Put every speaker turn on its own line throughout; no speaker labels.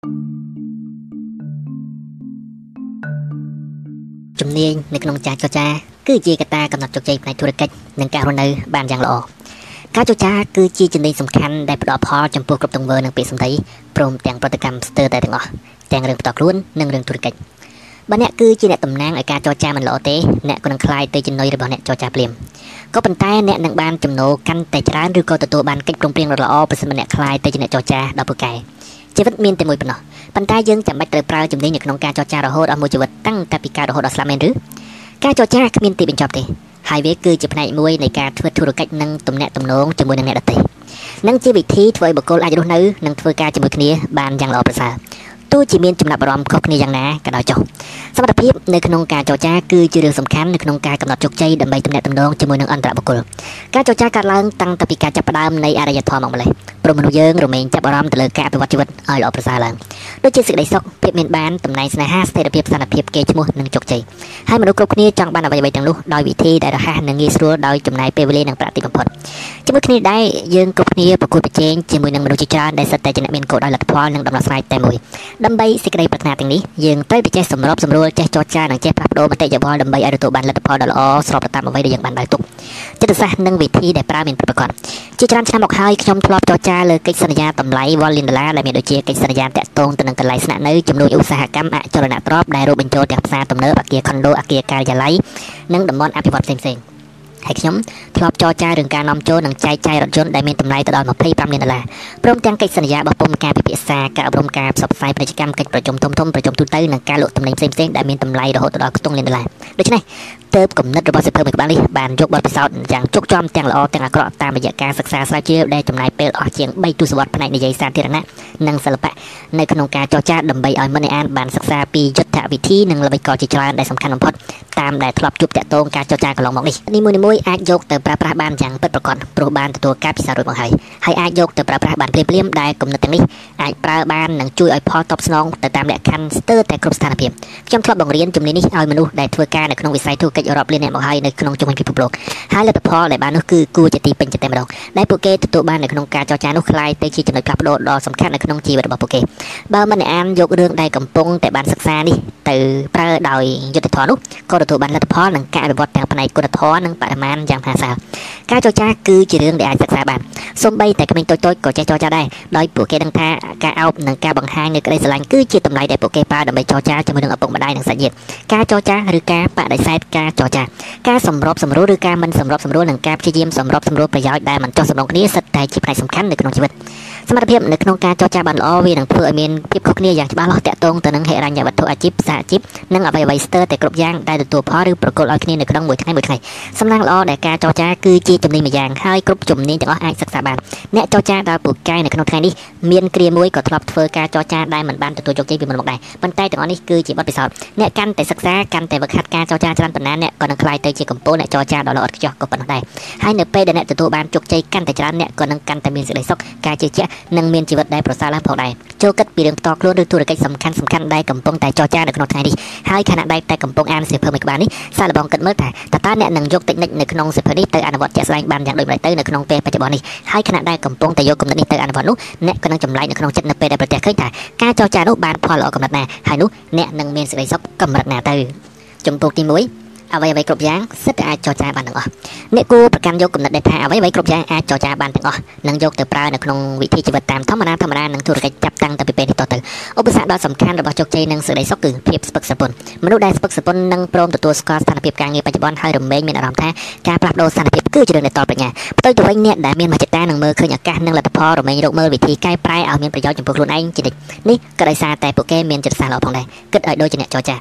ជំនាញនៅក្នុងចាចរចាគឺជាកត្តាកំណត់ជោគជ័យផ្នែកធុរកិច្ចនិងការរស់នៅបានយ៉ាងល្អការចរចាគឺជាជំនាញសំខាន់ដែលផ្ដល់ផលចំពោះគ្រប់ទង្វើនិងពាក្យសម្ដីព្រមទាំងប្រតិកម្មស្ទើរតែទាំងអស់ទាំងរឿងផ្ទាល់ខ្លួននិងរឿងធុរកិច្ចបើអ្នកគឺជាអ្នកតំណាងឲ្យការចរចាមិនល្អទេអ្នកក៏នឹងខ្លាយទៅជំនួយរបស់អ្នកចរចាភ្លាមក៏ប៉ុន្តែអ្នកនឹងបានចំណូលកាន់តែច្រើនឬក៏ទទួលបានកិច្ចព្រមព្រៀងល្អប្រសិនបើអ្នកខ្លាយទៅជាអ្នកចរចាដ៏ពូកែ ជីវិតមានតែមួយប៉ុណ្ណោះប៉ុន្តែយើងចាំបាច់ត្រូវប្រើជំនាញនៅក្នុងការចរចារហូតអស់មួយជីវិតតាំងតែពីការរហូតដល់ស្លាប់មែនឬការចរចាគ្មានទីបញ្ចប់ទេហើយវាគឺជាផ្នែកមួយនៃការធ្វើធុរកិច្ចនិងទំនាក់ទំនងជាមួយនឹងអ្នកដទៃនិងជាវិធីធ្វើឲ្យបុគ្គលអាចរស់នៅនិងធ្វើការជាមួយគ្នាបានយ៉ាងល្អប្រសើរ ទោះជាមានចំណាប់អារម្មណ៍ខុសគ្នាយ៉ាងណាក៏ដោយចុះសមត្ថភាពនៅក្នុងការចរចាគឺជារឿងសំខាន់នៅក្នុងការកំណត់ជោគជ័យដើម្បីទំនាក់ទំនងជាមួយនឹងអន្តរបុគ្គលការចរចាកើតឡើងតាំងពីការចាប់ផ្ដើមនៃអរិយធម៌មកម្លេះព្រោះមនុស្សយើងរមែងចាប់អារម្មណ៍ទៅលើការអភិវឌ្ឍជីវិតឲ្យល្អប្រសើរឡើងដូចជាសេចក្តីសុខភាពមានបានតំណែងស្នេហាស្ថិរភាពសន្តិភាពគេឈ្មោះនិងជោគជ័យហើយមនុស្សគ្រប់គ្នាចង់បានអ្វីៗទាំងនោះដោយវិធីដែលរហ័សនិងងាយស្រួលដោយចំណាយពេលវេលានិងប្រាក់តិចបំផុតជាមួយគ្នាដែរយើងគ្រប់គ្នាប្រកួតប្រជែងជាមួយនឹងមនុស្សជាច្រើនដែលសិតតែជាអ្នកមានគោលដៅលទ្ធផលនិងដំណោះស្រាយតែមួយដើម្បីសេចក្តីប្រាថ្នាទាំងនេះយើងត្រូវតែចេះសម្របសម្រួលចេះចរចានិងចេះផ្លាស់ប្ដូរមតិយោបល់ដើម្បីឲ្យទទួលបានលទ្ធផលដ៏ល្អស្របតាមអ្វីដែលយើងបានដើរទុកចិត្តសាស្ត្រនិងវិធីដែលប្រើមានប្រកបជាច្រើនឆ្នាំមកហើយខ្ញុំធ្លាប់ចរចាលើកិច្ចសន្យាតម្លៃវ៉លលានដុល្លារដែលមានដូចជាកិច្ចសន្យាតាក់ទងទៅនឹងកន្លែងស្នាក់នៅជំនួយឧស្សាហកម្មអចលនទ្រព្យដែលរួមបញ្ចូលទាំងផ្សារទំនើបអគារខុនដូអគារការិយាល័យនិងតំបន់អភិវឌ្ឍផ្សេងៗ ហើយខ្ញុំធ្លាប់ចរចារឿងការនាំចូលនិងចែកចាយរថយន្តដែលមានតម្លៃទៅដល់25លានដុល្លារព្រមទាំងកិច្ចសន្យារបស់ពុំការពិភាក្សាការអប់រំការផ្សព្វផ្សាយពាណិជ្ជកម្មកិច្ចប្រជុំធំៗប្រជុំទូទៅនិងការលក់ទំនិញផ្សេងៗដែលមានតម្លៃរហូតដល់ខ្ទង់លានដុល្លារដូច្នេះ ទៅគំនិតរបស់សិភើមួយក្បាលនេះបានយកបទពិសោធន៍យ៉ាងជោគជ័យទាំងល្អទាំងអាក្រក់តាមរយៈការសិក្សាស្រាវជ្រាវដែលចំណាយពេលអស់ជាង3ទសវត្សរ៍ផ្នែកនិយាយសាធារណៈនិងសិល្បៈនៅក្នុងការចរចាដើម្បីឲ្យមិត្តអ្នកអានបានសិក្សាពីយុទ្ធវិធីនិងល្បិចកលជាច្រើនដែលសំខាន់បំផុតតាមដែលធ្លាប់ជួបតាក់ទងការចរចាកន្លងមកនេះនីមួយៗអាចយកទៅប្រើប្រាស់បានយ៉ាងពិតប្រាកដព្រោះបានទទួលការពិសោធន៍រួចមកហើយហើយអាចយកទៅប្រើប្រាស់បានភ្លាមៗដែលគំនិតទាំងនេះអាចប្រើបាននិងជួយឲ្យផលតបស្នងទៅតាមលក្ខខណ្ឌស្ទើរតែគ្រប់ស្ថានភាពខ្ញុំធ្លាប់បង្រៀនជំនាញនេះឲ្យមនុស្សដែលធ្វើការនៅក្នុងវិស័យធុរកិច្ចរាប់លានអ្នកមកហើយនៅក្នុងជុំវិញពិភពលោកហើយលទ្ធផលដែលបាននោះគឺគួរជាទីពេញចិត្តតែម្ដងដែលពួកគេទទួលបាននៅក្នុងការចរចានោះคล้ายទៅជាចំណុចផ្លាស់ប្ដូរដ៏សំខាន់នៅក្នុងជីវិតរបស់ពួកគេបើមិនអានយករឿងដែលកំពុងតែបានសិក្សានេះទៅប្រើដោយយុទ្ធធម៌នោះក៏ទទួលបានលទ្ធផលនិងការអភិវឌ្ឍទាំងផ្នែកគុណធម៌និងបរិមាណយ៉ាងមហាសាលការចរចាគឺជារឿងដែលអាចសិក្សាបានសូម្បីតែក្មេងតូចៗក៏ចេះចរចាដែរដោយពួកគេដឹងថាការអោបនិងការបង្ហាញនៅក្តីស្រឡាញ់គឺជាតម្លៃដែលពួកគេប្រើដើម្បីចរចាជាមួយនឹងឪពុកម្ដាយនិងសាច់ញាតិការចរចាឬការបដិសេធការ ចរចាការសម្របសម្រួលឬការមិនសម្របសម្រួលនិងការព្យាយាមសម្របសម្រួលប្រយោជន៍ដែលមិនចុះសម្រុងគ្នាសិតតែជាផ្នែកសំខាន់នៅក្នុងជីវិត សមត្ថភាពនៅក្នុងការចរចាបានល្អវានឹងធ្វើឲ្យមានភាពខុសគ្នាយ៉ាងច្បាស់លាស់តាក់ទងទៅនឹងហិរញ្ញវត្ថុអាជីពសហជីពនិងអ្វីអ្វីស្ទើរតែគ្រប់យ៉ាងដែលទទួលផលឬប្រកល់ឲ្យគ្នានៅក្នុងមួយថ្ងៃមួយថ្ងៃសំណាងល្អដែលការចរចាគឺជាជំនាញមួយយ៉ាងហើយគ្រប់ជំនាញទាំងអស់អាចសិក្សាបានអ្នកចរចាដែលពូកែនៅក្នុងថ្ងៃនេះមានគ្រាមួយក៏ធ្លាប់ធ្វើការចរចាដែលមិនបានទទួលជោគជ័យពីមុនមកដែរប៉ុន្តែទាំងអស់នេះគឺជាបទពិសោធន៍អ្នកកាន់តែសិក្សាកាន់តែវឹកហាត់ការចរចាច្រើនប៉ុណ្ណាអ្នកក៏នឹងក្លាយទៅជាកម្ពុជាអ្នកចរចាដ៏ល្អឥតខ្ចោះក៏ប៉ុណ្ណោះដែរហើយនៅពេលដែលអ្នកទទួលបានជោគជ័យកាន់តែច្រើនអ្នកក៏នឹងកាន់តែមានសេចក្តីសុខការជឿជាក់និងមានជីវិតដែលប្រសើរឡើងផងដែរចូលគិតពីរឿងផ្ទាល់ខ្លួនឬធុរកិច្ចសំខាន់សំខាន់ដែលកំពុងតែចរចានៅក្នុងថ្ងៃនេះហើយខណៈដែលតែកំពុងអានសៀវភៅមួយក្បាលនេះសាកល្បងគិតមើលថាតើតើអ្នកនឹងយកតិចនិចនៅក្នុងសៀវភៅនេះទៅអនុវត្តជាក់ស្ដែងបានយ៉ាងដូចម្តេចទៅនៅក្នុងពេលបច្ចុប្បន្ននេះហើយខណៈដែលកំពុងតែយកគំនិតនេះទៅអនុវត្តនោះអ្នកក៏នឹងចម្លែកនៅក្នុងចិត្តនៅពេលដែលប្រទះឃើញថាការចរចានោះបានផលល្អកំណត់ណាហើយនោះអ្នកនឹងមានសេចក្តីសុខកម្រិតណាទៅចំពោះទី1 អ្វីអ្វីគ្រប់យ៉ាងសិតតែអាចចរចាបានទាំងអស់អ្នកគួរប្រកាន់យកគំនិតដែលថាអ្វីអ្វីគ្រប់យ៉ាងអាចចរចាបានទាំងអស់និងយកទៅប្រើនៅក្នុងវិធីជីវិតតាមធម្មតាធម្មតានិងធុរកិច្ចចាប់តាំងទៅពីពេលនេះតទៅឧបសគ្គដ៏សំខាន់របស់ជោគជ័យនិងសេចក្តីសុខគឺភាពស្ពឹកស្រពន់មនុស្សដែលស្ពឹកស្រពន់នឹងព្រមទទួលស្គាល់ស្ថានភាពការងារបច្ចុប្បន្នហើយរមែងមានអារម្មណ៍ថាការផ្លាស់ប្ដូរស្ថានភាពគឺជារឿងនៃតលប្រាជ្ញាផ្ទុយទៅវិញអ្នកដែលមានមហិច្ឆតានឹងមើលឃើញឱកាសនិងលទ្ធផលរមែងរកមើលវិធីកែប្រែឲ្យមានប្រយោជន៍ចំពោះខ្លួនឯងជានិច្ចនេះក៏ដោយសារតែពួកគេមានចិត្តសាស្ត្រល្អផងដែរគិតឲ្យដូចជាអ្នកចរចា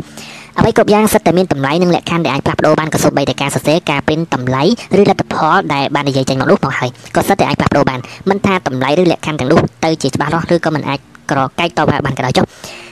អ្វីគ្រប់យ៉ាងសិតតែមានតម្លៃនិងលក្ខខណ្ឌដែលអាចផ្លាស់ប្ដូរបានក៏សូម្បីតែការសរសេរការព្រីនតម្លៃឬលទ្ធផលដែលបាននិយាយចេញមកនោះមកហើយក៏សិតតែអាចផ្លាស់ប្ដូរបានមិនថាតម្លៃឬលក្ខខណ្ឌទាំងនោះទៅជាច្បាស់លាស់ឬក៏មិនអាចក្រកែកតបបានក៏ដោយចុះ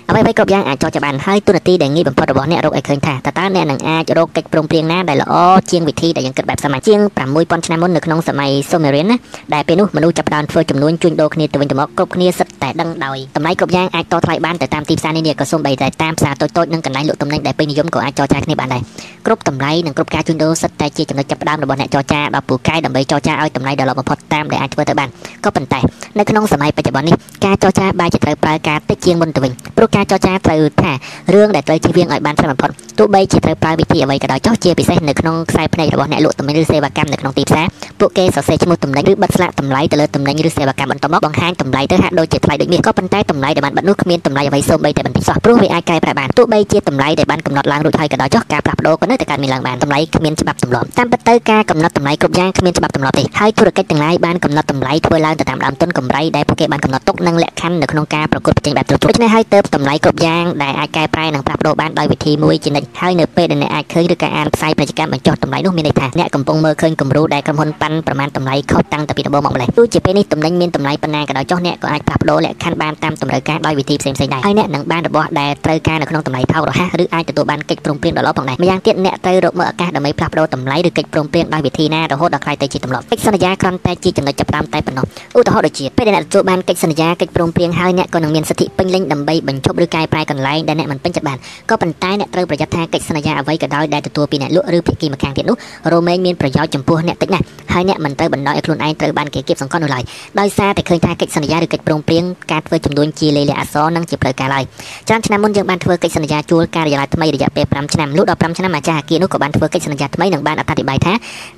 អ្វីៗគ្រប់យ៉ាងអាចចរចាបានហើយទូនាទីដែលងាយបំផុតរបស់អ្នករកឲ្យឃើញថាតើតើអ្នកនឹងអាចរកកិច្ចព្រមព្រៀងណាដែលល្អជាងវិធីដែលយើងគិតបែបសាមញ្ញជាង6000ឆ្នាំមុននៅក្នុងសម័យ Sumerian ណាដែលពេលនោះមនុស្សចាប់ផ្ដើមធ្វើចំនួនជួញដូរគ្នាទៅវិញទៅមកគ្រប់គ្នាសិតតែដឹងដោយតម្លៃគ្រប់យ៉ាងអាចតថ្លៃបានទៅតាមទីផ្សារនានាក៏សូម្បីតែតាមផ្សារតូចៗនិងកន្លែងលក់ទំនិញដែលពេញនិយមក៏អាចចរចាគ្នាបានដែរគ្រប់តម្លៃនិងគ្រប់ការជួញដូរសិតតែជាចំណុចចាប់ផ្ដើមរបស់អ្នកចរចាដ៏ពូកែដើម្បីចរចាឲ្យតម្លៃដ៏ល្អបំផុតតាមដែលអាចធ្វើទៅបានក៏ប៉ុន្តែនៅក្នុងសម័យបច្ចុប្បន្ននេះការចរចាបែរជាត្រូវប្រើការតិចជាងមុនទៅវិញព្រោះការចរចាត្រូវថារឿងដែលត្រូវជៀសវាងឲ្យបានត្រឹមបំផុតទោះបីជាត្រូវប្រើវិធីអ្វីក៏ដោយចុះជាពិសេសនៅក្នុងខ្សែភ្នែករបស់អ្នកលក់ទំនិញឬសេវាកម្មនៅក្នុងទីផ្សារ ពួកគេសរសេរឈ្មោះទំនិញឬបិទស្លាកតម្លៃទៅលើទំនិញឬសេវាកម្មបន្តមកបង្ហាញតម្លៃទៅហាក់ដូចជាថ្លៃដូចមាសក៏ប៉ុន្តែតម្លៃដែលបានបិទនោះគ្មានតម្លៃអ្វីសូម្បីតែបន្តិចសោះព្រោះវាអាចកែប្រែបានទោះបីជាតម្លៃដែលបានកំណត់ឡើងរួចហើយក៏ដោយចុះការផ្លាស់ប្ដូរក៏នៅតែកើតមានឡើងបានតម្លៃគ្មានច្បាប់ទម្លាប់តាមពិតទៅការកំណត់តម្លៃគ្រប់យ៉ាងគ្មានច្បាប់ទម្លាប់ទេហើយធុរកិច្ចទាំងឡាយបានកំណត់តម្លៃធ្វើឡើងទៅតាមដើមទុនកម្រៃដែលពួកគេបានកំណត់ទុកនិងលក្ខខណ្ឌនៅក្នុងការប្រកួតប្រជែងបែបត្រឹមត្រូវដូច្នេះហើយទៅតម្លៃគ្រប់យ៉ាងដែលអាចកែប្រែនិងផ្លាស់ប្ដូរបានដោយវិធីមួយជានិច្ចហើយនៅពេលដែលអ្នកអាចឃើញឬក៏អានផ្សាយពាណិជ្ជកម្មបញ្ចុះតម្លៃនោះមានន័យថាអ្នកកំពុងមើលឃើញគំរូដែលក្រុមហ៊ុនប៉ាន់ប្រមាណតម្លៃខុសតាំងពីដំបូងមកម្លេះទោះជាពេលនេះទំនិញមានតម្លៃប៉ុណ្ណាក៏ដោយចុះអ្នកក៏អាចផ្លាស់ប្ដូរលក្ខខណ្ឌបានតាមតម្រូវការដោយវិធីផ្សេងៗដែរហើយអ្នកនឹងបានរបស់ដែលត្រូវការនៅក្នុងតម្លៃថោករហ័សឬអាចទទួលបានកិច្ចព្រមព្រៀងដ៏ល្អផងដែរម្យ៉ាងទៀតអ្នកត្រូវរកមើលឱកាសដើម្បីផ្លាស់ប្ដូរតម្លៃឬកិច្ចព្រមព្រៀងដោយវិធីណារហូតដល់ខ្លាយទៅជាទម្លាប់កិច្ចសន្យាគ្រាន់តែជាចំណុចចាប់ផ្ដើមតែប៉ុណ្ណោះឧទាហរណ៍ដូចជាពេលដែលអ្នកទទួលបានកិច្ចសន្យាកិច្ចព្រមព្រៀងហើយអ្នកក៏នឹងមានសិទ្ធិពេញលេញដើម្បីបញ្ឈប់ឬកែប្រែកន្លែងដែលអ្នកមិនពេញចិត្តបានក៏ប៉ុន្តែអ្នកត្រូវប្រយ័ត្នថាកិច្ចសន្យាអ្វីក៏ដោយដែលទទួលពីអ្នកលក់ឬភាគីម្ខាងទៀតនោះរមែងមានប្រយោជន៍ចំពោះអ្នកតិចណាស់ហើយអ្នកមិនត្រូវបណ្ដោយឲ្យខ្លួនឯងត្រូវបានគេគៀបសង្កត់នោះឡើយដោយសារតែឃើញថាកិច្ចសន្យាឬកិច្ចព្រមព្រៀងការធ្វើចំនួនជាលេខអក្សរនិងជាផ្លូវការឡើយច្រើនឆ្នាំមុនយើងបានធ្វើកិច្ចសន្យាជួលការិយាល័យថ្មីរយៈពេល5ឆ្នាំលុះដល់5ឆ្នាំអាចារ្យអគារនោះក៏បានធ្វើកិច្ចសន្យាថ្មីនិងបានអត្ថាធិប្បាយថា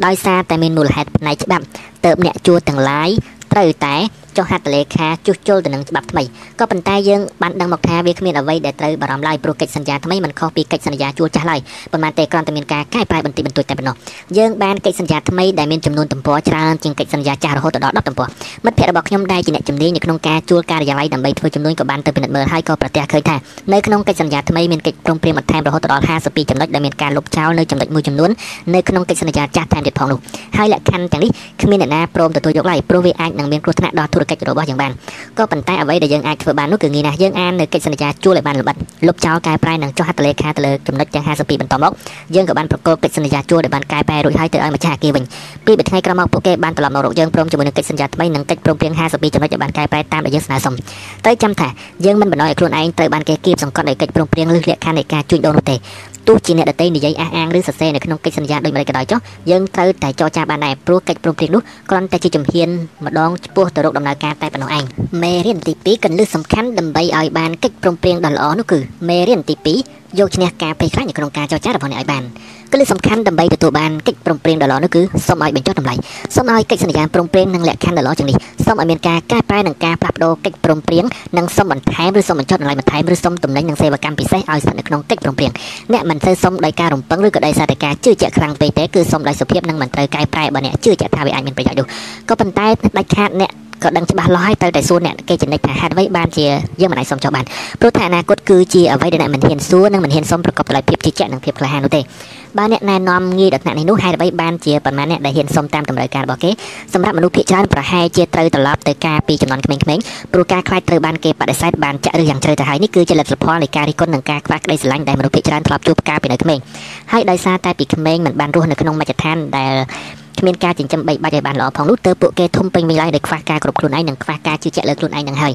ដោយសារតែមានមូលហេតុផ្នែកច្បាប់ទៅអ្នកជួលទាំងឡាយត្រូវតែ ចុះហត្ថលេខាជួសជុលទៅនឹងច្បាប់ថ្មីក៏ប៉ុន្តែយើងបានដឹងមកថាវាគ្មានអ្វីដែលត្រូវបារម្ភឡើយព្រោះកិច្ចសន្យាថ្មីមិនខុសពីកិច្ចសន្យាជួលចាស់ឡើយប៉ុន្មានតែគ្រាន់តែមានការកែប្រែបន្តិចបន្តួចតែប៉ុណ្ណោះយើងបានកិច្ចសន្យាថ្មីដែលមានចំនួនទំព័រច្រើនជាងកិច្ចសន្យាចាស់រហូតដល់10ទំព័រមិត្តភ័ក្តិរបស់ខ្ញុំដែលជាអ្នកជំនាញនៅក្នុងការជួលការិយាល័យដើម្បីធ្វើចំនួនក៏បានទៅពិនិត្យមើលហើយក៏ប្រទះឃើញថានៅក្នុងកិច្ចសន្យាថ្មីមានកិច្ចព្រមព្រៀងបន្ថែមរហូតដល់52ចំណុចដែលមានការលុបចោលនៅចំណុចមួយចំនួននៅក្នុងកិច្ចសន្យាចាស់ថែមទៀតផងនោះហើយលក្ខខណ្ឌទាំងនេះគ្មានអ្នកណាព្រមទទួលយកឡើយព្រោះវាអាចនឹងមានគ្រោះថ្នាក់ដល់ធុរកិច្ចរបស់យើងបានក៏ប៉ុន្តែអ្វីដែលយើងអាចធ្វើបាននោះគឺងាយណាស់យើងអាននៅកិច្ចសន្យាជួលឲ្យបានល្បិតលុបចោលកែប្រែនិងចុះហត្ថលេខាទៅលើចំណុចទាំង52បន្តមកយើងក៏បានប្រកល់កិច្ចសន្យាជួលដែលបានកែប្រែរួចហើយទៅឲ្យម្ចាស់អគារវិញពីមួយថ្ងៃក្រោយមកពួកគេបានត្រឡប់មករកយើងព្រមជាមួយនឹងកិច្ចសន្យាថ្មីនិងកិច្ចព្រមព្រៀង52ចំណុចដែលបានកែប្រែតាមដែលយើងស្នើសុំតែចាំថាយើងមិនបណ្ដោយឲ្យខ្លួនឯងត្រូវបានគេគៀបសង្កត់ដោយកិច្ចព្រមព្រៀងឬលក្ខខណ្ឌនៃការជួញដូរនោះទេ ទោះជាអ្នកដទៃនិយាយអះអាងឬសរសេរនៅក្នុងកិច្ចសន្យាដូចម្តេចក៏ដោយចុះយើងត្រូវតែចរចាបានដែរព្រោះកិច្ចព្រមព្រៀងនោះគ្រាន់តែជាជំហានម្ដងឆ្ពោះទៅរកដំណើរការតែប៉ុណ្ណោះឯងមេរៀនទី2កន្លឹះសំខាន់ដើម្បីឲ្យបានកិច្ចព្រមព្រៀងដ៏ល្អនោះគឺមេរៀនទី2 យកឈ្នះការភ័យខ្លាចនៅក្នុងការចរចារបស់អ្នកឲ្យបានគន្លឹះសំខាន់ដើម្បីទទួលបានកិច្ចព្រមព្រៀងដ៏ល្អនោះគឺសូមឲ្យបញ្ចុះតម្លៃសូមឲ្យកិច្ចសន្យាព្រមព្រៀងនិងលក្ខខណ្ឌដ៏ល្អជាងនេះសូមឲ្យមានការកែប្រែនិងការផ្លាស់ប្ដូរកិច្ចព្រមព្រៀងនិងសូមបន្ថែមឬសូមបញ្ចុះតម្លៃបន្ថែមឬសូមទំនិញនិងសេវាកម្មពិសេសឲ្យស្ថិតនៅក្នុងកិច្ចព្រមព្រៀងអ្នកមិនត្រូវសូមដោយការរំពឹងឬក៏ដោយសារតែការជឿជាក់ខ្លាំងពេកទេគឺសូមដោយសុភាពនិងមិនត្រូវកែប្រែបើអ្នកជឿជាក់ថាវាអាចមានប្រយោជន៍នោះក៏ប៉ុន្តែដាច់ខាតអ្នក ក៏ដឹងច្បាស់លាស់ហើយត្រូវតែសួរអ្នកគេចំណិចថាហេតុអ្វីបានជាយើងមិនអាចសុំចុះបានព្រោះថាអនាគតគឺជាអ្វីដែលអ្នកមិនហ៊ានសួរនិងមិនហ៊ានសុំប្រកបដោយភាពជឿជាក់និងភាពក្លាហាននោះទេបើអ្នកណែនាំងាយដល់ថ្នាក់នេះនោះហេតុអ្វីបានជាប៉ុន្មានអ្នកដែលហ៊ានសុំតាមតម្រូវការរបស់គេសម្រាប់មនុស្សភាគច្រើនប្រហែលជាត្រូវត្រឡប់ទៅការពីចំនួនក្មេងៗព្រោះការខ្លាចត្រូវបានគេបដិសេធបានចាក់ឬយ៉ាងជ្រៅទៅហើយនេះគឺជាលទ្ធផលនៃការរិះគន់និងការខ្វះក្តីស្រឡាញ់ដែលមនុស្សភាគច្រើនធ្លាប់ជួបកាលពីនៅក្មេងហើយដោយសារតែពីក្មេងមិនបានរស់នៅក្នុងមជ្ឈដ្ឋានដែល គ្មានការចិញ្ចឹមបីបាច់ឲ្យបានល្អផងនោះទើបពួកគេធំពេញវិញឡើយដោយខ្វះការគ្រប់ខ្លួនឯងនិងខ្វះការជឿជាក់លើខ្លួនឯងនឹងហើយ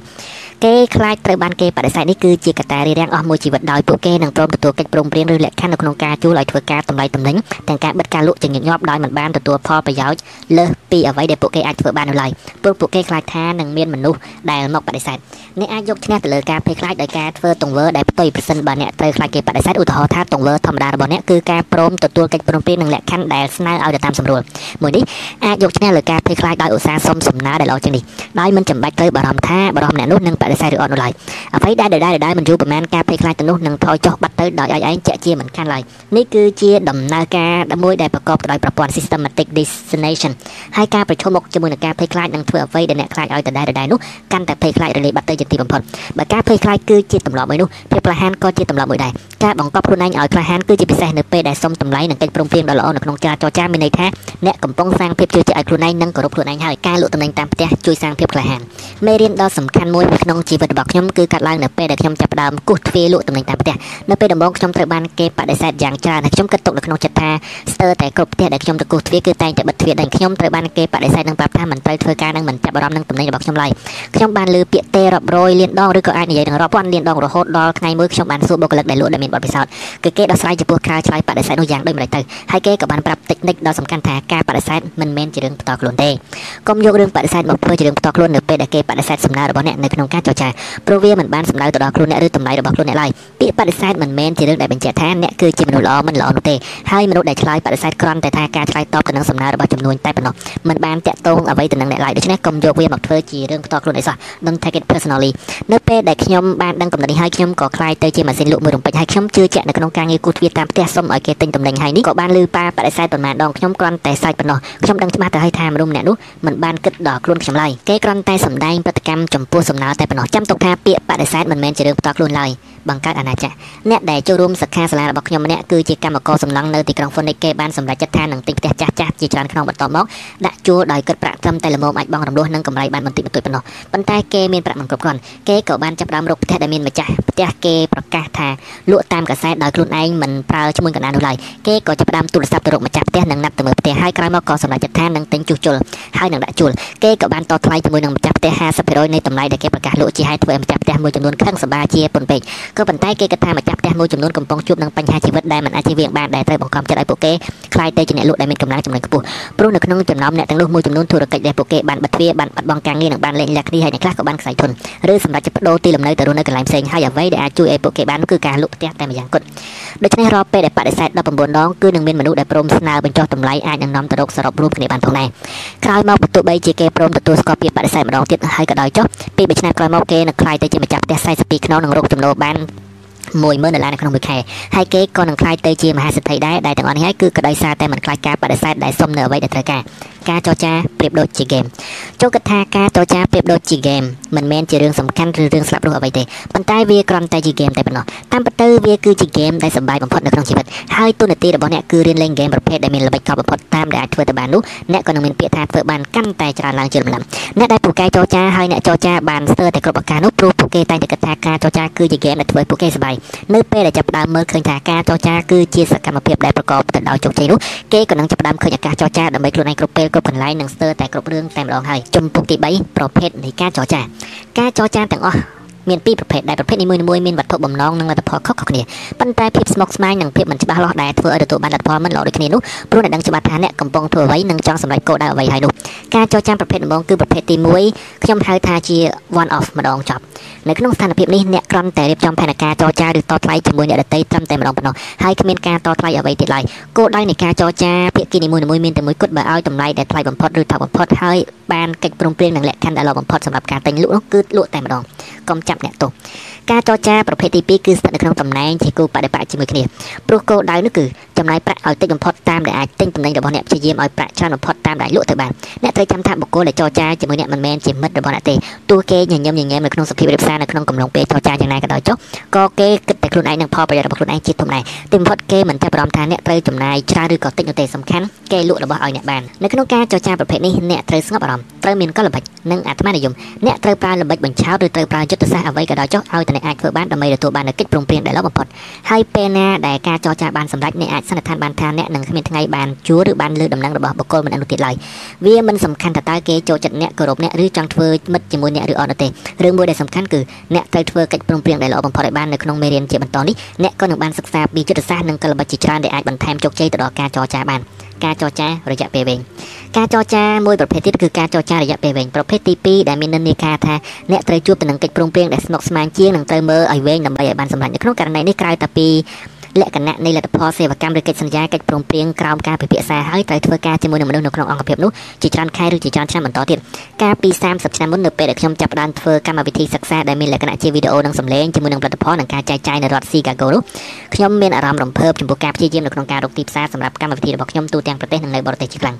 គេខ្លាចត្រូវបានគេបដិសេធនេះគឺជាកត្តារារាំងអស់មួយជីវិតដោយពួកគេនឹងព្រមទទួលកិច្ចព្រមព្រៀងឬលក្ខខណ្ឌនៅក្នុងការជួលឲ្យធ្វើការតម្លៃទំនិញទាំងការបិទការលក់ជាញឹកញាប់ដោយមិនបានទទួលផលប្រយោជន៍លើសពីអ្វីដែលពួកគេអាចធ្វើបាននៅឡើយព្រោះពួកគេខ្លាចថានឹងមានមនុស្សដែលមកបដិសេធអ្នកអាចយកឈ្នះទៅលើការភ័យខ្លាចដោយការធ្វើទង្វើដែលផ្ទុយប្រសិនបើអ្នកត្រូវខ្លាចគេបដិសេធឧទាហរណ៍ថាទង្វើធម្មតារបស់អ្នកគឺការព្រមទទួលកិច្ចព្រមព្រៀងនិងលក្ខខណ្ឌដែលស្នើឲ្យទៅតាមសម្រួលមួយនេះអាចយកឈ្នះលើការភ័យខ្លាចដោយឧស្សាហ៍សុំសំណើដែលល្អជាងនេះដោយមិនចាំបាច់ត្រូវបារម្ភថាបរិសម្នាក់នោះនឹងបដិសេធឬអត់នោះឡើយអ្វីដែលដដែលដដែលមិនយូរប្រហែលការភ័យខ្លាចទៅនោះនឹងថយចុះបាត់ទៅដោយឲ្យឯងជាក់ជាមិនខានឡើយនេះគឺជាដំណើរការមួយដែលប្រកបដោយប្រព័ន្ធ systematic destination ហើយការប្រឈមមុខជាមួយនឹងការភ័យខ្លាចនឹងធ្វើអ្វីដែលអ្នកខ្លាចឲ្យដដែលដដែលនោះកាន់តែភ័យខ្លាចរលាយបាត់ទៅជាទីបំផុតបើការភ័យខ្លាចគឺជាទម្លាប់មួយនោះភាពក្លាហានក៏ជាទម្លាប់មួយដែរការបង្កប់ខ្លួនឯងឲ្យក្លាហានគឺជាពិសេសនៅពេលដែលសុំតម្លៃនិងកិច្ចព្រមព្រៀងដ៏ល្អនៅក្នុងការចរចាមានន័យថាអ្នកកំពុងសាងភាពជឿជាក់ឲ្យខ្លួនឯងនិងគោរពខ្លួនឯងហើយការលក់តំណែងតាមផ្ទះជួយសាងភាពក្លាហានមេរៀនដ៏សំខាន់មួយនៅក្នុងជីវិតរបស់ខ្ញុំគឺកាត់ឡើងនៅពេលដែលខ្ញុំចាប់ផ្ដើមគូសទ្វារលក់ទំនិញតាមផ្ទះនៅពេលដំបូងខ្ញុំត្រូវបានគេបដិសេធយ៉ាងច្រើនហើយខ្ញុំគិតទុកនៅក្នុងចិត្តថាស្ទើរតែគ្រប់ផ្ទះដែលខ្ញុំទៅគូសទ្វារគឺតែងតែបិទទ្វារដែលខ្ញុំត្រូវបានគេបដិសេធនឹងប្រាប់ថាមិនត្រូវធ្វើការនឹងមិនចាប់អារម្មណ៍នឹងទំនិញរបស់ខ្ញុំឡើយខ្ញុំបានលើពាក្យទេរាប់រយលានដងឬក៏អាចនិយាយនឹងរាប់ពាន់លានដងរហូតដល់ថ្ងៃមួយខ្ញុំបានសួរបុគ្គលិកដែលលក់ដែលមានបទពិសោធន៍គឺគេដោះស្រាយចំពោះការឆ្លើយបដិសេធនោះយ៉ាងដូចម្ដេចទៅហើយគេក៏បានប្រាប់តិចនិចដ៏សំខាន់ថាការបដិសេធមិនមែនជារឿងផ្ទាល់ខ្លួនទេកុំយករឿងបដិសេធមកធ្វើជារឿងផ្ទាល់ខ្លួននៅពេលដែលគេបដិសេធសំណើរបស់អ្នកនៅក្នុងការចរចាព្រោះវាមិនបានសំដៅទៅដល់ខ្លួនអ្នកឬតម្លៃរបស់ខ្លួនអ្នកឡើយពាក្យបដិសេធមិនមែនជារឿងដែលបញ្ជាក់ថាអ្នកគឺជាមនុស្សល្អមិនល្អនោះទេហើយមនុស្សដែលឆ្លើយបដិសេធគ្រាន់តែថាការឆ្លើយតបទៅនឹងសំណើរបស់ចំនួនតែប៉ុណ្ណោះមិនបានតាក់ទងអ្វីទៅនឹងអ្នកឡើយដូច្នេះកុំយកវាមកធ្វើជារឿងផ្ទាល់ខ្លួនអីសោះ Don't take it personally នៅពេលដែលខ្ញុំបានដឹងកំណត់នេះហើយខ្ញុំក៏ខ្លាយទៅជាម៉ាស៊ីនលក់មួយរំពេចហើយខ្ញុំជឿជាក់នៅក្នុងការងារគូទ្វារតាមផ្ទះសុំឲ្យគេទិញទំនិញហើយនេះក៏បានលឺប៉ាបដិសេធប៉ុន្មានដងខ្ញុំគ្រាន់តែសាច់ប៉ុណ្ណោះខ្ញុំដឹងច្បាស់ទៅហើយថាមនុស្សម្នាក់នោះមិនបានគិតដល់ខ្លួនខ្ញុំឡើយគេគ្រាន់តែសម្ដែងប្រតិកម្មចំពោះសំណើតែប៉ុណ្ណោះចាំទុកថាពាក្យបដិសេធមិនមែនជារឿងផ្ទាល់ខ្លួនឡើយ បង្កើតអាណាចក្រអ្នកដែលចូលរួមសិក្ខាសាលារបស់ខ្ញុំម្នាក់គឺជាកម្មករសំឡងនៅទីក្រុង Phoenix គេបានសម្រេចចិត្តថានឹងទិញផ្ទះចាស់ចាស់ជាច្រើនក្នុងបន្ទាប់មកដាក់ជួលដោយគិតប្រាក់ត្រឹមតែល្មមអាចបង់រំលោះនិងកម្រៃបានបន្តិចបន្តួចប៉ុណ្ណោះប៉ុន្តែគេមានប្រាក់មិនគ្រប់គ្រាន់គេក៏បានចាប់ផ្ដើមរកផ្ទះដែលមានម្ចាស់ផ្ទះគេប្រកាសថាលក់តាមកសែតដោយខ្លួនឯងមិនប្រើឈ្មោះកណ្ដាលនោះឡើយគេក៏ចាប់ផ្ដើមទូរស័ព្ទទៅរកម្ចាស់ផ្ទះនិងណាត់ទៅមើលផ្ទះហើយក្រោយមកក៏សម្រេចចិត្តថានឹងទិញជួសជុលហើយនឹងដាក់ជួលគេក៏បានតថ្លៃជាមួយនឹងម្ចាស់ផ្ទះ50%នៃតម្លៃដែលគេប្រកាសលក់ជាហេតុធ្វើឲ្យម្ចាស់ផ្ទះមួយចំនួនខឹងសម្បាជាពន់ពេកក៏ប៉ុន្តែគេគិតថាម្ចាស់ផ្ទះមួយចំនួនកំពុងជួបនឹងបញ្ហាជីវិតដែលមិនអាចជៀសវាងបានដែលត្រូវបង្ខំចិត្តឲ្យពួកគេខ្លាយទៅជាអ្នកលក់ដែលមានកម្លាំងចំណេញខ្ពស់ព្រោះនៅក្នុងចំណោមអ្នកទាំងនោះមួយចំនួនធុរកិច្ចដែលពួកគេបានបិទទ្វារបានបាត់បង់ការងារនិងបានលែងលះគ្នាហើយអ្នកខ្លះក៏បានខ្សែធនឬសម្រាប់ចិត្តបដូរទីលំនៅទៅរស់នៅកន្លែងផ្សេងហើយអ្វីដែលអាចជួយឲ្យពួកគេបានគឺការលក់ផ្ទះតែម្យ៉ាងគត់ដូច្នេះរាល់ពេលដែលបដិសេធ19ដងគឺនឹងមានមនុស្សដែលព្រមស្នើបញ្ចុះតម្លៃអាចនឹងនាំទៅរកសរុបរួមគ្នាបានផងដែរក្រោយមកបើទោះបីជាគេព្រមទទួលស្គាល់ពាក្យបដិសេធម្ដងទៀតហើយក៏ដោយចុះពីមួយឆ្នាំក្រោយមកគេនឹងខ្លាយទៅជាម្ចាស់ផ្ទះ42ខ្នងនឹងរកចំណូលបាន 10000ដុល្លារនៅក្នុងមួយខែហើយគេក៏នឹងខ្លាយទៅជាមហាសេដ្ឋីដែរដែលទាំងអស់នេះហើយគឺក្តីសារតែមិនខ្លាចការបដិសេធដែលសុំនៅអ្វីដែលត្រូវការការចរចាប្រៀបដូចជាហ្គេមចូលគិតថាការចរចាប្រៀបដូចជាហ្គេមមិនមែនជារឿងសំខាន់ឬរឿងស្លាប់រស់អ្វីទេប៉ុន្តែវាគ្រាន់តែជាហ្គេមតែប៉ុណ្ណោះតាមពិតទៅវាគឺជាហ្គេមដែលសប្បាយបំផុតនៅក្នុងជីវិតហើយទូនាទីរបស់អ្នកគឺរៀនលេងហ្គេមប្រភេទដែលមានល្បិចកលបំផុតតាមដែលអាចធ្វើទៅបាននោះអ្នកក៏នឹងមានពាក្យថាធ្វើបានកាន់តែច្រើនឡើងជាលំដាប់អ្នកដែលពូកែចរចាហើយអ្នកចរចាបានស្ទើរតែគ្រប់ឱកាសនោះព្រោះពួកគេតែងតែគិតថាការចរចាគឺជាហ្គេមដែលធ្វើឲ្យពួកគេសប្បាយនៅពេលដែលចាប់ផ្ដើមមើលឃើញថាការចរចាគឺជាសកម្មភាពដែលប្រកបទៅដោយជោគជ័យនោះគេក៏នឹងចាប់ផ្ដើមឃើញឱកាសចរចាដើម្បីខ្លួនឯងគ្រប់ពេលគ្រប់កន្លែងនិងស្ទើរតែគ្រប់រឿងតែម្ដងហើយចំពុកទី3ប្រភេទនៃការចរចា ការចរចាទាំងអស់ មានពីរប្រភេទដែលប្រភេទនីមួយៗមានវត្ថុបំណងនិងលទ្ធផលខុសៗគ្នាប៉ុន្តែភាពស្មុគស្មាញនិងភាពមិនច្បាស់លាស់ដែលធ្វើឲ្យទទួលបានលទ្ធផលមិនល្អដូចគ្នានោះព្រោះអ្នកដឹងច្បាស់ថាអ្នកកំពុងធ្វើអ្វីនិងចង់សម្រេចគោលដៅអ្វីហើយនោះការចរចាប្រភេទដំបូងគឺប្រភេទទី1ខ្ញុំហៅថាជា one off ម្ដងចប់នៅក្នុងស្ថានភាពនេះអ្នកគ្រាន់តែរៀបចំផែនការចរចាឬតថ្លៃជាមួយអ្នកដទៃត្រឹមតែម្ដងប៉ុណ្ណោះហើយគ្មានការតថ្លៃអ្វីទៀតឡើយគោលដៅនៃការចរចាភាគីនីមួយៗមានតែមួយគត់បើឲ្យតម្លៃដែលថ្លៃបំផុតឬថោកបំផុតហើយបានកិច្ចព្រមព្រៀងនិងលក្ខខណ្ឌដែលល្អបំផុតសម្រាប់ការទិញលក់នោះគឺលក់តែម្ដងកុំចាប់អ្នកទោសការចរចាប្រភេទទី2គឺស្ថិតនៅក្នុងតំណែងជាគូបដិបត្តិជាមួយគ្នាព្រោះគោលដៅនោះគឺចំណាយប្រាក់ឲ្យតិចបំផុតតាមដែលអាចទិញទំនិញរបស់អ្នកព្យាយាមឲ្យប្រាក់ច្រើនបំផុតតាមដែលលក់ទៅបានអ្នកត្រូវចាំថាបុគ្គលដែលចរចាជាមួយអ្នកមិនមែនជាមិត្តរបស់អ្នកទេទោះគេញញឹមញញែមនៅក្នុងសភាពរៀបសារនៅក្នុងកំឡុងពេលចរចាយ៉ាងណាក៏ដោយចុះក៏គេគិត តែខ្លួនឯងនិងផលប្រយោជន៍របស់ខ្លួនឯងជាធំដែរទីបំផុតគេមិនចាប់អារម្មណ៍ថាអ្នកត្រូវចំណាយច្រើនឬក៏តិចនោះទេសំខាន់គេលក់របស់ឲ្យអ្នកបាននៅក្នុងការចរចាប្រភេទនេះអ្នកត្រូវស្ងប់អារម្មណ៍ត្រូវមានកលល្បិចនិងអាត្មានិយមអ្នកត្រូវប្រើល្បិចបញ្ឆោតឬត្រូវប្រើយុទ្ធសាស្ត្រអ្វីក៏ដោយចុះឲ្យតែអ្នកអាចធ្វើបានដើម្បីទទួលបាននូវកិច្ចព្រមព្រៀងដែលល្អបំផុតហើយពេលណាដែលការចរចាបានសម្រេចអ្នកអាចសន្និដ្ឋានបានថាអ្នកនឹងគ្មានថ្ងៃបានជួឬបានលើដំណឹងរបស់បុគ្គលម្នាក់នោះទៀតឡើយវាមិនសំខាន់ថាតើគេចូលចិត្តអ្នកគោរពអ្នកឬចង់ធ្វើមិត្តជាមួយអ្នកឬអត់នោះទេរឿងមួយដែលសំខាន់គឺអ្នកត្រូវធ្វើកិច្ចព្រមព្រៀងដែលល្អបំផុតឲ្យបាននៅក្នុងមេរៀនជាបន្តនេះអ្នកក៏នឹងបានសិក្សាពីយុទ្ធសាស្ត្រនិងកលល្បិចជាច្រើនដែលអាចបន្ថែមជោគជ័យទៅដល់ការចរចាបានការចរចារយៈពេលវែងការចរចាមួយប្រភេទទៀតគឺការចរចារយៈពេលវែងប្រភេទទី2ដែលមាននិន្នាការថាអ្នកត្រូវជួបទៅនឹងកិច្ចព្រមព្រៀងដែលស្មុគស្មាញជាងនិងត្រូវមើលឲ្យវែងដើម្បីឲ្យបានសម្រេចនៅក្នុងករណីនេះក្រៅតែពី លក្ខណៈនៃលទ្ធផលសេវាកម្មឬកិច្ចសន្យាកិច្ចព្រមព្រៀងក្រោមការពិភាក្សាហើយត្រូវធ្វើការជាមួយនឹងមនុស្សនៅក្នុងអង្គភាពនោះជាច្រើនខែឬជាច្រើនឆ្នាំបន្តទៀតកាលពី30ឆ្នាំមុននៅពេលដែលខ្ញុំចាប់ផ្ដើមធ្វើកម្មវិធីសិក្សាដែលមានលក្ខណៈជាវីដេអូនិងសំឡេងជាមួយនឹងផលិតផលនិងការចែកចាយនៅរដ្ឋ Chicago នោះខ្ញុំមានអារម្មណ៍រំភើបចំពោះការព្យាយាមនៅក្នុងការរកទីផ្សារសម្រាប់កម្មវិធីរបស់ខ្ញុំទូទាំងប្រទេសនិងនៅបរទេសជាខ្លាំង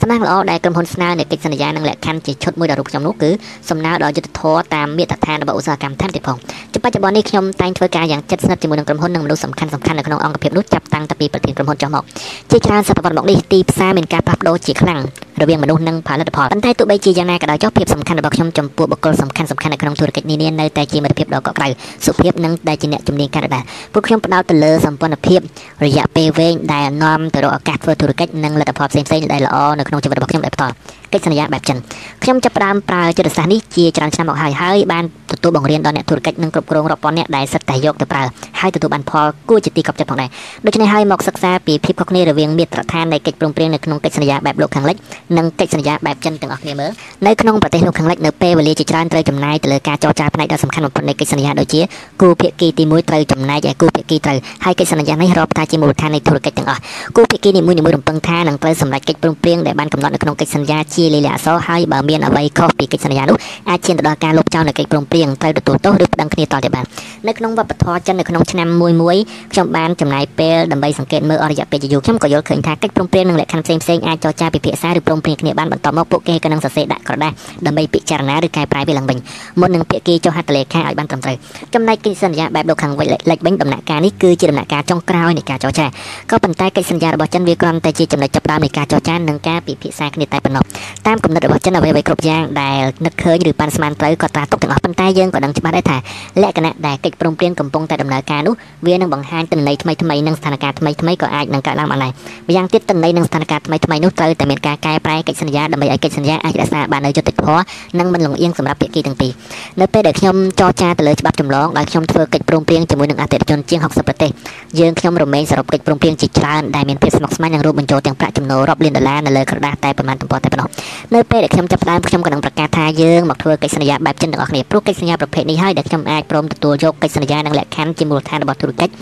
សំណាងល្អដែលក្រុមហ៊ុនស្នើនៅកិច្ចសន្យានិងលក្ខខណ្ឌជាឈុតមួយដល់រូបខ្ញុំនោះគឺសំណើដល់យុទ្ធធរតាមមាត្រដ្ឋានរបស់ឧស្សាហកម្មថែមទៀតផងជាបច្ចុប្បន្ននេះខ្ញុំតែងធ្វើការយ៉ាងជិតស្និទ្ធជាមួយនឹងក្រុមហ៊ុននិងមនុស្សសំខាន់ៗខាន់នៅក្នុងអង្គភាពនោះចាប់តាំងពីប្រធានក្រុមហ៊ុនចុះមកជាច្រើនសតវត្សរ៍មកនេះទីផ្សារមានការផ្លាស់ប្ដូរជាខ្លាំងរវាងមនុស្សនិងផលិតផលប៉ុន្តែទោះបីជាយ៉ាងណាក៏ដោយចុះភាពសំខាន់របស់ខ្ញុំចំពោះបុគ្គលសំខាន់សំខាន់នៅក្នុងธุរកិច្ចនានានៅតែជាមិត្តភាពដ៏កក់ក្ដៅសុភាពនិងដែលជាអ្នកជំនាញការដែរពួកខ្ញុំផ្ដោតទៅលើសម្ព័ន្ធភាពរយៈពេលវែងដែលនាំទៅរកឱកាសធ្វើธุរកិច្ចនិងលទ្ធផលផ្សេងៗដែលល្អនៅក្នុងជីវិតរបស់ខ្ញុំដោយផ្ទាល់ កិច្ចសន្យាបែបចិនខ្ញុំចាប់ផ្ដើមប្រើចិត្តសាស្ត្រនេះជាច្រើនឆ្នាំមកហើយហើយបានទទួលបង្រៀនដល់អ្នកធុរកិច្ចនិងគ្រប់គ្រងរាប់ពាន់អ្នកដែលសិតតែយកទៅប្រើហើយទទួលបានផលគួរជាទីកប់ចិត្តផងដែរដូច្នេះហើយមកសិក្សាពីភាពខុសគ្នារវាងមាត្រដ្ឋាននៃកិច្ចព្រមព្រៀងនៅក្នុងកិច្ចសន្យាបែបលោកខាងលិចនិងកិច្ចសន្យាបែបចិនទាំងអស់គ្នាមើលនៅក្នុងប្រទេសលោកខាងលិចនៅពេលវេលាជាច្រើនត្រូវចំណាយទៅលើការចរចាផ្នែកដ៏សំខាន់បំផុតនៃកិច្ចសន្យាដូចជាគូភាគីទី1ត្រូវចំណាយឲ្យគូភាគីត្រូវហើយកិច្ចសន្យានេះរាប់ថាជាមូលដ្ឋាននៃធុរកិច្ចទាំងអស់គូភាគីនីមួយៗរំពឹងថានឹងត្រូវសម្រេចកិច្ចព្រមព្រៀងដែលបានកំណត់នៅក្នុងកិច្ចសន្យាជាលិលាអក្សរហើយបើមានអ្វីខុសពីកិច្ចសន្យានោះអាចឈានទៅដល់ការលុបចោលនៅកិច្ចព្រមព្រៀងត្រូវទទួលទោសឬប្តឹងគ្នាតទៅបាននៅក្នុងវប្បធម៌ចិននៅក្នុងឆ្នាំមួយមួយខ្ញុំបានចំណាយពេលដើម្បីសង្កេតមើលអរិយពេលជាយូរខ្ញុំក៏យល់ឃើញថាកិច្ចព្រមព្រៀងនិងលក្ខខណ្ឌផ្សេងៗអាចចរចាពិភាក្សាឬព្រមព្រៀងគ្នាបានបន្តមកពួកគេក៏នឹងសរសេរដាក់ក្រដាសដើម្បីពិចារណាឬកែប្រែវាឡើងវិញមុននឹងភាគីចុះហត្ថលេខាឲ្យបានត្រឹមត្រូវចំណែកកិច្ចសន្យាបែបលោកខាងវិញលេចវិញដំណាក់កាលនេះគឺជាដំណាក់កាលចុងក្រោយនៃការចរចាក៏ប៉ុន្តែកិច្ចសន្យារបស់ចិនវាគ្រាន់តែជាចំណុចចាប់ផ្ដើមនៃការចរចានិងការពិភាក្សាគ្នាតែប៉ុណ្ណោះតាមគំនិតរបស់ចិនអ្វីៗគ្រប់យ៉ាងដែលនឹកឃើញឬប៉ាន់ស្មានត្រូវក៏ត្រាទុកទាំងអស់ប៉ុន្តែយើងក៏ដឹងច្បាស់ដែរថាលក្ខណៈដែលកិច្ចព្រមព្រៀងកំពុងតែដំណើរការនោះវានឹងបង្ហាញទិន្នន័យថ្មីថ្មីនិងស្ថានភាពថ្មីថ្មីក៏អាចនឹងកើតឡើងបានដែរម្យ៉ាងទៀតទិន្នន័យនិងស្ថានភាពថ្មីថ្មីនោះត្រូវតែមានការកែប្រែកិច្ចសន្យាដើម្បីឲ្យកិច្ចសន្យាអាចរក្សាបាននូវយុត្តិធម៌និងមិនលំអៀងសម្រាប់ភាគីទាំងពីរនៅពេលដែលខ្ញុំចរចាទៅលើច្បាប់ចម្លងដោយខ្ញុំធ្វើកិច្ចព្រមព្រៀងជាមួយនឹងអតិថិជនជាង60ប្រទេសយើងខ្ញុំរមែងសរុបកិច្ចព្រមព្រៀងជាច្រើនដែលមានភាពស្មុគស្មាញនិងរួមបញ្ចូលទាំងប្រាក់ចំណូលរាប់លានដុល្លារនៅលើក្រដាសតែប៉ុន្មានទំព័រតែប៉ុណ្ណោះនៅពេលដែលខ្ញុំចាប់ផ្ដើមខ្ញុំក៏នឹងប្រកាសថាយើងមកធ្វើកិច្ចសន្យាបែបចិនទាំងអស់គ្នាព្រោះកិច្ចសន្យាប្រភេទនេះហើយដែលខ្ញុំអាចព្រមទទួលយកកិច្ចសន្យានិងលក្ខខណ្ឌជាមូលដ្ឋានរបស់ធុរកិច្ច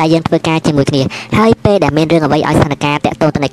ដែលយើងធ្វើការជាមួយគ្នាហើយពេលដែលមានរឿងអ្វីឲ្យស្ថានភាពតាក់ទងទៅនឹង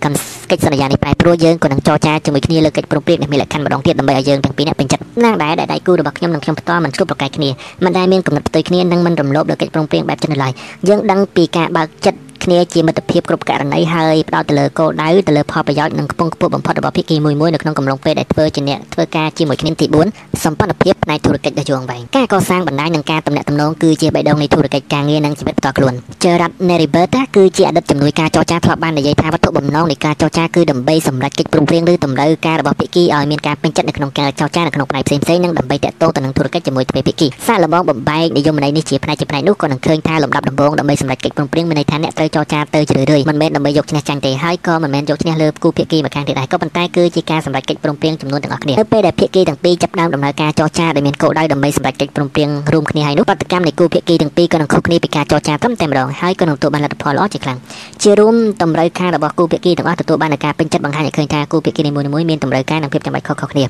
កិច្ចសន្យានេះប្រែប្រួលយើងក៏នឹងចរចាជាមួយគ្នាលើកិច្ចព្រមព្រៀងដែលមានលក្ខខណ្ឌម្ដងទៀតដើម្បីឲ្យយើងទាំងពីរនាក់ពេញចិត្តណាងដែរដែលដៃគូរបស់ខ្ញុំនិងខ្ញុំផ្ទាល់មិនជួបប្រកែកគ្នាមិនដែលមានកំណត់ផ្ទុយគ្នានិងមិនរំលោភលើកិច្ចព្រមព្រៀងបែបចិនឡើយយើងដឹងពីការបើកចិត្ត គ្នាជាមិត្តភាពគ្រប់ករណីហើយផ្ដោតទៅលើគោលដៅទៅលើផលប្រយោជន៍និងខ្ពង់ខ្ពស់បំផុតរបស់ភាគីមួយមួយនៅក្នុងកំឡុងពេលដែលធ្វើជាអ្នកធ្វើការជាមួយគ្នាទី4សម្ព័ន្ធភាពផ្នែកធុរកិច្ចដ៏យូរអង្វែងការកសាងបណ្ដាញនិងការទំនាក់ទំនងគឺជាបេះដូងនៃធុរកិច្ចការងារនិងជីវិតផ្ទាល់ខ្លួន Gerard Neribert គឺជាអតីតជំនួយការចរចាធ្លាប់បាននិយាយថាវត្ថុបំណងនៃការចរចាគឺដើម្បីសម្រេចកិច្ចព្រមព្រៀងឬតម្រូវការរបស់ភាគីឲ្យមានការពេញចិត្តនៅក្នុងការចរចានៅក្នុងផ្នែកផ្សេងៗនិងដើម្បីតាក់ទងទៅនឹងធុរកិច្ចជាមួយទ្វេភាគីសាកល្បងបំបែកនិយមន័យនេះជាផ្នែកជាផ្នែកនោះក៏នឹងឃើញថាលំដាប់ដំបូងដើម្បីសម្រេចកិច្ចព្រមព្រៀងមានន័យថាអ្នកត្រូវចរចាទៅជ្រឿយៗមិនមែនដើម្បីយកឈ្នះចាញ់ទេហើយក៏មិនមែនយកឈ្នះលើគូភាគីម្ខាងទៀតដែរក៏ប៉ុន្តែគឺជាការសម្រេចកិច្ចព្រមព្រៀងចំនួនទាំងអស់គ្នានៅពេលដែលភាគីទាំងពីរចាប់ផ្ដើមដំណើរការចរចាដែលមានគោលដៅដើម្បីសម្រេចកិច្ចព្រមព្រៀងរួមគ្នាហើយនោះប្រតិកម្មនៃគូភាគីទាំងពីរក៏នឹងខុសគ្នាពីការចរចាត្រឹមតែម្ដងហើយក៏នឹងទទួលបានលទ្ធផលល្អជាខ្លាំងជារួមតម្រូវការរបស់គូភាគីទាំងអស់ទទួលបាននូវការពេញចិត្តបង្ហាញឲ្យឃើញថាគូភាគីនីមួយៗមានតម្រូវការនិងភាពចាំបាច់ខុសៗគ្នា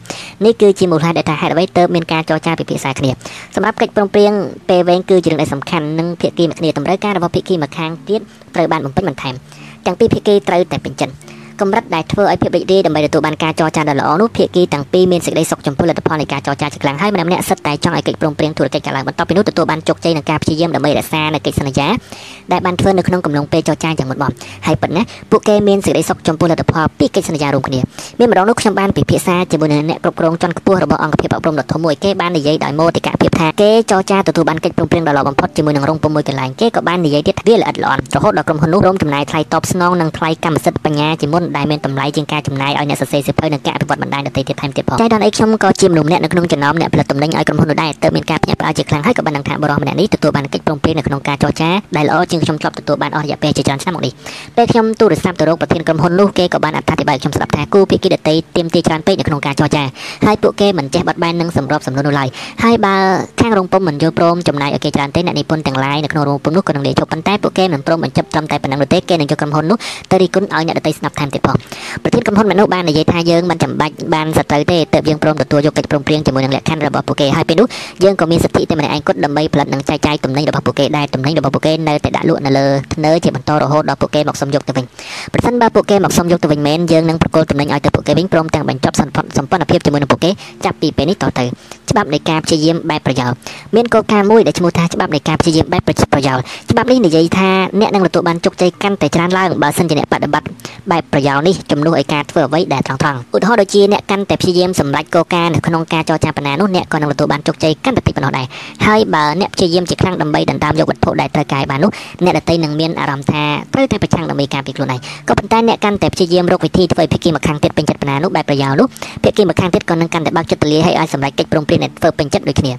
នេះគឺជាមូលហេតុដែលថាហេតុអ្វីទើបមានការចរចាពិភាក្សាគ្នាសម្រាប់កិច្ចព្រមព្រៀងពេលវែងគឺជារឿងដែលសំខាន់និងភាគីម្ខាងតម្រូវការរបស់ភាគីម្ខាងទៀតត្រូវបានបំពេញបន្ថែមទាំងពីរភាគីត្រូវតែពេញចិត្ត កម្រិតដែលធ្វើឲ្យភាពរីករាយដើម្បីទទួលបានការចរចាដ៏ល្អនោះភាគីទាំងពីរមានសេចក្តីសុខចំពោះលទ្ធផលនៃការចរចាជាខ្លាំងហើយម្នាក់ម្នាក់សិតតែចង់ឲ្យកិច្ចព្រមព្រៀងធុរកិច្ចកើតឡើងបន្ទាប់ពីនោះទទួលបានជោគជ័យនឹងការព្យាយាមដើម្បីរក្សានៅកិច្ចសន្យាដែលបានធ្វើនៅក្នុងកំឡុងពេលចរចាយ៉ាងមុតមមហើយប៉ុណ្ណាពួកគេមានសេចក្តីសុខចំពោះលទ្ធផលពីកិច្ចសន្យារួមគ្នាមានម្ដងនោះខ្ញុំបានពិភាក្សាជាមួយនឹងអ្នកគ្រប់គ្រងជាន់ខ្ពស់របស់អង្គភាពអប់រំដ៏ធំមួយគេបាននិយាយដោយមោទកភាពថាគេចរចាទទួលបានកិច្ចព្រមព្រៀងដ៏ល្អបំផុតជាមួយនឹងរងពុំមួយកន្លែងគេក៏បាននិយាយទៀតថាវាល្អិតល្អន់រហូតដល់ក្រុមហ៊ុននោះរំចំណាយថ្លៃតបស្នងនិងថ្លៃកម្មសិទ្ធិបញ្ញាជាមុនដែលមានតម្លៃជាងការចំណាយឲ្យអ្នកសរសេរសៀវភៅនិងការអភិវឌ្ឍបណ្ដាញដទៃទៀតថែមទៀតផងចៃដនអីខ្ញុំក៏ជាមនុស្សម្នាក់នៅក្នុងចំណោមអ្នកផលិតទំនិញឲ្យក្រុមហ៊ុននោះដែរទើបមានការភ្ញាក់ផ្អើលជាខ្លាំងហើយក៏បានដឹងថាបរិះម្នាក់នេះទទួលបានកិច្ចព្រមព្រៀងនៅក្នុងការចរចាដែលល្អជាងខ្ញុំជាប់ទទួលបានអស់រយៈពេលជាច្រើនឆ្នាំមកនេះពេលខ្ញុំទូរស័ព្ទទៅរកប្រធានក្រុមហ៊ុននោះគេក៏បានអត្ថាធិប្បាយខ្ញុំស្ដាប់ថាគូភាគីដទៃទៀមទាច្រើនពេកនៅក្នុងការចរចាហើយពួកគេមិនចេះបត់បែននឹងសម្របសម្រួលនោះឡើយហើយបើខាងរោងពុំមិនយល់ព្រមចំណាយឲ្យគេច្រើនទេអ្នកនិពន្ធទាំងឡាយនៅក្នុងរោងពុំនោះក៏នឹងលាឈប់ប៉ុន្តែពួកគេមិនព្រមបញ្ចប់ត្រឹមតែប៉ុណ្ណឹងនោះទេគេនឹងយកក្រុមហ៊ុននោះទៅរីគុណឲ្យអ្នកដទៃស្ដាប់ថែមទៀតផងប្រធានក្រុមហ៊ុនម្នាក់នោះបាននិយាយថាយើងមិនចាំបាច់បានសត្រូវទេទើបយើងព្រមទទួលយកកិច្ចព្រមព្រៀងជាមួយនឹងលក្ខខណ្ឌរបស់ពួកគេហើយពេលនោះយើងក៏មានសិទ្ធិតែម្នាក់ឯងគត់ដើម្បីផលិតនិងចែកចាយទំនិញរបស់ពួកគេដែលទំនិញរបស់ពួកគេនៅតែដាក់លក់នៅលើធ្នើជាបន្តរហូតដល់ពួកគេមកសុំយកទៅវិញប្រសិនបើពួកគេមកសុំយកទៅវិញមែនយើងនឹងប្រគល់ទំនិញឲ្យទៅពួកគេវិញព្រមទាំងបញ្ចប់សម្ព័ន្ធភាពជាមួយនឹងពួកគេចាប់ពីពេលនេះតទៅ ច្បាប់នៃការព្យាយាមបែបប្រយោលមានគោលការណ៍មួយដែលឈ្មោះថាច្បាប់នៃការព្យាយាមបែបប្រយោលច្បាប់នេះនិយាយថាអ្នកនឹងទទួលបានជោគជ័យកាន់តែច្រើនឡើងបើសិនជាអ្នកបដិបត្តិបែបប្រយោលនេះជំនួសឲ្យការធ្វើអ្វីដែលត្រង់ត្រង់ឧទាហរណ៍ដូចជាអ្នកកាន់តែព្យាយាមសម្រេចគោលការណ៍នៅក្នុងការចរចាបណ្ណានោះអ្នកក៏នឹងទទួលបានជោគជ័យកាន់តែតិចប៉ុណ្ណោះដែរហើយបើអ្នកព្យាយាមជាខ្លាំងដើម្បីដណ្ដើមយកវត្ថុដែលត្រូវការបាននោះអ្នកដទៃនឹងមានអារម្មណ៍ថាត្រូវតែប្រឆាំងដើម្បីការពារខ្លួនឯងក៏ប៉ុន្តែអ្នកកាន់តែព្យាយាមរកវិធីធ្វើឲ្យភាគីម្ខាងទៀតពេញចិត្តបណ្ណានោះបែបប្រយោលនោះភាគីម្ខាងទៀតក៏នឹងកាន់តែបើកចិត្តទូលាយឲ្យអាចសម្រេចកិច្ចព្រមព្រៀងដែលធ្វើពេញចិត្តដូចគ្នា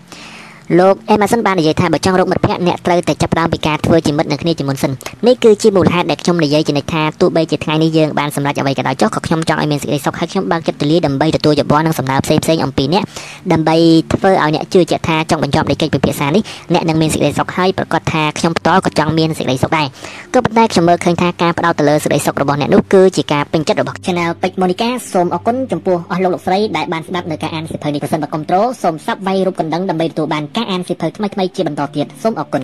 លោក Emerson បាននិយាយថាបើចង់រកមិត្តភ័ក្តិអ្នកត្រូវតែចាប់ផ្ដើមពីការធ្វើជាមិត្តនឹងគ្នាជាមុនសិននេះគឺជាមូលហេតុដែលខ្ញុំនិយាយជានិច្ចថាទោះបីជាថ្ងៃនេះយើងបានសម្រេចអ្វីក៏ដោយចុះក៏ខ្ញុំចង់ឲ្យមានសេចក្តីសុខហើយខ្ញុំបើកចិត្តទូលាយដើម្បីទទួលយោបល់និងសំណើផ្សេងផ្សេងអំពីអ្នកដើម្បីធ្វើឲ្យអ្នកជឿជាក់ថាចង់បញ្ចប់នៃកិច្ចពិភាក្សានេះអ្នកនឹងមានសេចក្តីសុខហើយប្រកាសថាខ្ញុំផ្ទាល់ក៏ចង់មានសេចក្តីសុខដែរក៏ប៉ុន្តែខ្ញុំមើលឃើញថាការផ្ដោតទៅលើសេចក្តីសុខរបស់អ្នកនោះគឺជាការពេញចិត្តរបស់ Channel ពេជ្រ Monica សូមអរគុណចំពោះអស់លោកលោកស្រីដែលបានស្ដាប់នៅការអានសិភៅនេះប្រសិនបើគ្រប់ត្រូលសូមសាប់វាយរូបកណ្ដឹងដើម្បីទទួលបានការអានសិភៅថ្មីថ្មីជាបន្តទៀតសូមអរគុណ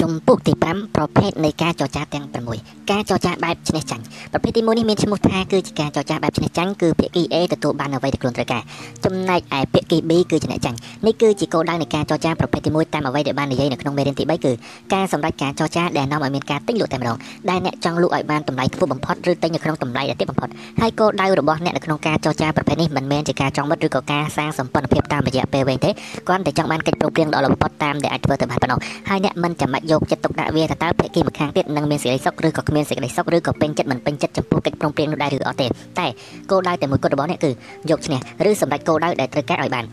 ជំពូកទី5ប្រភេទនៃការចរចាទាំង6ការចរចាបែបឈ្នះចាញ់ប្រភេទទី1នេះមានឈ្មោះថាគឺជាការចរចាបែបឈ្នះចាញ់គឺភាគី A ទទួលបានអ្វីដែលខ្លួនត្រូវការចំណែកឯភាគី B គឺជាអ្នកចាញ់នេះគឺជាគោលដៅនៃការចរចាប្រភេទទី1តាមអ្វីដែលបាននិយាយនៅក្នុងមេរៀនទី3គឺការសម្រេចការចរចាដែលនាំឲ្យមានការទិញលក់តែម្ដងដែលអ្នកចង់លក់ឲ្យបានតម្លៃខ្ពស់បំផុតឬទិញនៅក្នុងតម្លៃដែលទាបបំផុតហើយគោលដៅរបស់អ្នកនៅក្នុងការចរចាប្រភេទនេះមិនមែនជាការចង់មិត្តឬក៏ការសាងសម្ព័ន្ធភាពតាមរយៈពេលវែងទេគ្រាន់តែចង់បានកិច្ចព្រមព្រៀងដ៏ល្អបំផុតតាមដែលអាចធ្វើទៅបានប៉ុណ្ណោះហើយអ្នកមិនចាំបាច់យកចិត្តទុកដាក់វាថាតើភាគីម្ខាងទៀតនឹងមានសេចក្តីសុខឬក៏គ្មានសេចក្តីសុខឬក៏ពេញចិត្តមិនពេញចិត្តចំពោះកិច្ចព្រមព្រៀងនោះដែរឬអត់ទេតែគោលដៅតែមួយគត់របស់អ្នកគឺយកឈ្នះឬសម្រេចគោលដៅដែលត្រូវការឲ្យបាន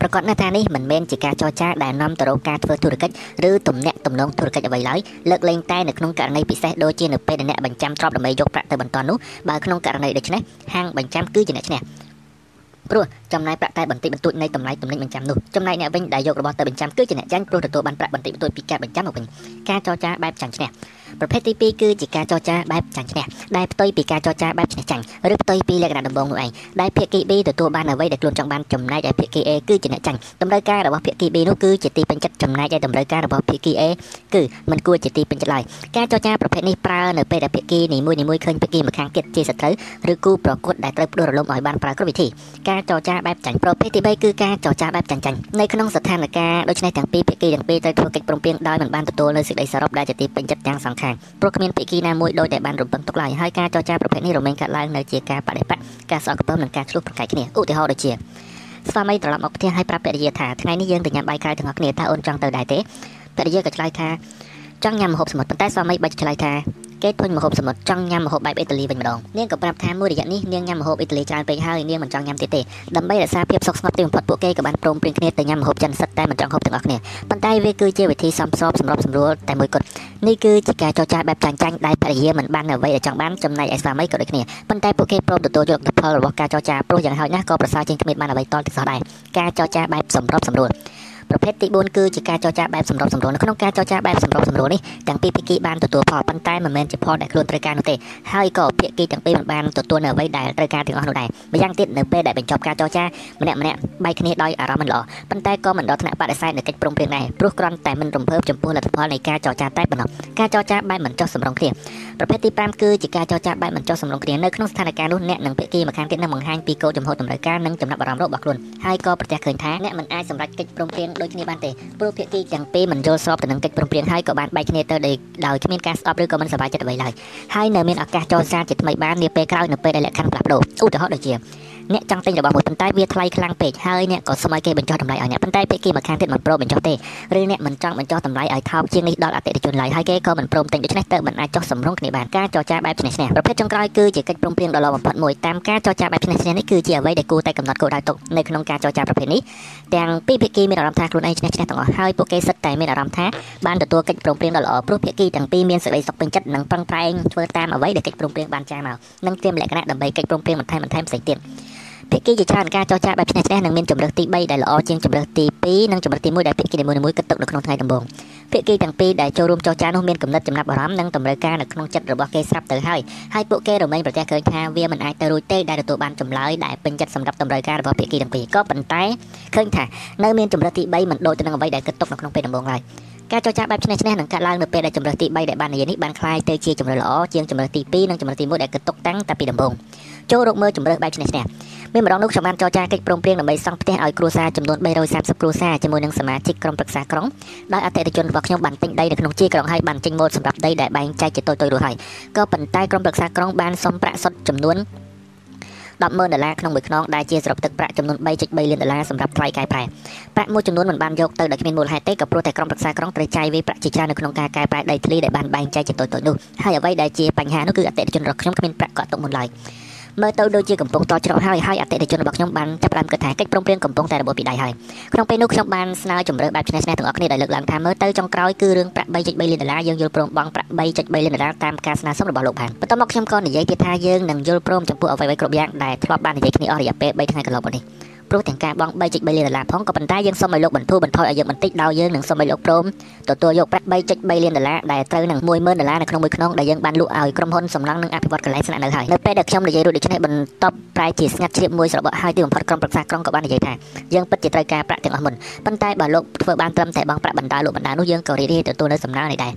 ប្រកាសណាស់ថានេះមិនមែនជាការចរចាដែលនាំទៅរកការធ្វើធុរកិច្ចឬទំនាក់ទំនងធុរកិច្ចអ្វីឡើយលើកលែងតែនៅក្នុងករណីពិសេសដូចជានៅពេលដែលអ្នកបញ្ចាំទ្រព្យដើម្បីយកប្រាក់ទៅបន្តនោះបើក្នុងករណីដូច្នេះហាងបញ្ចាំគឺជាអ្នកឈ្នះព្រោះចំណាយប្រាក់តែបន្តិចបន្តួចនៃតម្លៃទំនិញបញ្ចាំនោះចំណែកអ្នកវិញដែលយករបស់ទៅបញ្ចាំគឺជាអ្នកចាញ់ព្រោះទទួលបានប្រាក់បន្តិចបន្តួចពីការបញ្ចាំមកវិញការចរចាបែបចាញ់ឈ្នះប្រភេទទី2គឺជាការចរចាបែបចាញ់ឈ្នះដែលផ្ទុយពីការចរចាបែបឈ្នះចាញ់ឬផ្ទុយពីលក្ខណៈដំបូងនោះឯងដែលភាគី B ទទួលបានអ្វីដែលខ្លួនចង់បានចំណែកឯភាគី A គឺជាអ្នកចាញ់តម្រូវការរបស់ភាគី B នោះគឺជាទីពេញចិត្តចំណែកឯតម្រូវការរបស់ភាគី A គឺមិនគួរជាទីពេញចិត្តឡើយការចរចាប្រភេទនេះប្រើនៅពេលដែលភាគីនីមួយៗឃើញភាគីម្ខាងទៀតជាសត្រូវឬគូប្រកួតដែលត្រូវផ្ដួលរលំឲ្យបានប្រើគ្រប់វិធីការចរចាបែបចាញ់ប្រភេទទី3គឺការចរចាបែបចាញ់ចាញ់នៅក្នុងស្ថានភាពដូចនេះទាំងពីរភាគីទាំងពីរត្រូវធ្វើកិច្ចព្រមព្រៀងដោយមិនបានទទួលនៅសេចក្តីសរុបដែលជាទីពេញចិត្តទាំងសងខាងព្រោះគ្មានភាគីណាមួយដោយតែបានរំពឹងទុកឡើយហើយការចរចាប្រភេទនេះរមែងកាត់ឡើងនៅជាការបដិបត្តិការស្អកខ្ពើមនិងការឆ្លោះប្រកែកគ្នាឧទាហរណ៍ដូចជាស្វាមីត្រឡប់មកផ្ទះហើយប្រាប់ភរិយាថាថ្ងៃនេះយើងទៅញ៉ាំបាយក្រៅទាំងអស់គ្នាតើអូនចង់ទៅដែរទេភរិយាក៏ឆ្លើយថាចង់ញ៉ាំម្ហូបសមុទ្រប៉ុន្តែស្វាមីបាច់ឆ្លើយថា គេធុញម្ហូបសមុទ្រចង់ញ៉ាំម្ហូបបែបអ៊ីតាលីវិញម្ដងនាងក៏ប្រាប់ថាមួយរយៈនេះនាងញ៉ាំម្ហូបអ៊ីតាលីច្រើនពេកហើយនាងមិនចង់ញ៉ាំទៀតទេដើម្បីរក្សាភាពសុខស្ងប់ទីបំផុតពួកគេក៏បានព្រមព្រៀងគ្នាទៅញ៉ាំម្ហូបចិនសិតតែមិនចង់ហូបទាំងអស់គ្នាប៉ុន្តែវាគឺជាវិធីសំស្របសម្របសម្រួលតែមួយគត់នេះគឺជាការចរចាបែបចាញ់ចាញ់ដែលភរិយាមិនបានអ្វីដែលចង់បានចំណែកឯស្វាមីក៏ដូចគ្នាប៉ុន្តែពួកគេព្រមទទួលយកលទ្ធផលរបស់ការចរចាព្រោះយ៉ាងហោចណាស់ក៏ប្រសើរជាងគ្មានបានអ្វីតល់ទៅសោះដែរការចរចាបែបសម្របសម្រួល ប្រភេទទី4គឺជាការចរចាបែបសម្របសម្រួលនៅក្នុងការចរចាបែបសម្របសម្រួលនេះទាំងពីរភាគីបានទទួលផលប៉ុន្តែមិនមែនជាផលដែលខ្លួនត្រូវការនោះទេហើយក៏ភាគីទាំងពីរមិនបានទទួលនៅអ្វីដែលត្រូវការទាំងអស់នោះដែរម្យ៉ាងទៀតនៅពេលដែលបញ្ចប់ការចរចាម្នាក់ម្នាក់បែកគ្នាដោយអារម្មណ៍មិនល្អប៉ុន្តែក៏មិនដល់ថ្នាក់បដិសេធនៅកិច្ចព្រមព្រៀងដែរព្រោះគ្រាន់តែមិនរំភើបចំពោះលទ្ធផលនៃការចរចាតែប៉ុណ្ណោះការចរចាបែបមិនចុះសម្រុងគ្នា ប្រភេទទី5គឺជាការចរចាបែបមិនចុះសម្រុងគ្នានៅក្នុងស្ថានភាពនោះអ្នកនិងភាគីម្ខាងទៀតនឹងបង្ហាញពីគោលចំហតម្រូវការនិងចំណាប់អារម្មណ៍របស់ខ្លួនហើយក៏ប្រទះឃើញថាអ្នកមិនអាចសម្រេចកិច្ចព្រមព្រៀងដូចគ្នាបានទេព្រោះភាគីទាំងពីរមិនយល់ស្របទៅនឹងកិច្ចព្រមព្រៀងហើយក៏បានបែកគ្នាទៅដោយគ្មានការស្ដាប់ឬក៏មិនសប្បាយចិត្តអ្វីឡើយហើយនៅមានឱកាសចរចាជាថ្មីបាននាពេលក្រោយនៅពេលដែលលក្ខខណ្ឌផ្លាស់ប្ដូរឧទាហរណ៍ដូចជា អ្នកចង់ទិញរបស់មួយប៉ុន្តែវាថ្លៃខ្លាំងពេកហើយអ្នកក៏សុំឲ្យគេបញ្ចុះតម្លៃឲ្យអ្នកប៉ុន្តែភាគីម្ខាងទៀតមិនព្រមបញ្ចុះទេឬអ្នកមិនចង់បញ្ចុះតម្លៃឲ្យថោកជាងនេះដល់អតិថិជនឡើយហើយគេក៏មិនព្រមទិញដូច្នេះទៅមិនអាចចុះសម្រុងគ្នាបានការចរចាបែបឈ្នះឈ្នះប្រភេទចុងក្រោយគឺជាកិច្ចព្រមព្រៀងដ៏ល្អបំផុតមួយតាមការចរចាបែបឈ្នះឈ្នះនេះគឺជាអ្វីដែលគួរតែកំណត់គោលដៅទុកនៅក្នុងការចរចាប្រភេទនេះទាំងពីរភាគីមានអារម្មណ៍ថាខ្លួនឯងឈ្នះឈ្នះទាំងអស់ហើយពួកគេសិតតែមានអារម្មណ៍ថាបានទទួលកិច្ចព្រមព្រៀងដ៏ល្អព្រោះភាគីទាំងពីរមានសេចក្តីសុខពេញចិត្តនិងប្រឹងប្រែងធ្វើតាមអ្វីដែលកិច្ចព្រមព្រៀងបានចារមកនិងត្រៀមលក្ខណៈដើម្បីកិច្ចព្រមព្រៀងបន្ថែមបន្ថែមផ្សេងទៀត ភាគីជាច្រើនការចរចាបែបឈ្នះឈ្នះនឹងមានជំរើសទី3ដែលល្អជាងជំរើសទី2និងជំរើសទី1ដែលភាគីនីមួយៗគិតទុកនៅក្នុងថ្ងៃដំបូងភាគីទាំងពីរដែលចូលរួមចរចានោះមានគំនិតចំណាប់អារម្មណ៍និងតម្រូវការនៅក្នុងចិត្តរបស់គេស្រាប់ទៅហើយហើយពួកគេរមែងប្រទះឃើញថាវាមិនអាចទៅរួចទេដែលទទួលបានចម្លើយដែលពេញចិត្តសម្រាប់តម្រូវការរបស់ភាគីទាំងពីរក៏ប៉ុន្តែឃើញថានៅមានជំរើសទី3មិនដូចទៅនឹងអ្វីដែលគិតទុកនៅក្នុងពេលដំបូងឡើយការចរចាបែបឈ្នះឈ្នះនឹងកាត់ឡើងនៅពេលដែលជំរើសទី3ដែលបាននិយាយនេះបានคล้ายទៅជាជំរើសល្អជាងជំរើសទី2និងជំរើសទី1ដែលគិតទុកតាំងតែពីដំបូងចូលរកមើលជំរើសបែបឈ្នះឈ្នះ មានម្ដងនោះខ្ញុំបានចរចាកិច្ចព្រមព្រៀងដើម្បីសង់ផ្ទះឲ្យគ្រួសារចំនួន330គ្រួសារជាមួយនឹងសមាជិកក្រុមប្រឹក្សាក្រុងដោយអតិថិជនរបស់ខ្ញុំបានទិញដីនៅក្នុងជាក្រុងហើយបានចេញម៉ូដសម្រាប់ដីដែលបែងចែកជាតូចៗរួចហើយក៏ប៉ុន្តែក្រុមប្រឹក្សាក្រុងបានសុំប្រាក់សុទ្ធចំនួន100000ដុល្លារក្នុងមួយខ្នងដែលជាសរុបទឹកប្រាក់ចំនួន3.3លានដុល្លារសម្រាប់ថ្លៃកែប្រែប្រាក់មួយចំនួនមិនបានយកទៅដោយគ្មានមូលហេតុទេក៏ព្រោះតែក្រុមប្រឹក្សាក្រុងត្រូវចាយវាប្រាក់ជាច្រើននៅក្នុងការកែប្រែដីធ្លីដែលបានបែងចែកជាតូចៗនោះហើយអ្វីដែលជាបញ្ហានោះគឺអតិថិជនរបស់ខ្ញុំគ្មានប្រាក់កក់ទុកមុនឡើយ មើលទៅដូចជាកំពុងតច្រកហើយហើយអតិថិជនរបស់ខ្ញុំបានចាប់ផ្ដើមគិតថាកិច្ចព្រមព្រៀងកំពុងតែរបបពីដៃហើយក្នុងពេលនោះខ្ញុំបានស្នើជំរឿបែបឆ្នេះឆ្នេះទាំងអស់គ្នាដោយលើកឡើងថាមើលទៅចុងក្រោយគឺរឿងប្រាក់3.3លានដុល្លារយើងយល់ព្រមបង់ប្រាក់3.3លានដុល្លារតាមការស្នើសុំរបស់លោកបានបន្ទាប់មកខ្ញុំក៏និយាយទៀតថាយើងនឹងយល់ព្រមចំពោះអ្វីៗគ្រប់យ៉ាងដែលធ្លាប់បាននិយាយគ្នាអស់រយៈពេល3ថ្ងៃកន្លងមកនេះ ព្រោះទាំងការបង់3.3លានដុល្លារផងក៏ប៉ុន្តែយើងសូមឲ្យលោកបន្ធូរបន្ថយឲ្យយើងបន្តិចដោយយើងនឹងសូមឲ្យលោកព្រមទទួលយកប្រាក់3.3លានដុល្លារដែលត្រូវនឹង10000ដុល្លារនៅក្នុងមួយខ្នងដែលយើងបានលក់ឲ្យក្រុមហ៊ុនសំណង់និងអភិវឌ្ឍកន្លែងស្នាក់នៅហើយនៅពេលដែលខ្ញុំនិយាយរួចដូច្នេះបន្ទាប់ប្រែជាស្ងាត់ជ្រាបមួយស្របហើយទីបំផុតក្រុមប្រឹក្សាក្រុងក៏បាននិយាយថាយើងពិតជាត្រូវការប្រាក់ទាំងអស់មុនប៉ុន្តែបើលោកធ្វើបានត្រឹមតែបង់ប្រាក់បណ្ដាលក់បណ្ដានោះយើងក៏រីករាយទទួលនៅសំណើនេះដែរ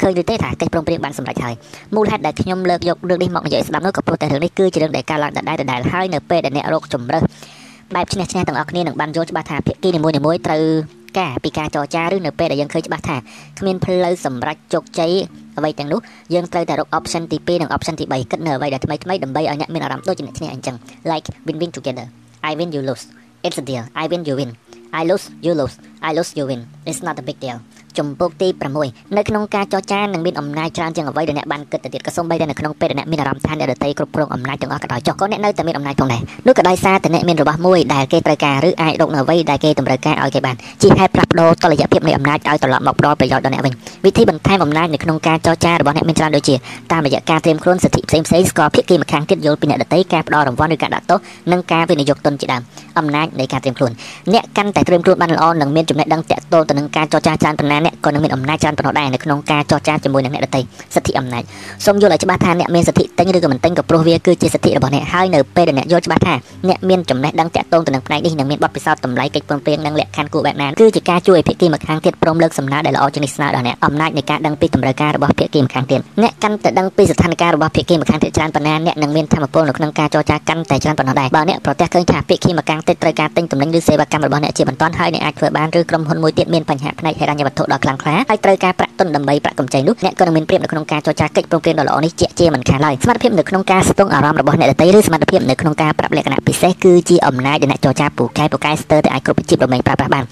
ឃើញឬទេថាកិច្ចព្រមព្រៀងបានសម្រេចហើយមូលហេតុដែលខ្ញុំលើកយករឿងនេះមកនិយាយស្ដាប់នោះក៏ព្រោះតែរឿងនេះគឺជារឿងដែលកើតឡើងដដែលដដែលហើយនៅពេលដែលអ្នករកជំរើស បែបឈ្នះឈ្នះទាំងអស់គ្នានឹងបានយល់ច្បាស់ថាភាគីនីមួយៗត្រូវការពីការចរចាឬនៅពេលដែលយើងឃើញច្បាស់ថាគ្មានផ្លូវសម្រេចជោគជ័យអ្វីទាំងនោះយើងត្រូវតែរក option ទី2និង option ទី3គិតនៅអ្វីដែលថ្មីថ្មីដើម្បីឲ្យអ្នកមានអារម្មណ៍ដូចជាអ្នកឈ្នះអញ្ចឹង like win win together I win you lose it's a deal I win you win I lose you lose I lose you win it's not a big deal ជំពូកទី6នៅក្នុងការចរចានឹងមានអំណាចច្រើនជាងអ្វីដែលអ្នកបានគិតទៅទៀតក៏សូម្បីតែនៅក្នុងពេលដែលអ្នកមានអារម្មណ៍ថាអ្នកដទៃគ្រប់គ្រងអំណាចទាំងអស់ក៏ដោយចុះក៏អ្នកនៅតែមានអំណាចផងដែរនោះក៏ដោយសារតែអ្នកមានរបស់មួយដែលគេត្រូវការឬអាចរកនៅអ្វីដែលគេតម្រូវការឲ្យគេបានជាហេតុផ្លាស់ប្ដូរតុល្យភាពនៃអំណាចឲ្យត្រឡប់មកផ្ដល់ប្រយោជន៍ដល់អ្នកវិញវិធីបន្ថែមអំណាចនៅក្នុងការចរចារបស់អ្នកមានច្រើនដូចជាតាមរយៈការត្រៀមខ្លួនសិទ្ធិផ្សេងផ្សេងស្គាល់ភាគីម្ខាងទៀតយល់ពីអ្នកដទៃការផ្ដល់រង្វាន់ឬការដាក់ទោសនិងការវិនិយោគទុនជាដើមអំណាចនៃការត្រៀមខ្លួនអ្នកកាន់តែត្រៀមខ្លួនបានល្អនិងមានចំណេះដឹងតាក់ទងទៅនឹងការចរចាច្រើនប៉ុណ្ណាអ្នកក៏នឹងមានអំណាចច្រើនប៉ុណ្ណោះដែរនៅក្នុងការចរចាជាមួយនឹងអ្នកដទៃសិទ្ធិអំណាចសូមយល់ឲ្យច្បាស់ថាអ្នកមានសិទ្ធិទិញឬក៏មិនទិញក៏ព្រោះវាគឺជាសិទ្ធិរបស់អ្នកហើយនៅពេលដែលអ្នកយល់ច្បាស់ថាអ្នកមានចំណេះដឹងតាក់ទងទៅនឹងផ្នែកនេះនិងមានបទពិសោធន៍តម្លៃកិច្ចព្រមព្រៀងនិងលក្ខខណ្ឌគួរបែបណាគឺជាការជួយឲ្យភាគីម្ខាងទៀតព្រមលើកសំណើដែលល្អជាងនេះស្នើដល់អ្នកអំណាចនៃការដឹងពីតម្រូវការរបស់ភាគីម្ខាងទៀតអ្នកកាន់តែដឹងពីស្ថានភាពរបស់ភាគីម្ខាងទៀតច្រើនប៉ុណ្ណាអ្នកនឹងមានធម៌ពលនៅក្នុងការចរចាកាន់តែច្រើនប៉ុណ្ណោះដែរបើអ្នកប្រទះឃើញថាភាគីម្ខាងទៀតត្រូវការទិញទំនិញឬសេវាកម្មរបស់អ្នកជាបន្តហើយអ្នកអាចធ្វើបានឬក្រុមហ៊ុនមួយទៀតមានបញ្ហាផ្នែកហិរញ្ញវត្ថុដ៏ខ្លាំងក្លាហើយត្រូវការប្រាក់ទុនដើម្បីប្រាក់កម្ចីនោះអ្នកក៏នឹងមានព្រៀបនៅក្នុងការចរចាកិច្ចព្រមព្រៀងដ៏ល្អនេះជាជាមិនខានឡើយសមត្ថភាពនៅក្នុងការស្ទង់អារម្មណ៍របស់អ្នកដទៃឬសមត្ថភាពនៅក្នុងការប្រាប់លក្ខណៈពិសេសគឺជាអំណាចដែលអ្នកចរចាពូកែពូកែស្ទើរតែអាចគ្រប់វិជ្ជាប្រមេងប្រើប្រាស់បាន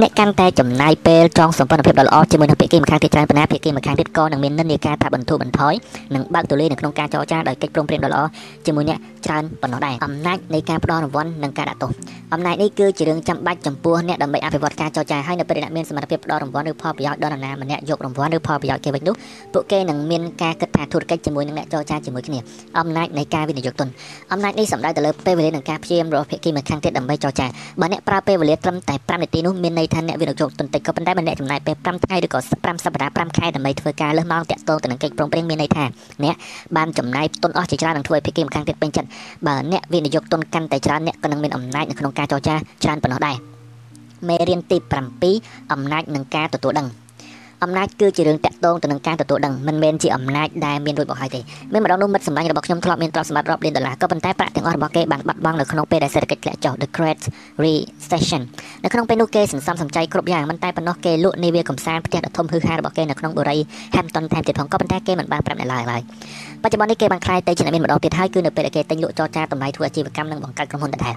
អ្នកកាន់តែចំណាយពេលចងសម្ព័ន្ធភាពដ៏ល្អជាមួយនឹងភាគីម្ខាងទៀតច្រើនប៉ុណ្ណាភាគីម្ខាងទៀតក៏នឹងមាននិន្នាការថាបន្ធូរបន្ថយនិងបើកទូលាយនៅក្នុងការចរចាដោយកិច្ចព្រមព្រៀងដ៏ល្អជាមួយអ្នកច្រើនប៉ុណ្ណោះដែរអំណាចនៃការផ្ដល់រង្វាន់និងការដាក់ទោសអំណាចនេះគឺជារឿងចាំបាច់ចំពោះអ្នកដើម្បីអភិវឌ្ឍការចរចាហើយនៅពេលអ្នកមានសមត្ថភាពផ្ដល់រង្វាន់ឬផលប្រយោជន៍ដល់នរណាម្នាក់យករង្វាន់ឬផលប្រយោជន៍គេវិញនោះពួកគេនឹងមានការគិតថាធុរកិច្ចជាមួយនឹងអ្នកចរចាជាមួយគ្នាអំណាចនៃការវិនិយោគទុនអំណាចនេះសំដៅទៅលើពេលវេលានិងការព្យាយាមរបស់ភាគីម្ខាងទៀតដើម្បីចរចាបើអ្នកប្រើពេលវេលាត្រឹមតែ5នាទីនោះមានន័យថាអ្នកវិនិយោគទុនតិចក៏ប៉ុន្តែបើអ្នកចំណាយពេល5ថ្ងៃឬក៏5សប្តាហ៍5ខែដើម្បីធ្វើការលើសម៉ោងតាក់ទងទៅនឹងកិច្ចព្រមព្រៀងមានន័យថាអ្នកបានចំណាយទុនអស់ជាច្រើននឹងធ្វើឲ្យភាគីម្ខាងទៀតពេញចិត្តបើអ្នកវិនិយោគទុនកាន់តែច្រើនអ្នកក៏នឹងមានអំណាចនៅក្នុងការចរចាច្រើនប៉ុណ្ណោះដែរ មេរៀនទី7អំណាចនឹងការទទួលដឹងអំណាចគឺជារឿងតាក់ទងទៅនឹងការទទួលដឹងមិនមែនជាអំណាចដែលមានរួចមកហើយទេមានម្ដងនោះមិត្តសម្លាញ់របស់ខ្ញុំធ្លាប់មានទ្រព្យសម្បត្តិរាប់លានដុល្លារក៏ប៉ុន្តែប្រាក់ទាំងអស់របស់គេបានបាត់បង់នៅក្នុងពេលដែលសេដ្ឋកិច្ចធ្លាក់ចុះ the Great Recession នៅក្នុងពេលនោះគេសន្សំសំចៃគ្រប់យ៉ាងមិនតែប៉ុណ្ណោះគេលក់នាវាកំសាន្តផ្ទះដ៏ធំហឺហារបស់គេនៅក្នុងបុរី Hampton ថែមទៀតផងក៏ប៉ុន្តែគេមិនបានប្រាប់អ្នកឡើយឡើយ បច្ចុប្បន្ននេះគេបានខ្លាយទៅជាអ្នកមានម្ដងទៀតហើយគឺនៅពេលដែលគេទិញលក់ចរចាតម្លៃធ្វើអាជីវកម្មនិងបង្កើតក្រុមហ៊ុនដដែល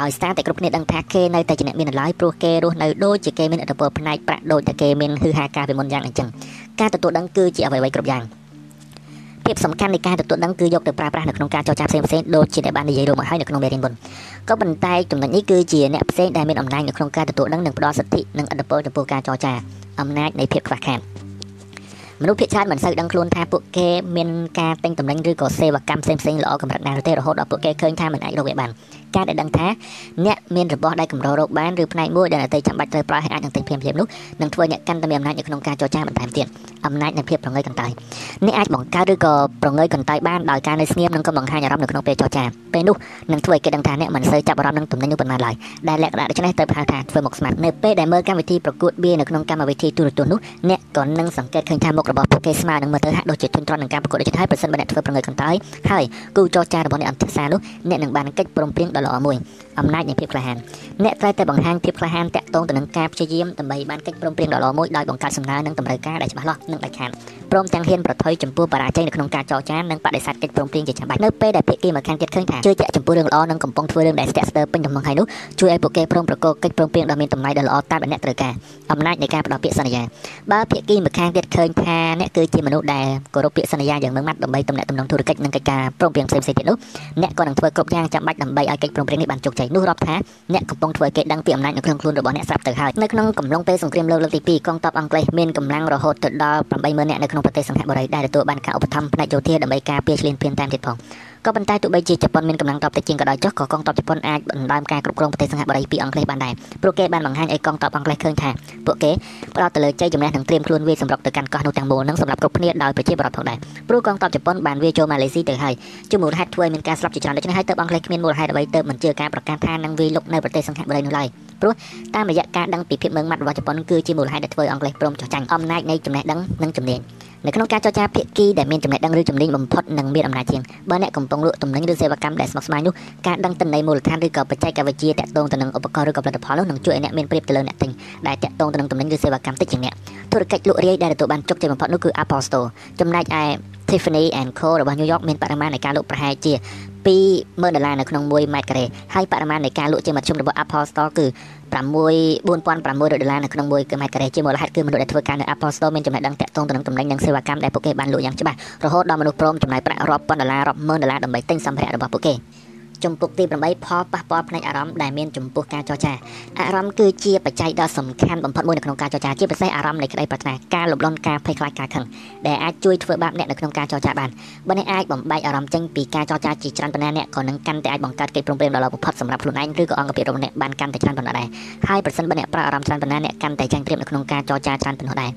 ដោយសារតែគ្រប់គ្នាដឹងថាគេនៅតែជាអ្នកមានតម្លៃព្រោះគេរស់នៅដូចជាគេមានឥទ្ធិពលផ្នែកប្រាក់ដូចតែគេមានហឺហាការពីមុនយ៉ាងអញ្ចឹងការទទួលដឹងគឺជាអ្វីៗគ្រប់យ៉ាងភាពសំខាន់នៃការទទួលដឹងគឺយកទៅប្រើប្រាស់នៅក្នុងការចរចាផ្សេងផ្សេងដូចជាដែលបាននិយាយរួមមកហើយនៅក្នុងមេរៀនមុនក៏ប៉ុន្តែចំណុចនេះគឺជាអ្នកផ្សេងដែលមានអំណាចនៅក្នុងការទទួលដឹងនិងផ្ដល់សិទ្ធិនិងឥទ្ធិពលចំពោះការចរចាអំណាចនៃភាពខ្វះខាត មនុស្សភាគច្រើនមិនសូវដឹងខ្លួនថាពួកគេមានការទិញតំណែងឬក៏សេវាកម្មផ្សេងផ្សេងល្អកម្រិតណាទេរហូតដល់ពួកគេឃើញថាមិនអាចរកវាបាន ការដែលដឹងថាអ្នកមានរបស់ដែលកម្ររកបានឬផ្នែកមួយដែលអតីតចាំបាច់ត្រូវប្រើហើយអាចនឹងទិញភ្លាមៗនោះនឹងធ្វើអ្នកកាន់តែមានអំណាចនៅក្នុងការចរចាបន្ថែមទៀតអំណាចនៃភាពប្រងើយកន្តើយអ្នកអាចបង្កើតឬក៏ប្រងើយកន្តើយបានដោយការនៅស្ងៀមនិងក៏បង្ហាញអារម្មណ៍នៅក្នុងពេលចរចាពេលនោះនឹងធ្វើឲ្យគេដឹងថាអ្នកមិនសូវចាប់អារម្មណ៍នឹងទំនិញនោះប៉ុន្មានឡើយដែលលក្ខណៈដូច្នេះត្រូវហៅថាធ្វើមុខស្មាតនៅពេលដែលមើលកម្មវិធីប្រកួតបៀនៅក្នុងកម្មវិធីទូរទស្សន៍នោះអ្នកក៏នឹងសង្កេតឃើញថាមុខរបស់ពួកគេស្មើនឹងមើលទៅហាក់ដូចជាធុញទ្រាន់នឹងការប្រកួតដូចនេះហើយប្រសិនបើអ្នកធ្វើប្រងើយកន្តើយហើយគូចរចារបស់អ្នកអន្តរសានោះអ្នកនឹងបានកិច្ចព្រមព្រៀងដ៏ល្អមួយអំណាចនៃភាពក្លាហានអ្នកត្រូវតែបង្ហាញភាពក្លាហានតាក់ទងទៅនឹងការព្យាយាមដើម្បីបានកិច្ចព្រមព្រៀងដ៏ល្អមួយដោយបង្កើតសំណើនិងតម្រូវការដែលច្បាស់លាស់និងដាច់ខាតព្រមទាំងហ៊ានប្រថុយចំពោះបរាជ័យនៅក្នុងការចរចានិងបដិសេធកិច្ចព្រមព្រៀងជាចាំបាច់នៅពេលដែលភាគីម្ខាងទៀតឃើញថាជឿជាក់ចំពោះរឿងល្អនិងកំពុងធ្វើរឿងដែលស្ទាក់ស្ទើរពេញទំហឹងហើយនោះជួយឲ្យពួកគេព្រមប្រកបកិច្ចព្រមព្រៀងដ៏មានតម្លៃដ៏ល្អតាមដែលអ្នកត្រូវការអំណាចនៃការផ្ដល់ពាក្យសន្យាបើភាគីម្ខាងទៀតឃើញថាអ្នកគឺជាមនុស្សដែលគោរពពាក្យសន្យាយ៉ាងម៉ឺងម៉ាត់ដើម្បីទំនាក់ទំនងធុរកិច្ចនិងកិច្ចការព្រមព្រៀងផ្សេងៗទៀតនោះអ្នកក៏នឹងធ្វើគ្រប់យ៉ាងចាំបាច់ដើម្បីឲ្យកិច្ចព្រមព្រៀងនេះបានជោគជ័យនោះរាប់ថាអ្នកកំពុងធ្វើឲ្យគេដឹងពីអំណាចនៅក្នុងខ្លួនរបស់អ្នកស្រាប់ទៅហើយនៅក្នុងកំឡុងពេលសង្គ្រាមលោកលើកទី2កងទ័ពអង់គ្លេសមានកម្លាំងរហូតទៅដល់80000នាក់នៅក្នុងប្រទេសសង្ហបុរីដែលទទួលបានការឧបត្ថម្ភផ្នែកយោធាដើម្បីការពារឈ្លានពានតាមទៀតផង ក៏ប៉ុន្តែទោះបីជាជប៉ុនមានកម្លាំងទ័ពតិចជាងក៏ដោយចុះក៏កងទ័ពជប៉ុនអាចដណ្ដើមការគ្រប់គ្រងប្រទេសសង្ហបុរីពីអង់គ្លេសបានដែរព្រោះគេបានបង្ហាញឲ្យកងទ័ពអង់គ្លេសឃើញថាពួកគេផ្ដោតទៅលើជ័យជំនះនិងត្រៀមខ្លួនវាយសម្រុកទៅកាន់កោះនោះទាំងមូលនិងសម្រាប់គ្រប់គ្នាដោយប្រជាពលរដ្ឋផងដែរព្រោះកងទ័ពជប៉ុនបានវាយចូលម៉ាឡេស៊ីទៅហើយជាមូលហេតុធ្វើឲ្យមានការស្លាប់ជាច្រើនដូច្នេះហើយទើបអង់គ្លេសគ្មានមូលហេតុអ្វីទើបមិនជឿការប្រកាសថានឹងវាយលុកនៅប្រទេសសង្ហបុរីនោះឡើយព្រោះតាមរយៈការដឹងពីភាពម៉ឺងម៉ាត់របស់ជប៉ុនគឺជាមូលហេតុដែលធ្វើឲ្យអង់គ្លេសព្រមចោះចាញ់អំណាចនៃចំណេះដឹងនិងជំនាញ នៅក្នុងការចរចាភាគីដែលមានចំណេះដឹងឬជំនាញបំផុតនិងមានអំណាចជាងបើអ្នកកំពុងលក់ទំនិញឬសេវាកម្មដែលស្មុគស្មាញនោះការដឹងទិន្នន័យមូលដ្ឋានឬក៏បច្ចេកវិទ្យាតាក់ទងទៅនឹងឧបករណ៍ឬក៏ផលិតផលនោះនឹងជួយឲ្យអ្នកមានប្រៀបទៅលើអ្នកទិញដែលតាក់ទងទៅនឹងទំនិញឬសេវាកម្មតិចជាងអ្នកធុរកិច្ចលក់រាយដែលទទួលបានជោគជ័យបំផុតនោះគឺ Apple Store ចំណែកឯ Tiffany & Co របស់ New York មានបរិមាណនៃការលក់ប្រហែលជា 20000ដុល្លារនៅក្នុង1ម៉ែត្រការ៉េហើយបរិមាណនៃការលក់ជាមធ្យមរបស់ Apple Store គឺ64500ដុល្លារនៅក្នុង1ម៉ែត្រការ៉េជាមូលហេតុគឺមនុស្សដែលធ្វើការនៅ Apple Store មានចំណេះដឹងតាក់ទងទៅនឹងទំនិញនិងសេវាកម្មដែលពួកគេបានលក់យ៉ាងច្បាស់រហូតដល់មនុស្សព្រមចំណាយប្រាក់រាប់ពាន់ដុល្លាររាប់ម៉ឺនដុល្លារដើម្បីទិញសម្ភារៈរបស់ពួកគេ ចំពុកទី8ផលប៉ះពាល់ផ្នែកអារម្មណ៍ដែលមានចំពោះការចរចាអារម្មណ៍គឺជាបច្ច័យដ៏សំខាន់បំផុតមួយនៅក្នុងការចរចាជាពិសេសអារម្មណ៍នៃក្តីប្រាថ្នាការលំលន់ការភ័យខ្លាចការខឹងដែលអាចជួយធ្វើបាបអ្នកនៅក្នុងការចរចាបានបើអ្នកអាចបំបែកអារម្មណ៍ចេញពីការចរចាជាច្រើនប៉ុណ្ណាអ្នកក៏នឹងកាន់តែអាចបង្កើតកិច្ចព្រមព្រៀងដ៏ល្អបំផុតសម្រាប់ខ្លួនឯងឬក៏អង្គភាពរបស់អ្នកបានកាន់តែច្រើនប៉ុណ្ណាដែរហើយប្រសិនបើអ្នកប្រើអារម្មណ៍ច្រើនប៉ុណ្ណាអ្នកកាន់តែចាញ់ប្រៀបនៅក្នុងការចរចាច្រើនប៉ុណ្ណោះដែរ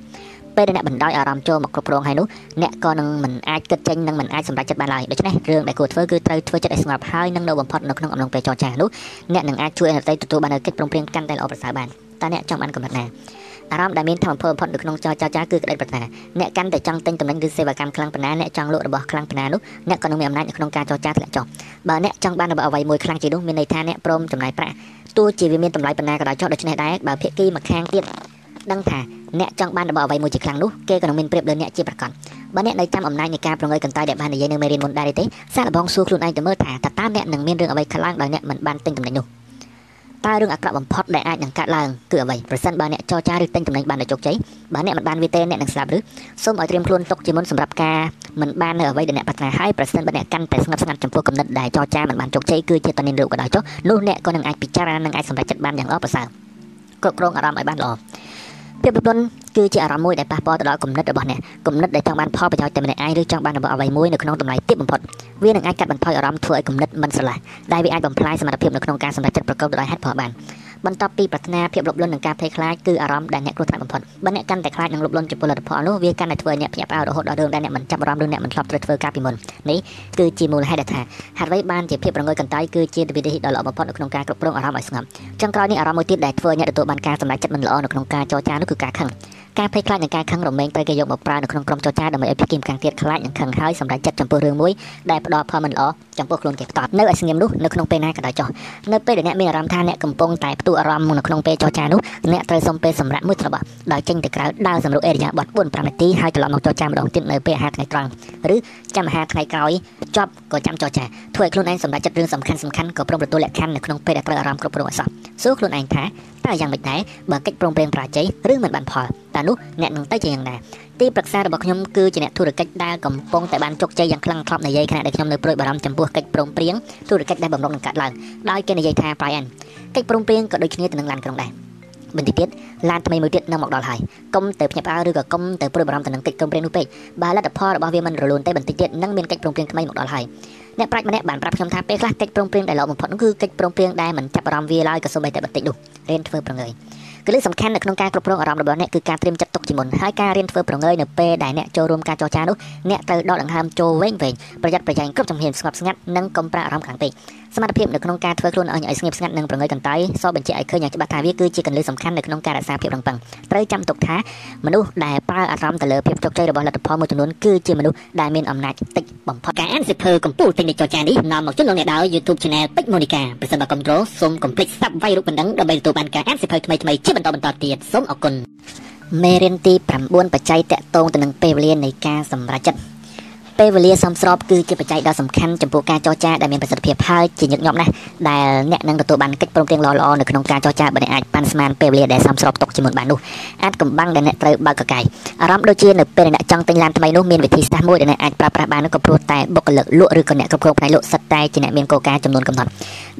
ពេលដែលអ្នកបណ្ដោយអារម្មណ៍ចូលមកគ្រប់គ្រងហើយនោះអ្នកក៏នឹងមិនអាចគិតចេញនិងមិនអាចសម្រេចចិត្តបានឡើយដូច្នេះរឿងដែលគួរធ្វើគឺត្រូវធ្វើចិត្តឲ្យស្ងប់ហើយនឹងនៅបំផុតនៅក្នុងអំឡុងពេលចរចានោះអ្នកនឹងអាចជួយឲ្យអ្នកទទួលបាននូវកិច្ចព្រមព្រៀងកាន់តែល្អប្រសើរបានតើអ្នកចង់បានកម្រិតណាអារម្មណ៍ដែលមានធម៌បំផុតនៅក្នុងចរចាគឺក្តីប្រាថ្នាអ្នកកាន់តែចង់ទិញតំណែងឬសេវាកម្មខ្លាំងប៉ុណ្ណាអ្នកចង់លក់របស់ខ្លាំងប៉ុណ្ណានោះអ្នកក៏នឹងមានអំណាចនៅក្នុងការចរចាធ្លាក់ចុះបើអ្នកចង់បានរបស់អ្វីមួយខ្លាំងជាងនោះមានន័យថាអ្នកព្រមចំណាយប្រាក់ទោះជាវាមានតម្លៃប៉ុណ្ណាក៏ដោយចុះដូច្នេះដែរបើភាគីម្ខាងទៀត ដឹងថាអ្នកចង់បានរបស់អ្វីមួយជាខ្លាំងនោះគេក៏នឹងមានប្រៀបលើអ្នកជាប្រកបបើអ្នកនៅចាំអំណាចនៃការប្រងើយកន្តើយដែលបាននិយាយនៅមេរៀនមុនដែរទេសាកល្បងសួរខ្លួនឯងទៅមើលថាតើតើអ្នកនឹងមានរឿងអ្វីខ្លាំងដោយអ្នកមិនបានទិញតំណែងនោះតើរឿងអាក្រក់បំផុតដែលអាចនឹងកើតឡើងគឺអ្វីប្រសិនបើអ្នកចរចាឬទិញតំណែងបានដោយជោគជ័យបើអ្នកមិនបានវាទេអ្នកនឹងស្លាប់ឬសូមឲ្យត្រៀមខ្លួនទុកជាមុនសម្រាប់ការមិនបាននៅអ្វីដែលអ្នកប្រាថ្នាហើយប្រសិនបើអ្នកកាន់តែស្ងប់ស្ងាត់ចំពោះគំនិតដែលចរចាមិនបានជោគជ័យគឺជាតនិនរូបក៏ដោយចុះនោះអ្នកក៏នឹងអាចពិចារណានិងអាចសម្រេចចិត្តបានយ៉ាងល្អប្រសើរគ្រប់គ្រងអារម្មណ៍ឲ្យបានល្អ ភាពរំលន់គឺជាអារម្មណ៍មួយដែលប៉ះពាល់ទៅដល់គំនិតរបស់អ្នកគំនិតដែលចង់បានផលប្រយោជន៍តែម្នាក់ឯងឬចង់បានរបស់អ្វីមួយនៅក្នុងតម្លៃទាបបំផុតវានឹងអាចកាត់បន្ថយអារម្មណ៍ធ្វើឲ្យគំនិតមិនស្រឡះដែលវាអាចបំផ្លាញសមត្ថភាពនៅក្នុងការសម្រេចចិត្តប្រកបដោយហេតុផលបាន បន្ទាប់ពីប្រាថ្នាភាពលុបលន់និងការភ័យខ្លាចគឺអារម្មណ៍ដែលអ្នកគ្រោះថ្នាក់បំផុតបើអ្នកកាន់តែខ្លាចនឹងលុបលន់ចំពោះលទ្ធផលនោះវាកាន់តែធ្វើឲ្យអ្នកភ្ញាក់ផ្អើលរហូតដល់រឿងដែលអ្នកមិនចាប់អារម្មណ៍ឬអ្នកមិនធ្លាប់ត្រូវធ្វើការពីមុននេះគឺជាមូលហេតុដែលថាហេតុអ្វីបានជាភាពរងើយកន្តើយគឺជាវិធីដ៏ល្អបំផុតនៅក្នុងការគ្រប់គ្រងអារម្មណ៍ឲ្យស្ងប់ចុងក្រោយនេះអារម្មណ៍មួយទៀតដែលធ្វើឲ្យអ្នកទទួលបានការសម្រេចចិត្តមិនល្អនៅក្នុងការចរចានោះគឺការខឹង ការភ័យខ្លាចនិងការខឹងរមែងត្រូវគេយកមកប្រើនៅក្នុងក្រុមចរចាដើម្បីឲ្យភាគីម្ខាងទៀតខ្លាចនិងខឹងហើយសម្រេចចិត្តចំពោះរឿងមួយដែលផ្ដល់ផលមិនល្អចំពោះខ្លួនគេផ្ទាល់នៅឲ្យស្ងៀមនោះនៅក្នុងពេលណាក៏ដោយចុះនៅពេលដែលអ្នកមានអារម្មណ៍ថាអ្នកកំពុងតែផ្ទុះអារម្មណ៍នៅក្នុងពេលចរចានោះអ្នកត្រូវសុំពេលសម្រាប់មួយត្រឡប់ដោយចេញទៅក្រៅដើរសម្រួលអេរិយាបថ4 5នាទីហើយត្រឡប់មកចរចាម្ដងទៀតនៅពេលអាហារថ្ងៃត្រង់ឬចាំអាហារថ្ងៃក្រោយចប់ក៏ចាំចរចាធ្វើឲ្យខ្លួនឯងសម្រេចចិត្តរឿងសំខាន់សំខាន់ក៏ព្រមទទួលលក្ខខណ្ឌនៅក្នុងពេលដែលត្រូវអារម្មណ៍គ្រប់គ្រងអសោះសួរខ្លួនឯងថាតើយ៉ាងម៉េចដែរបើកិច្ចព្រមព្រៀងប្រាជ័យឬមិនបានផលតើនោះអ្នកនឹងទៅជាយ៉ាងណាទីប្រឹក្សារបស់ខ្ញុំគឺជាអ្នកធុរកិច្ចដែលកំពុងតែបានជោគជ័យយ៉ាងខ្លាំងក្លាប់និយាយខណៈដែលខ្ញុំនៅព្រួយបារម្ភចំពោះកិច្ចព្រមព្រៀងធុរកិច្ចដែលបំរុងនឹងកាត់ឡើងដោយគេនិយាយថា Brian កិច្ចព្រមព្រៀងក៏ដូចគ្នាទៅនឹងឡានក្រុងដែរបន្តិចទៀតឡានថ្មីមួយទៀតនឹងមកដល់ហើយកុំទៅភ្ញាក់ផ្អើលឬក៏កុំទៅព្រួយបារម្ភទៅនឹងកិច្ចព្រមព្រៀងនោះពេកបើលទ្ធផលរបស់វាមិនរលូនទេបន្តិចទៀតនឹងមានកិច្ចព្រមព្រៀងថ្មីមកដល់ហើយ អ្នកប្រាជ្ញម្នាក់បានប្រាប់ខ្ញុំថាពេលខ្លះកិច្ចព្រមព្រៀងដែលល្អបំផុតនោះគឺកិច្ចព្រមព្រៀងដែលមិនចាប់អារម្មណ៍វាឡើយក៏សូម្បីតែបន្តិចនោះរៀនធ្វើប្រងើយ គឺលើកសំខាន់នៅក្នុងការគ្រប់គ្រងអារម្មណ៍របស់អ្នកគឺការត្រៀមចិត្តទុកជាមុនហើយការរៀនធ្វើប្រងើយនៅពេលដែលអ្នកចូលរួមការចរចានោះអ្នកត្រូវដកដង្ហើមចូលវែងវែងប្រយ័ត្នប្រយែងគ្រប់ជំហានស្ងប់ស្ងាត់និងកុំប្រាក់អារម្មណ៍ខ្លាំងពេកសមត្ថភាពនៅក្នុងការធ្វើខ្លួនឲ្យស្ងៀមស្ងាត់និងប្រងើយកន្តើយសបញ្ជាក់ឲ្យឃើញយ៉ាងច្បាស់ថាវាគឺជាកន្លឹះសំខាន់នៅក្នុងការរក្សាភាពរឹងប៉ឹងត្រូវចាំទុកថាមនុស្សដែលប្រើអារម្មណ៍ទៅលើភាពជោគជ័យរបស់លទ្ធផលមួយចំនួនគឺជាមនុស្សដែលមានអំណាចតិចបំផុតការអានសិភើកម្ពុជាទិញនៃចរចានេះនាំមកជូនលោកអ្នកដោយ YouTube Channel ពេជ្រមូនីកាប្រសិនបើគ្រប់គ្រងសូមកុំភ្លេច Subscribe រូបបណ្ដឹងដើម្បីទទួលបានការអានសិភើថ្មីៗជាបន្តបន្តទៀតសូមអរគុណមេរៀនទី9បច្ច័យតកតងទៅនឹងពេលវេលានៃការសម្រេចចិត្ត ពេលវេលាសមស្របគឺជាបច្ច័យដ៏សំខាន់ចំពោះការចរចាដែលមានប្រសិទ្ធភាពហើយជាញឹកញាប់ណាស់ដែលអ្នកនឹងទទួលបានកិច្ចព្រមព្រៀងល្អៗនៅក្នុងការចរចាបើអ្នកអាចប៉ាន់ស្មានពេលវេលាដែលសមស្របទុកជាមុនបាននោះអាចកំបាំងដែលអ្នកត្រូវបើកកកាយអារម្មណ៍ដូចជានៅពេលអ្នកចង់ទិញឡានថ្មីនោះមានវិធីសាស្ត្រមួយដែលអ្នកអាចប្រើប្រាស់បាននោះក៏ព្រោះតែបុគ្គលិកលក់ឬក៏អ្នកគ្រប់គ្រងផ្នែកលក់សិតតែជាអ្នកមានគោលការណ៍ចំនួនកំណត់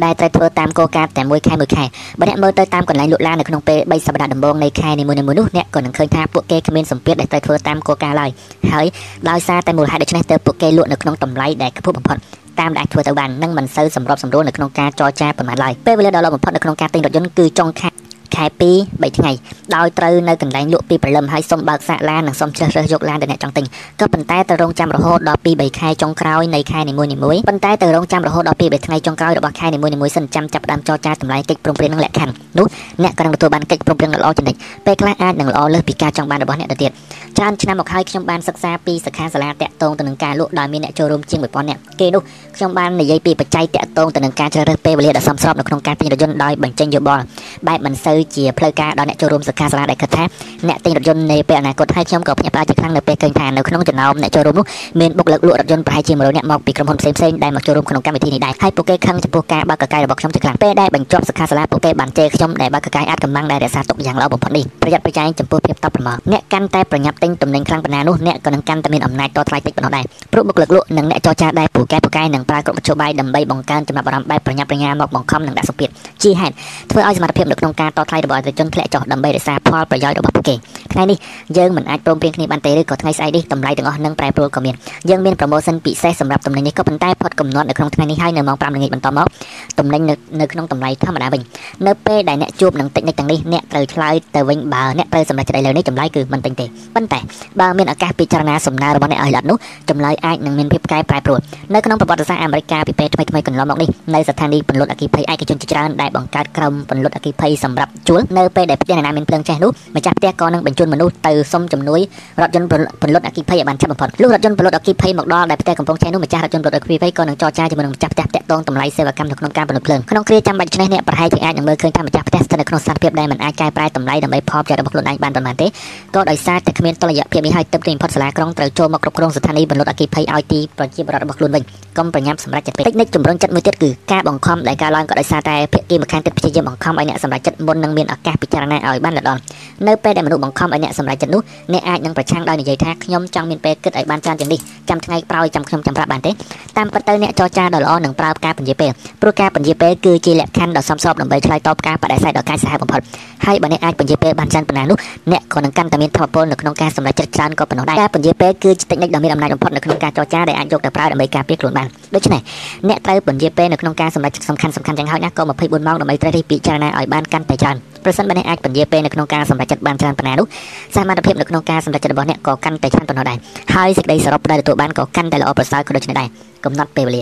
ដែលត្រូវធ្វើតាមគោលការណ៍តែមួយខែមួយខែបើអ្នកមើលទៅតាមកន្លែងលក់ឡាននៅក្នុងពេល3សប្តាហ៍ដំបូងនៃខែនីមួយៗនោះអ្នកក៏នឹងឃើញថាពួកគេគ្មានសម្ពាធដែលត្រូវធ្វើតាមគោលការណ៍ឡើយហើយដោយសារតែមូលហេតុដូច្នេះទើបពួកគេលក់នៅក្នុងតម្លៃដែលខ្ពស់បំផុតតាមដែលធ្វើទៅបាននឹងមិនសូវសម្របសម្រួលនៅក្នុងការចរចាប៉ុន្មានឡើយពេលវេលាដ៏ល្អបំផុតនៅក្នុងការទិញរថយន្តគឺចុងខែ ខែ2 3ថ្ងៃដោយត្រូវនៅកន្លែងលក់ពីព្រលឹមហើយសុំបើកសាកឡាននិងសុំជ្រើសរើសយកឡានដែលអ្នកចង់ទិញក៏ប៉ុន្តែត្រូវរងចាំរហូតដល់2 3ខែចុងក្រោយនៃខែនីមួយៗប៉ុន្តែត្រូវរងចាំរហូតដល់2 3ថ្ងៃចុងក្រោយរបស់ខែនីមួយៗសិនចាំចាប់ផ្ដើមចរចាតម្លៃកិច្ចព្រមព្រៀងនិងលក្ខខណ្ឌនោះអ្នកក៏នឹងទទួលបានកិច្ចព្រមព្រៀងល្អចំណិចពេលខ្លះអាចនឹងល្អលើសពីការចង់បានរបស់អ្នកទៅទៀតច្រើនឆ្នាំមកហើយខ្ញុំបានសិក្សាពីសិក្ខាសាលាតាក់ទងទៅនឹងការលក់ដោយមានអ្នកចូលរួមជាង1000នាក់គេនោះខ្ញុំបាននិយាយពីបច្ច័យតាក់ទងទៅនឹងការជ្រើសរើសពេលវេលាដ៏សមស្របនៅក្នុងការទិញរថយន្តដោយបញ្ចេញយោបល់បែបមិនសូវជាផ្លូវការដល់អ្នកចូលរួមសិក្ខាសាលាដែលគិតថាអ្នកទិញរថយន្តនៅពេលអនាគតហើយខ្ញុំក៏ភ្ញាក់ផ្អើលជាខ្លាំងនៅពេលឃើញថានៅក្នុងចំណោមអ្នកចូលរួមនោះមានបុគ្គលិកលក់រថយន្តប្រហែលជា100នាក់មកពីក្រុមហ៊ុនផ្សេងៗដែលមកចូលរួមក្នុងកម្មវិធីនេះដែរហើយពួកគេខឹងចំពោះការបើកកកាយរបស់ខ្ញុំជាខ្លាំងពេលដែលបញ្ចប់សិក្ខាសាលាពួកគេបានជេរខ្ញុំដែលបើកកកាយអាចកម្លាំងដែលរក្សាទុកយ៉ាងល្អបំផុតនេះប្រយ័ត្នប្រយែងចំពោះភាពតបប្រមាថអ្នកកាន់តែប្រញាប់ទិញទំនិញខ្លាំងប៉ុណ្ណានោះអ្នកក៏នឹងកាន់តែមានអំណាចតថ្លៃតិចប៉ុណ្ណោះដែរព្រោះបុគ្គលិកលក់និងអ្នកចរចាដែរពូកែពូកែនឹងប្រើគ្រប់មធ្យោបាយដើម្បីបង្កើនចំណាប់អារម្មណ៍បែបប្រញាប់ប្រញាល់មកបង្ខំនិងដាក់សម្ពាធជាហេតុធ្វើឲ្យសមត្ថភាពនៅក្នុងការតថ្លៃរបស់អតិថិជនធ្លាក់ចុះដើម្បីរក្សាផលប្រយោជន៍របស់ពួកគេថ្ងៃនេះយើងមិនអាចព្រមព្រៀងគ្នាបានទេឬក៏ថ្ងៃស្អែកនេះតម្លៃទាំងអស់នឹងប្រែប្រួលក៏មានយើងមាន promotion ពិសេសសម្រាប់ទំនិញនេះក៏ប៉ុន្តែផុតកំណត់នៅក្នុងថ្ងៃនេះហើយនៅម៉ោង5ល្ងាចបន្តមក ទំនិញនៅក្នុងតម្លៃធម្មតាវិញនៅពេលដែលអ្នកជួបនឹងតិចនិចទាំងនេះអ្នកត្រូវឆ្លើយទៅវិញបើអ្នកត្រូវសម្រេចចិត្តឥឡូវនេះចម្លើយគឺមិនទិញទេប៉ុន្តែបើមានឱកាសពិចារណាសំណើរបស់អ្នកឲ្យល្អនោះចម្លើយអាចនឹងមានភាពកែប្រែប្រួលនៅក្នុងប្រវត្តិសាស្ត្រអាមេរិកពីពេលថ្មីៗកន្លងមកនេះនៅស្ថានីយ៍ពន្លត់អគ្គិភ័យឯកជនជាច្រើនដែលបង្កើតក្រុមពន្លត់អគ្គិភ័យសម្រាប់ជួលនៅពេលដែលផ្ទះណាមានភ្លើងឆេះនោះម្ចាស់ផ្ទះក៏នឹងបញ្ជូនមនុស្សទៅសុំជំនួយរថយន្តពន្លត់អគ្គិភ័យឲ្យបានឆាប់បំផុតលុះរថយន្តពន្លត់អគ្គិភ័យមកដល់ដែលផ្ទះកំពុងឆេះនោះម្ចាស់រថយន្តពន្លត់អគ្គិភ័យក៏នឹងចរចាជាមួយនឹងម្ចាស់ផ្ទះតាក់ទងតម្លៃសេវាកម្មនៅក្នុងការពន្លត់ភ្លើងក្នុងគ្រាចាំបាច់ឆ្នេះអ្នកប្រហែលជាអាចនឹងមើលឃើញថាម្ចាស់ផ្ទះស្ថិតនៅក្នុងស្ថានភាពដែលមិនអាចកែប្រែតម្លៃដើម្បីផលប្រយោជន៍របស់ខ្លួនឯងបានប៉ុន្មានទេក៏ដោយសារតែគ្មានតុល្យភាពនេះហើយទឹកទីបំផុតសាលាក្រុងត្រូវចូលមកគ្រប់គ្រងស្ថានីយ៍ពន្លត់អគ្គិភ័យឲ្យទីប្រជាពលរដ្ឋរបស់ខ្លួនវិញកុំប្រញាប់សម្រេចចិត្តពេកតិចនិចជំរុញចិត្តមួយទៀតគឺការបង្ខំដែលការឡើងក៏ដោយសារតែភាគីម្ខាងទៀតព្យាយាមបង្ខំឲ្យអ្នកសម្រេចចិត្តមុននឹងមានឱកាសពិចារណាឲ្យបានល្អនៅពេលដែលមនុស្សបង្ខំឲ្យអ្នកសម្រេចចិត្តនោះអ្នកអាចនឹងប្រឆាំងដោយនិយាយថាខ្ញុំចង់មានពេលគិតឲ្យបានច្រើនជាងនេះចាំថ្ងៃក្រោយចាំខ្ញុំចាំប្រាប់បានទេតាមពិតទៅអ្នកចរចាដ៏ល្អនឹងប្រើការពន្យាពេលព្រោះការពន្យាពេលគឺជាលក្ខខណ្ឌដ៏សមស្របដើម្បីឆ្លើយតបការបដិសេធដ៏កាចសាហាវបំផុតហើយបើអ្នកអាចពន្យាពេលបានច្រើនប៉ុណ្ណានោះអ្នកក៏នឹងកាន់តែមានធម៌ពលនៅក្នុងការសម្រេចចិត្តច្រើនក៏ប៉ុណ្ណោះដែរការពន្យាពេលគឺជាតិចនិចដ៏មានអំណាចបំផុតនៅក្នុងការចរចាដែលអាចយកទៅប្រើដើម្បីការពារខ្លួនបានដូច្នេះអ្នកត្រូវពន្យាពេលនៅក្នុងការសម្រេចចិត្តសំខាន់សំខាន់យ៉ាងហោចណាស់ក៏24ម៉ោងដើម្បីត្រូវពិចារណាឲ្យបានកាន់តែច្រើន ប្រសិនបើអ្នកអាចពន្យាពេលនៅក្នុងការសម្រេចចិត្តបានច្រើនប៉ុណ្ណានោះសមត្ថភាពនៅក្នុងការសម្រេចចិត្តរបស់អ្នកក៏កាន់តែច្រើនប៉ុណ្ណោះដែរហើយសេចក្តីសរុបដែលទទួលបានក៏កាន់តែល្អប្រសើរក៏ដូចនេះដែរកំណត់ពេលវេលា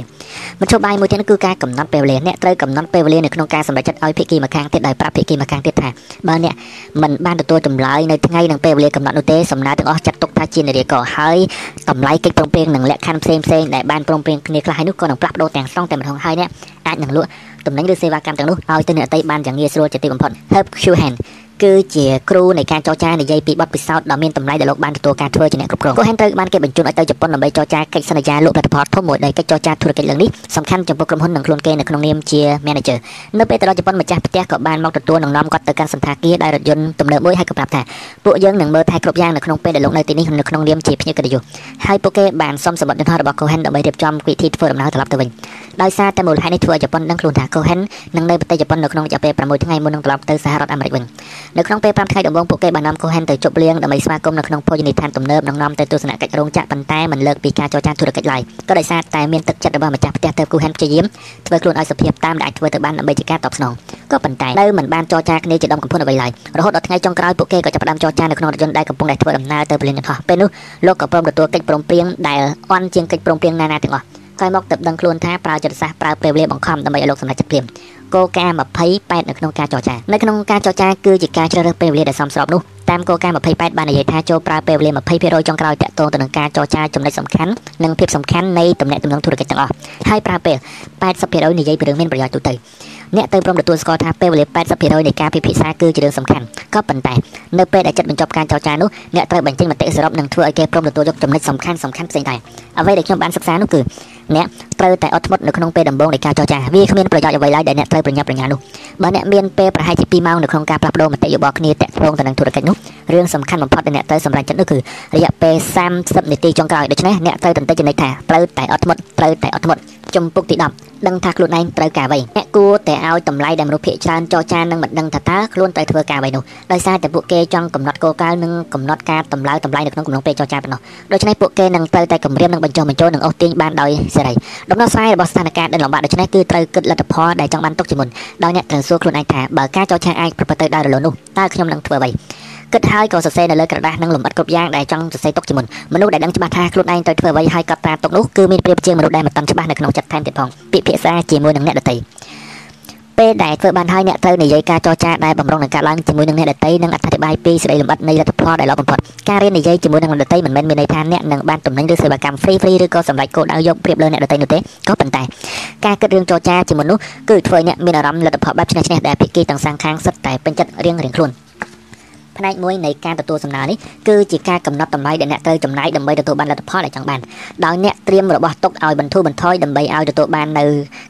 មធ្យោបាយមួយទៀតគឺការកំណត់ពេលវេលាអ្នកត្រូវកំណត់ពេលវេលានៅក្នុងការសម្រេចចិត្តឲ្យភាគីម្ខាងទៀតដោយប្រាប់ភាគីម្ខាងទៀតថាបើអ្នកមិនបានទទួលចម្លើយនៅថ្ងៃនិងពេលវេលាកំណត់នោះទេសំណើទាំងអស់ចាត់ទុកថាជានារីកហើយតម្លៃកិច្ចព្រមព្រៀងនិងលក្ខខណ្ឌផ្សេងផ្សេងដែលបានព្រមព្រៀងគ្នាខ្លះហើយនោះក៏នឹងផ្លាស់ប្ដូរទាំងស្រុងតែម្ដងហើយអ្នកអាចនឹងលក់ ទំនិញឬសេវាកម្មទាំងនោះឲ្យទៅអ្នកអតីបានយ៉ាងងាយស្រួលជាទីបំផុត Herb Schuhan គឺជាគ្រូនៃការចរចានិយាយពីបទពិសោធន៍ដ៏មានតម្លៃដែលលោកបានទទួលការធ្វើជាអ្នកគ្រប់គ្រងគាត់ហែនត្រូវបានគេបញ្ជូនឲ្យទៅជប៉ុនដើម្បីចរចាកិច្ចសន្យាលក់ផលិតផលធំមួយដែលកិច្ចចរចាធុរកិច្ចលើនេះសំខាន់ចំពោះក្រុមហ៊ុននិងខ្លួនគេនៅក្នុងនាមជា manager នៅពេលទៅដល់ជប៉ុនម្ចាស់ផ្ទះក៏បានមកទទួលនឹងនាំគាត់ទៅកាន់សន្តាគារដោយរថយន្តទំនើបមួយហើយក៏ប្រាប់ថាពួកយើងនឹងមើលថែគ្រប់យ៉ាងនៅក្នុងពេលដែលលោកនៅទីនេះនៅក្នុងនាមជាភ្ញៀវកិត្តិយសហើយពួកគេបានសុំសម្បត្តិយន្តហោះរបស់ Cohen ដើម្បីរៀបចំវិធីធ្វើដំណើរត្រឡប់ទៅវិញ ដោយសារតែមូលហេតុនេះធ្វើឲ្យជប៉ុនដឹងខ្លួនថា Cohen នឹងនៅប្រទេសជប៉ុននៅក្នុងរយៈពេល6ថ្ងៃមុននឹងត្រឡប់ទៅសហរដ្ឋអាមេរិកវិញនៅក្នុងពេល5ថ្ងៃដំបូងពួកគេបាននាំ Cohen ទៅជប់លៀងដើម្បីស្វាគមន៍នៅក្នុងភោជនីយដ្ឋានទំនើបនិងនាំទៅទស្សនកិច្ចរោងចក្រប៉ុន្តែមិនលើកពីការចរចាធុរកិច្ចឡើយក៏ដោយសារតែមានទឹកចិត្តរបស់ម្ចាស់ផ្ទះទៅ Cohen ព្យាយាមធ្វើខ្លួនឲ្យសុភាពតាមដែលអាចធ្វើទៅបានដើម្បីជាការតបស្នងក៏ប៉ុន្តែនៅមិនបានចរចាគ្នាជាដុំកំភួនអ្វីឡើយរហូតដល់ថ្ងៃចុងក្រោយពួកគេក៏ចាប់ផ្ដើមចរចានៅក្នុងរថយន្តដែលកំពុងតែធ្វើដំណើរទៅព្រលានយន្តហោះពេលនោះលោកក៏ព្រមទទួលកិច្ចព្រមព្រៀងដែលអន់ជាងកិច្ចព្រមព្រៀងណាណាទាំងអស់ ក្រោយមកទៅដឹងខ្លួនថាប្រើចិត្តសាស្ត្រប្រើពេលវេលាបង្ខំដើម្បីឲ្យលោកសម្រេចចិត្តព្រាមគោលការណ៍28នៅក្នុងការចរចានៅក្នុងការចរចាគឺជាការជ្រើសរើសពេលវេលាដែលសមស្របនោះតាមគោលការណ៍28បាននិយាយថាចូលប្រើពេលវេលា20%ចុងក្រោយតាក់ទងទៅនឹងការចរចាចំណុចសំខាន់និងភាពសំខាន់នៃតំណែងទំនងធុរកិច្ចទាំងអស់ហើយប្រើពេល80%និយាយពីរឿងមានប្រយោជន៍ទូទៅ អ្នកទៅព្រមទទួលស្គាល់ថាពេលវេលា80%នៃការពិភាក្សាគឺជារឿងសំខាន់ក៏ប៉ុន្តែនៅពេលដែលចិត្តបញ្ចប់ការចរចានោះអ្នកត្រូវបញ្ចេញមតិសរុបនិងធ្វើឲ្យគេព្រមទទួលយកចំណុចសំខាន់សំខាន់ផ្សេងដែរអ្វីដែលខ្ញុំបានសិក្សានោះគឺអ្នកត្រូវតែអត់ធ្មត់នៅក្នុងពេលដំបូងនៃការចរចាវាគ្មានប្រយោជន៍អ្វីឡើយដែលអ្នកត្រូវប្រញាប់ប្រញាល់នោះបើអ្នកមានពេលប្រហែលជា2ម៉ោងនៅក្នុងការផ្លាស់ប្ដូរមតិយោបល់គ្នាតាក់ទងទៅនឹងធុរកិច្ចនោះរឿងសំខាន់បំផុតដែលអ្នកត្រូវសម្រេចចិត្តនោះគឺរយៈពេល30នាទីចុងក្រោយដូច្នេះអ្នកត្រូវតន្តិចចំណេញថាត្រូវតែអត់ធ្មត់ត្រូវតែអត់ធ្មត់ ជំពូកទី10ដឹងថាខ្លួនឯងត្រូវការអ្វីអ្នកគួរតែឲ្យតម្លៃដែលមនុស្សភាគច្រើនចរចានឹងមិនដឹងថាតើខ្លួនត្រូវធ្វើការអ្វីនោះដោយសារតែពួកគេចង់កំណត់គោលការណ៍និងកំណត់ការតម្លើតម្លៃនៅក្នុងកំឡុងពេលចរចាប៉ុណ្ណោះដូច្នេះពួកគេនឹងត្រូវតែគម្រាមនិងបញ្ចុះបញ្ចូលនិងអូសទាញបានដោយសេរីដំណោះស្រាយរបស់ស្ថានភាពដែលលំបាកដូច្នេះគឺត្រូវគិតលទ្ធផលដែលចង់បានទុកជាមុនដោយអ្នកត្រូវសួរខ្លួនឯងថាបើការចរចាអាចប្រព្រឹត្តទៅដោយរលូននោះតើខ្ញុំនឹងធ្វើអ្វី គិតហើយក៏សរសេរនៅលើក្រដាសនិងលម្អិតគ្រប់យ៉ាងដែលចង់សរសេរទុកជាមុនមនុស្សដែលដឹងច្បាស់ថាខ្លួនឯងត្រូវធ្វើអ្វីហើយកត់ត្រាទុកនោះគឺមានប្រៀបជាមនុស្សដែលមិនតាន់ច្បាស់នៅក្នុងចិត្តថែមទៀតផងពិភាក្សាជាមួយនឹងអ្នកដទៃពេលដែលធ្វើបានហើយអ្នកត្រូវនិយាយការចរចាដែលបំរុងនឹងការឡើងជាមួយនឹងអ្នកដទៃនិងអធិប្បាយពីសេចក្តីលម្អិតនៃលទ្ធផលដែលល្អបំផុតការរៀននិយាយជាមួយនឹងអ្នកដទៃមិនមែនមានន័យថាអ្នកនឹងបានតំណែងឬសេវាកម្ម free free ឬក៏សម្រេចគោលដៅយកប្រៀបលើអ្នកដទៃនោះទេក៏ប៉ុន្តែការគិតរឿងចរចាជាមួយនោះគឺធ្វើអ្នកមានអារម្មណ៍លទ្ធផលបែបឈ្នះឈ្នះដែលភាគីទាំងសងខាងសិតតែពេញចិត្តរៀងរៀងខ្លួន ផ្នែកមួយនៃការទទួលសំណើនេះគឺជាការកំណត់តម្លៃដែលអ្នកត្រូវចំណាយដើម្បីទទួលបានលទ្ធផលដែលចង់បានដោយអ្នកត្រៀមរបស់ទុកឲ្យបន្ធូរបន្ថយដើម្បីឲ្យទទួលបាននៅ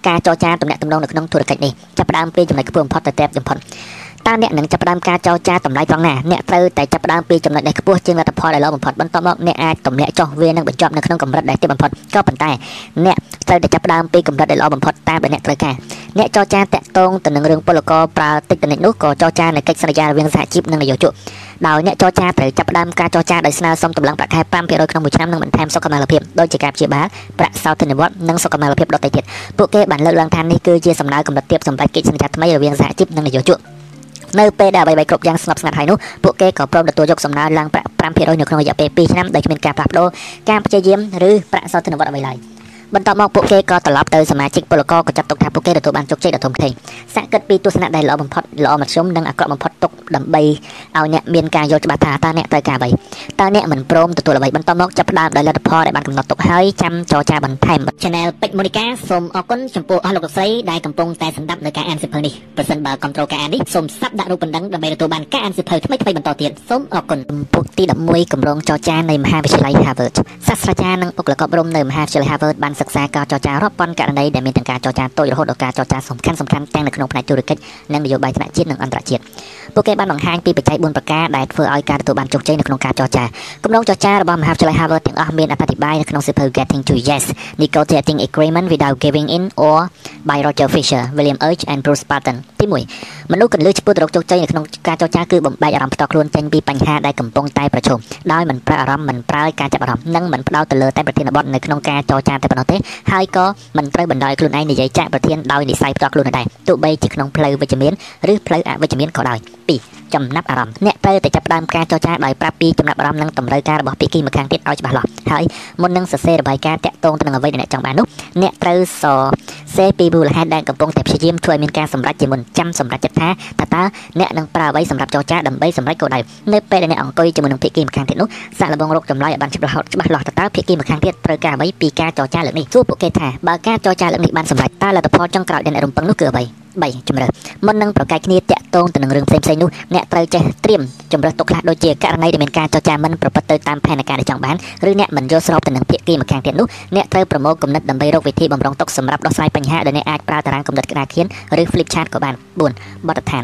ការចរចាទំនាក់ទំនងនៅក្នុងធុរកិច្ចនេះចាប់ផ្ដើមពីចំណុចខ្ពស់បំផុតទៅតែបំផុត តើអ្នកនឹងចាប់ផ្ដើមការចរចាតម្លៃត្រង់ណាអ្នកត្រូវតែចាប់ផ្ដើមពីចំណុចដែលខ្ពស់ជាងលទ្ធផលដែលល្អបំផុតបន្ទាប់មកអ្នកអាចទម្លាក់ចុះវានឹងបញ្ចប់នៅក្នុងកម្រិតដែលទាបបំផុតក៏ប៉ុន្តែអ្នកត្រូវតែចាប់ផ្ដើមពីកម្រិតដែលល្អបំផុតតាមដែលអ្នកត្រូវការអ្នកចរចាតាក់ទងទៅនឹងរឿងពលករប្រើតិចតនិចនោះក៏ចរចានៅកិច្ចសន្យារវាងសហជីពនិងនយោជកដោយអ្នកចរចាត្រូវចាប់ផ្ដើមការចរចាដោយស្នើសុំតម្លៃប្រាក់ខែ5%ក្នុងមួយឆ្នាំនិងបន្ថែមសុខុមាលភាពដូចជាការព្យាបាលប្រាក់សោធននិវត្តន៍និងសុខុមាលភាពដទៃទៀតពួកគេបានលើកឡើងថានេះគឺជាសំដៅកម្រិតទាបសម្រាប់កិច្ចសន្យាថ្មីរវាងសហជីពនិងនយោជក នៅពេលដែលអ្វីៗគ្រប់យ៉ាងស្ងប់ស្ងាត់ហើយនោះពួកគេក៏ព្រមទទួលយកសំណើឡើងប្រាក់5%នៅក្នុងរយៈពេល2ឆ្នាំដោយគ្មានការផ្លាស់ប្ដូរការព្យាយាមឬប្រាក់សោធននិវត្តន៍អ្វីឡើយ។ បន្ទាប់មកពួកគេក៏ត្រឡប់ទៅសមាជិកពលករក៏ចាត់ទុកថាពួកគេទទួលបានជោគជ័យដ៏ធំធេងសាកគិតពីទស្សនៈដែលល្អបំផុតល្អមធ្យមនិងអាក្រក់បំផុតទុកដើម្បីឲ្យអ្នកមានការយល់ច្បាស់ថាតើអ្នកត្រូវការអ្វីតើអ្នកមិនព្រមទទួលអ្វីបន្ទាប់មកចាប់ផ្ដើមដោយលទ្ធផលដែលបានកំណត់ទុកហើយចាំចរចាបន្ថែម Channel ពេជ្រមូនីកាសូមអរគុណចំពោះអស់លោកលោកស្រីដែលកំពុងតែសម្ដាប់នៅការអានសិភៅនេះប្រសិនបើគ្រប់ត្រូលការអាននេះសូមសាប់ដាក់រូបបណ្ដឹងដើម្បីទទួលបានការអានសិភៅថ្មីៗបន្តទៀតសូមអរគុណពុកទី11គម្រោងចរចានៃមហាវិទ្យាល័យ Harvard សាស្ត្រាចារ្យនិងបុគ្គលិកអប់រំនៅមហាវិទ្យាល័យ Harvard បានសិក្សាការចរចារាប់ពាន់ករណីដែលមានទាំងការចរចាតូចរហូតដល់ការចរចាសំខាន់សំខាន់ទាំងនៅក្នុងផ្នែកធុរកិច្ចនិងនយោបាយថ្នាក់ជាតិនិងអន្តរជាតិពួកគេបានបង្ហាញពីបច្ច័យ4ប្រការដែលធ្វើឲ្យការទទួលបានជោគជ័យនៅក្នុងការចរចាគម្រោងចរចារបស់មហាវិទ្យាល័យ Harvard ទាំងអស់មានអត្ថាធិប្បាយនៅក្នុងសៀវភៅ Getting to Yes Negotiating Agreement Without Giving In or by Roger Fisher William H and Bruce Barton ទី1មនុស្សកន្លឹះឆ្ពោះទៅរកជោគជ័យនៅក្នុងការចរចាគឺបំបែកអារម្មណ៍ផ្ទាល់ខ្លួនចេញពីបញ្ហាដែលកំពុងតែប្រឈមដោយមិនប្រើអារម្មណ៍មិនប្រើការចាប់អារម្មណ៍និងមិនផ្ដោតទៅលើតែប្រធានបទនៅក្នុងការចរចាតែប៉ុណ្ណោះទេហើយក៏មិនត្រូវបណ្ដោយខ្លួនឯងនិយាយចាក់ប្រធានដោយនិស័យផ្ទាល់ខ្លួនដែរទោះបីជាក្នុងផ្លូវវិជ្ជមានឬផ្លូវអវិជ្ជមានក៏ដោយ 2ចំណាប់អារម្មណ៍អ្នកត្រូវតែចាប់ផ្ដើមការចរចាដោយប្រាប់ពីចំណាប់អារម្មណ៍និងតម្រូវការរបស់ភាគីម្ខាងទៀតឲ្យច្បាស់លាស់ហើយមុននឹងសរសេររបាយការណ៍តាក់ទងទៅនឹងអ្វីដែលអ្នកចង់បាននោះអ្នកត្រូវសរសេរពីមូលហេតុដែលកំពុងតែព្យាយាមធ្វើឲ្យមានការសម្រេចជាមុនចាំសម្រេចចិត្តថាតើតើអ្នកនឹងប្រើអ្វីសម្រាប់ចរចាដើម្បីសម្រេចគោលដៅនៅពេលដែលអ្នកអង្គុយជាមួយនឹងភាគីម្ខាងទៀតនោះសាក់លបងរកចម្លើយឲ្យបានច្បាស់លាស់ច្បាស់លាស់តើតើភាគីម្ខាងទៀតត្រូវការអ្វីពីការចរចាលើកនេះសួរពួកគេថាបើការចរចាលើកនេះបានសម្រេចតើលទ្ធផលចុងក្រោយដែលអ្នករំពឹងនោះគឺអ្វី 3ជំរើសមុននឹងប្រកែកគ្នាតាក់ទងទៅនឹងរឿងផ្សេងៗនោះអ្នកត្រូវចេះត្រៀមជំរើសទុកខ្លះដូចជាករណីដែលមានការចរចាមិនប្រព្រឹត្តទៅតាមផែនការដែលចង់បានឬអ្នកមិនយល់ស្របទៅនឹងភាគីម្ខាងទៀតនោះអ្នកត្រូវប្រមូលគំនិតដើម្បីរកវិធីបំរុងទុកសម្រាប់ដោះស្រាយបញ្ហាដែលអ្នកអាចប្រើតារាងគំនិតក្តារខៀនឬ flip chart ក៏បាន4បទដ្ឋាន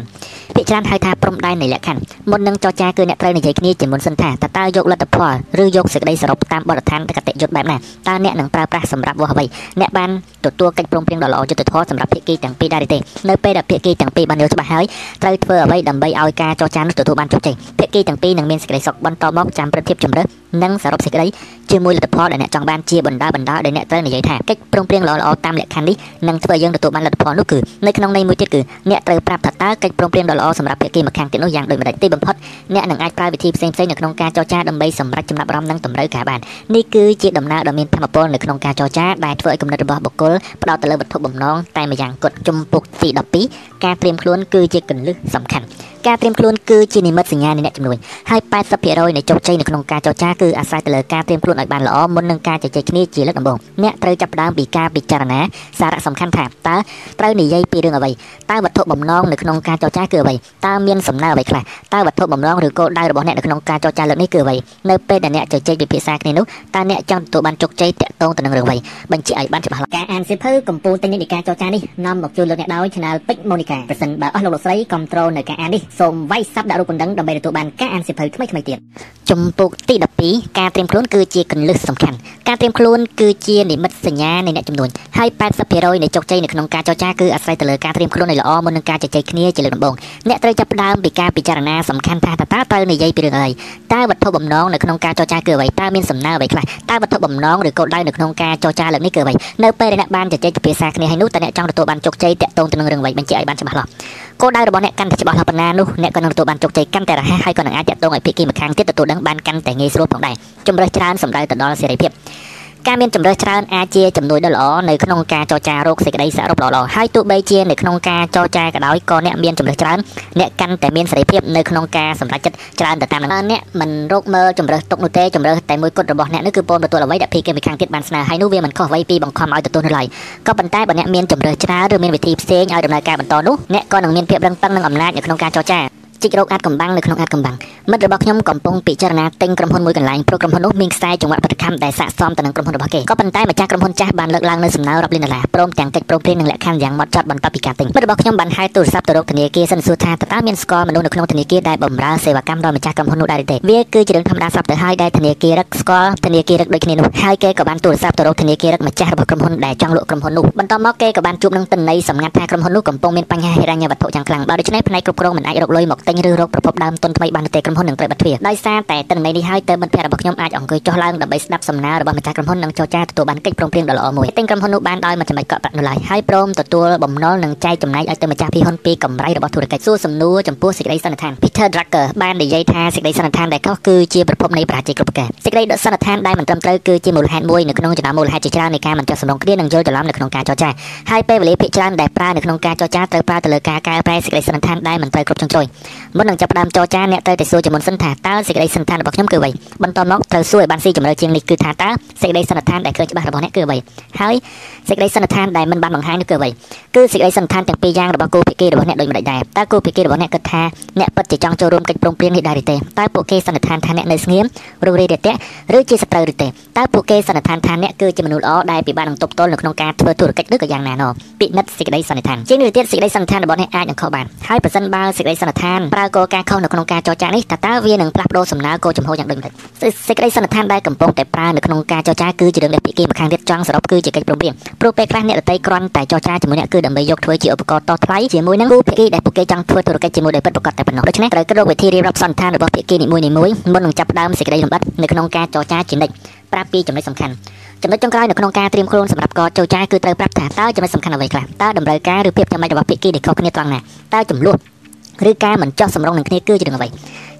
ភាគច្រើនហៅថាព្រំដែននៃលក្ខខណ្ឌមុននឹងចរចាគឺអ្នកត្រូវនិយាយគ្នាជាមុនសិនថាតើតើយកលទ្ធផលឬយកសេចក្តីសរុបតាមបទដ្ឋានកតិយុត្តបែបណាតើអ្នកនឹងប្រើប្រាស់សម្រាប់វាស់អ្វីអ្នកបានទទួលកិច្ចព្រមព្រៀងដ៏ល្អយុត្តិធម៌សម្រាប់ភាគីទាំងពីរដែរទេនៅពេលដែលភាគីទាំងពីរបានយល់ច្បាស់ហើយត្រូវធ្វើអ្វីដើម្បីឲ្យការចរចានោះទទួលបានជោគជ័យភាគីទាំងពីរនឹងមានសេចក្តីសុខបន្តមកចាំព្រឹត្តិភាពជំរើស និងសរុបសេចក្តីជាមួយលទ្ធផលដែលអ្នកចង់បានជាបណ្ដាបណ្ដាដែលអ្នកត្រូវនិយាយថាកិច្ចព្រមព្រៀងល្អៗតាមលក្ខខណ្ឌនេះនឹងធ្វើយើងទទួលបានលទ្ធផលនោះគឺនៅក្នុងន័យមួយទៀតគឺអ្នកត្រូវប្រាប់ថាតើកិច្ចព្រមព្រៀងដ៏ល្អសម្រាប់ភាគីម្ខាងទៀតនោះយ៉ាងដូចម្តេចទីបំផុតអ្នកនឹងអាចប្រើវិធីផ្សេងៗនៅក្នុងការចរចាដើម្បីសម្រេចចំណាប់អារម្មណ៍និងតម្រូវការបាននេះគឺជាដំណើរដ៏មានធម៌ពលនៅក្នុងការចរចាដែលធ្វើឲ្យគំនិតរបស់បុគ្គលផ្ដោតទៅលើវត្ថុបំណងតែម្យ៉ាងគត់ជំពូកទី12ការត្រៀមខ្លួនគឺជាគន្លឹះសំខាន់ ការត្រៀមខ្លួនគឺជានិមិត្តសញ្ញានៃអ្នកជំនួយហើយ80%នៃជោគជ័យនៅក្នុងការចរចាគឺអាស្រ័យទៅលើការត្រៀមខ្លួនឲ្យបានល្អមុននឹងការជជែកគ្នាជាលើកដំបូងអ្នកត្រូវចាប់ផ្ដើមពីការពិចារណាសារៈសំខាន់ថាតើត្រូវនិយាយពីរឿងអ្វីតើវត្ថុបំណងនៅក្នុងការចរចាគឺអ្វីតើមានសំណើអ្វីខ្លះតើវត្ថុបំណងឬគោលដៅរបស់អ្នកនៅក្នុងការចរចាលើកនេះគឺអ្វីនៅពេលដែលអ្នកជជែកពិភាក្សាគ្នានោះតើអ្នកចង់ទទួលបានជោគជ័យតាក់ទងទៅនឹងរឿងអ្វីបញ្ជាក់ឲ្យបានច្បាស់លាស់ការអានសៀវភៅកម្ពុជាទិញនៃការចរចានេះនាំមកជូនលោកអ្នកដោយ Channel Pick Monica ប្រសិនបើអស់លោកលោកស្រីគ្រប់ត្រូលនៅការអាននេះសូមវាយសាប់ដាក់រូបបណ្ដឹងដើម្បីទទួលបានការអានសៀវភៅថ្មីៗទៀតជំពូកទី12ការត្រៀមខ្លួនគឺជាគន្លឹះសំខាន់ការត្រៀមខ្លួនគឺជានិមិត្តសញ្ញានៃអ្នកជំនួញហើយ80%នៃជោគជ័យនៅក្នុងការចរចាគឺអាស្រ័យទៅលើការត្រៀមខ្លួនឲ្យល្អមុននឹងការជជែកគ្នាជាលើកដំបូងអ្នកត្រូវចាប់ផ្ដើមពីការពិចារណាសំខាន់ថាតើត្រូវនិយាយពីរឿងអីតើវត្ថុបំណងនៅក្នុងការចរចាគឺអ្វីតើមានសំណើអ្វីខ្លះតើវត្ថុបំណងឬគោលដៅនៅក្នុងការចរចាលើកនេះគឺអ្វីនៅពេលដែលអ្នកបានជជែកពិភាក្សាគ្នាហើយនោះតើអ្នកចង់ទទួលបានជោគជ័យតាក់ទងទៅនឹងរឿងអ្វីបញ្ជាក់ឲ្យបានច្បាស់លាស់ គោលដៅរបស់អ្នកកាន់តែច្បាស់លាស់ប៉ុណ្ណានោះអ្នកក៏នឹងទទួលបានជោគជ័យកាន់តែរហ័សហើយក៏នឹងអាចតាក់ទងឲ្យភាគីម្ខាងទៀតទទួលដឹងបានកាន់តែងាយស្រួលផងដែរជំរើសច្រើនសម្រាប់ទៅដល់សេរីភាព ការមានជំរើសច្រើនអាចជាជំនួយដ៏ល្អនៅក្នុងការចរចារោគសេចក្តីសរុបល្អៗហើយទោះបីជានៅក្នុងការចរចាក៏ដោយក៏អ្នកមានជំរើសច្រើនអ្នកកាន់តែមានសេរីភាពនៅក្នុងការសម្រេចចិត្តច្រើនទៅតាមនឹងអ្នកមិនរកមើលជំរើសទុកនោះទេជំរើសតែមួយគត់របស់អ្នកនោះគឺពូនទទួលអ្វីដែលភីគេម្ខាងទៀតបានស្នើហើយនោះវាមិនខុសអ្វីពីបង្ខំឲ្យទទួលនោះឡើយក៏ប៉ុន្តែបើអ្នកមានជំរើសច្រើនឬមានវិធីផ្សេងឲ្យដំណើរការបន្តនោះអ្នកក៏នឹងមានភាពរឹងប៉ឹងនិងអំណាចនៅក្នុងការចរចា ជីករោគអាចកំបាំងនៅក្នុងអាចកំបាំងមិត្តរបស់ខ្ញុំកំពុងពិចារណាទិញក្រុមហ៊ុនមួយកន្លែងព្រោះក្រុមហ៊ុននោះមានខ្សែចង្វាក់បដកម្មដែលស័ក្តិសមទៅនឹងក្រុមហ៊ុនរបស់គេក៏ប៉ុន្តែម្ចាស់ក្រុមហ៊ុនចាស់បានលើកឡើងនៅសំណើរាប់លានដុល្លារព្រមទាំងកិច្ចព្រមព្រៀងនិងលក្ខខណ្ឌយ៉ាងម៉ត់ចត់បន្ទាប់ពីការទិញមិត្តរបស់ខ្ញុំបានហៅទូរស័ព្ទទៅរកធនាគារសិនសួរថាតើមានស្គាល់មនុស្សនៅក្នុងធនាគារដែលបម្រើសេវាកម្មដល់ម្ចាស់ក្រុមហ៊ុននោះដែរទេវាគឺជារឿងធម្មតាស្រាប់ទៅហើយដែលធនាគាររឹកស្គាល់ធនាគាររឹកដូចគ្នានោះហើយគេក៏បានទូរស័ព្ទទៅរកធនាគាររឹកម្ចាស់របស់ក្រុមហ៊ុនដែលចង់លក់ក្រុមហ៊ុននោះបន្តមកគេក៏បានជួបនឹងទិន្នន័យសម្ងាត់ថាក្រុមហ៊ុននោះកំពុងមានបញ្ហាហិរញ្ញវត្ថុយ៉ាងខ្លាំងបើដូច្នេះផ្នែកគ្រប់គ្រងមិនអាចរកលុយមកទិញឬរកប្រភពដើមទុនថ្មីបានទេក្រុមហ៊ុននឹងត្រូវបិទទ្វារដោយសារតែទិន្នន័យនេះហើយទៅមិត្តភ័ក្តិរបស់ខ្ញុំអាចអង្គុយចុះឡើងដើម្បីស្ដាប់សំណើរបស់ម្ចាស់ក្រុមហ៊ុននិងចរចាទទួលបានកិច្ចព្រមព្រៀងដ៏ល្អមួយទិញក្រុមហ៊ុននោះបានដោយមិនចាំបាច់កក់ប្រាក់នោះឡើយហើយព្រមទទួលបំណុលនិងចែកចំណាយឲ្យទៅម្ចាស់ភីហ៊ុនពីកម្រៃរបស់ធុរកិច្ចសួរសំណួរចំពោះសេចក្តីសន្និដ្ឋាន Peter Drucker បាននិយាយថាសេចក្តីសន្និដ្ឋានដែលខុសគឺជាប្រភពនៃបរាជ័យគ្រប់ប្រការសេចក្តីដកសន្និដ្ឋានដែលមិនត្រឹមត្រូវគឺជាមូលហេតុមួយនៅក្នុងចំណោមមូលហេតុជាច្រើននៃការមិនចុះសម្រុងគ្នានិងយល់ច្រឡំនៅក្នុងការចរចាហើយពេលវេលាភាគច្រើនដែលប្រើនៅក្នុងការចរចាត្រូវប្រើទៅលើការកែប្រែសេចក្តីសន្និដ្ឋានដែលមិនត្រូវគ្រប់ជ្រុងជ្រោយមុននឹងចាប់ផ្ដើមចរចាអ្នកត្រូវតែសួរជាមុនសិនថាតើសេចក្តីសន្និដ្ឋានរបស់ខ្ញុំគឺអ្វីបន្តមកត្រូវសួរឲ្យបានស៊ីជម្រៅជាងនេះគឺថាតើសេចក្តីសន្និដ្ឋានដែលឃើញច្បាស់របស់អ្នកគឺអ្វីហើយសេចក្តីសន្និដ្ឋានដែលមិនបានបង្ហាញនោះគឺអ្វីគឺសេចក្តីសន្និដ្ឋានទាំងពីរយ៉ាងរបស់គូភាគីរបស់អ្នកដូចម្តេចដែរតើគូភាគីរបស់អ្នកគិតថាអ្នកពិតជាចង់ចូលរួមកិច្ចព្រមព្រៀងនេះដែរឬទេតើពួកគេសន្និដ្ឋានថាអ្នកនៅស្ងៀមរួសរាយរាក់ទាក់ឬជាសត្រូវឬទេតើពួកគេសន្និដ្ឋានថាអ្នកគឺជាមនុស្សល្អដែលពិបាកនឹងទប់ទល់នៅក្នុងការធ្វើធុរកិច្ចឬក៏យ៉ាងណាណោពិនិត្យសេចក្តីសន្និដ្ឋានជាងនេះទៀតសេចក្តីសន្និដ្ឋានរបស់អ្នកអាចនឹងខុសបានហើយប្រសិនបើសេចក្តីសន្និដ្ឋានប្រើគោលការណ៍ខុសនៅក្នុងការចរចានេះតើតើវានឹងផ្លាស់ប្ដូរសំណើគោលចំហយ៉ាងដូចម្តេចសេចក្តីសន្និដ្ឋានដែលកំពុងតែប្រើនៅក្នុងការចរចាគឺជារឿងដែលភាគីម្ខាងទៀតចង់សរុបគឺជាកិច្ចព្រមព្រៀងព្រោះពេលខ្លះអ្នកដទៃគ្រាន់តែចរចាជាមួយអ្នកគឺដើម្បីយកធ្វើជាឧបករណ៍តថ្លៃជាមួយនឹងគូភាគីដែលពួកគេចង់ធ្វើធុរកិច្ចជាមួយដោយពិតប្រាកដតែប៉ុណ្ណោះដូច្នេះត្រូវគិតរកវិធីរៀបរាប់សន្និដ្ឋានរបស់ភាគីនីមួយៗមុននឹងចាប់ផ្ដើមសេចក្តីលម្អិតនៅក្នុងការចរចាជានិច្ចប្រាប់ពីចំណុចសំខាន់ចំណុចចុងក្រោយនៅក្នុងការត្រៀមខ្លួនសម្រាប់កចរចាគឺត្រូវប្រាប់ថាតើចំណុចសំខាន់អ្វីខ្លះតើតម្រូវការឬភាពចាំបាច់របស់ភាគីដែលខុសគ្នាត្រង់ណាតើចំនួន ឬការមិនចោះសម្រុងនឹងគ្នាគឺជារឿងអ្វី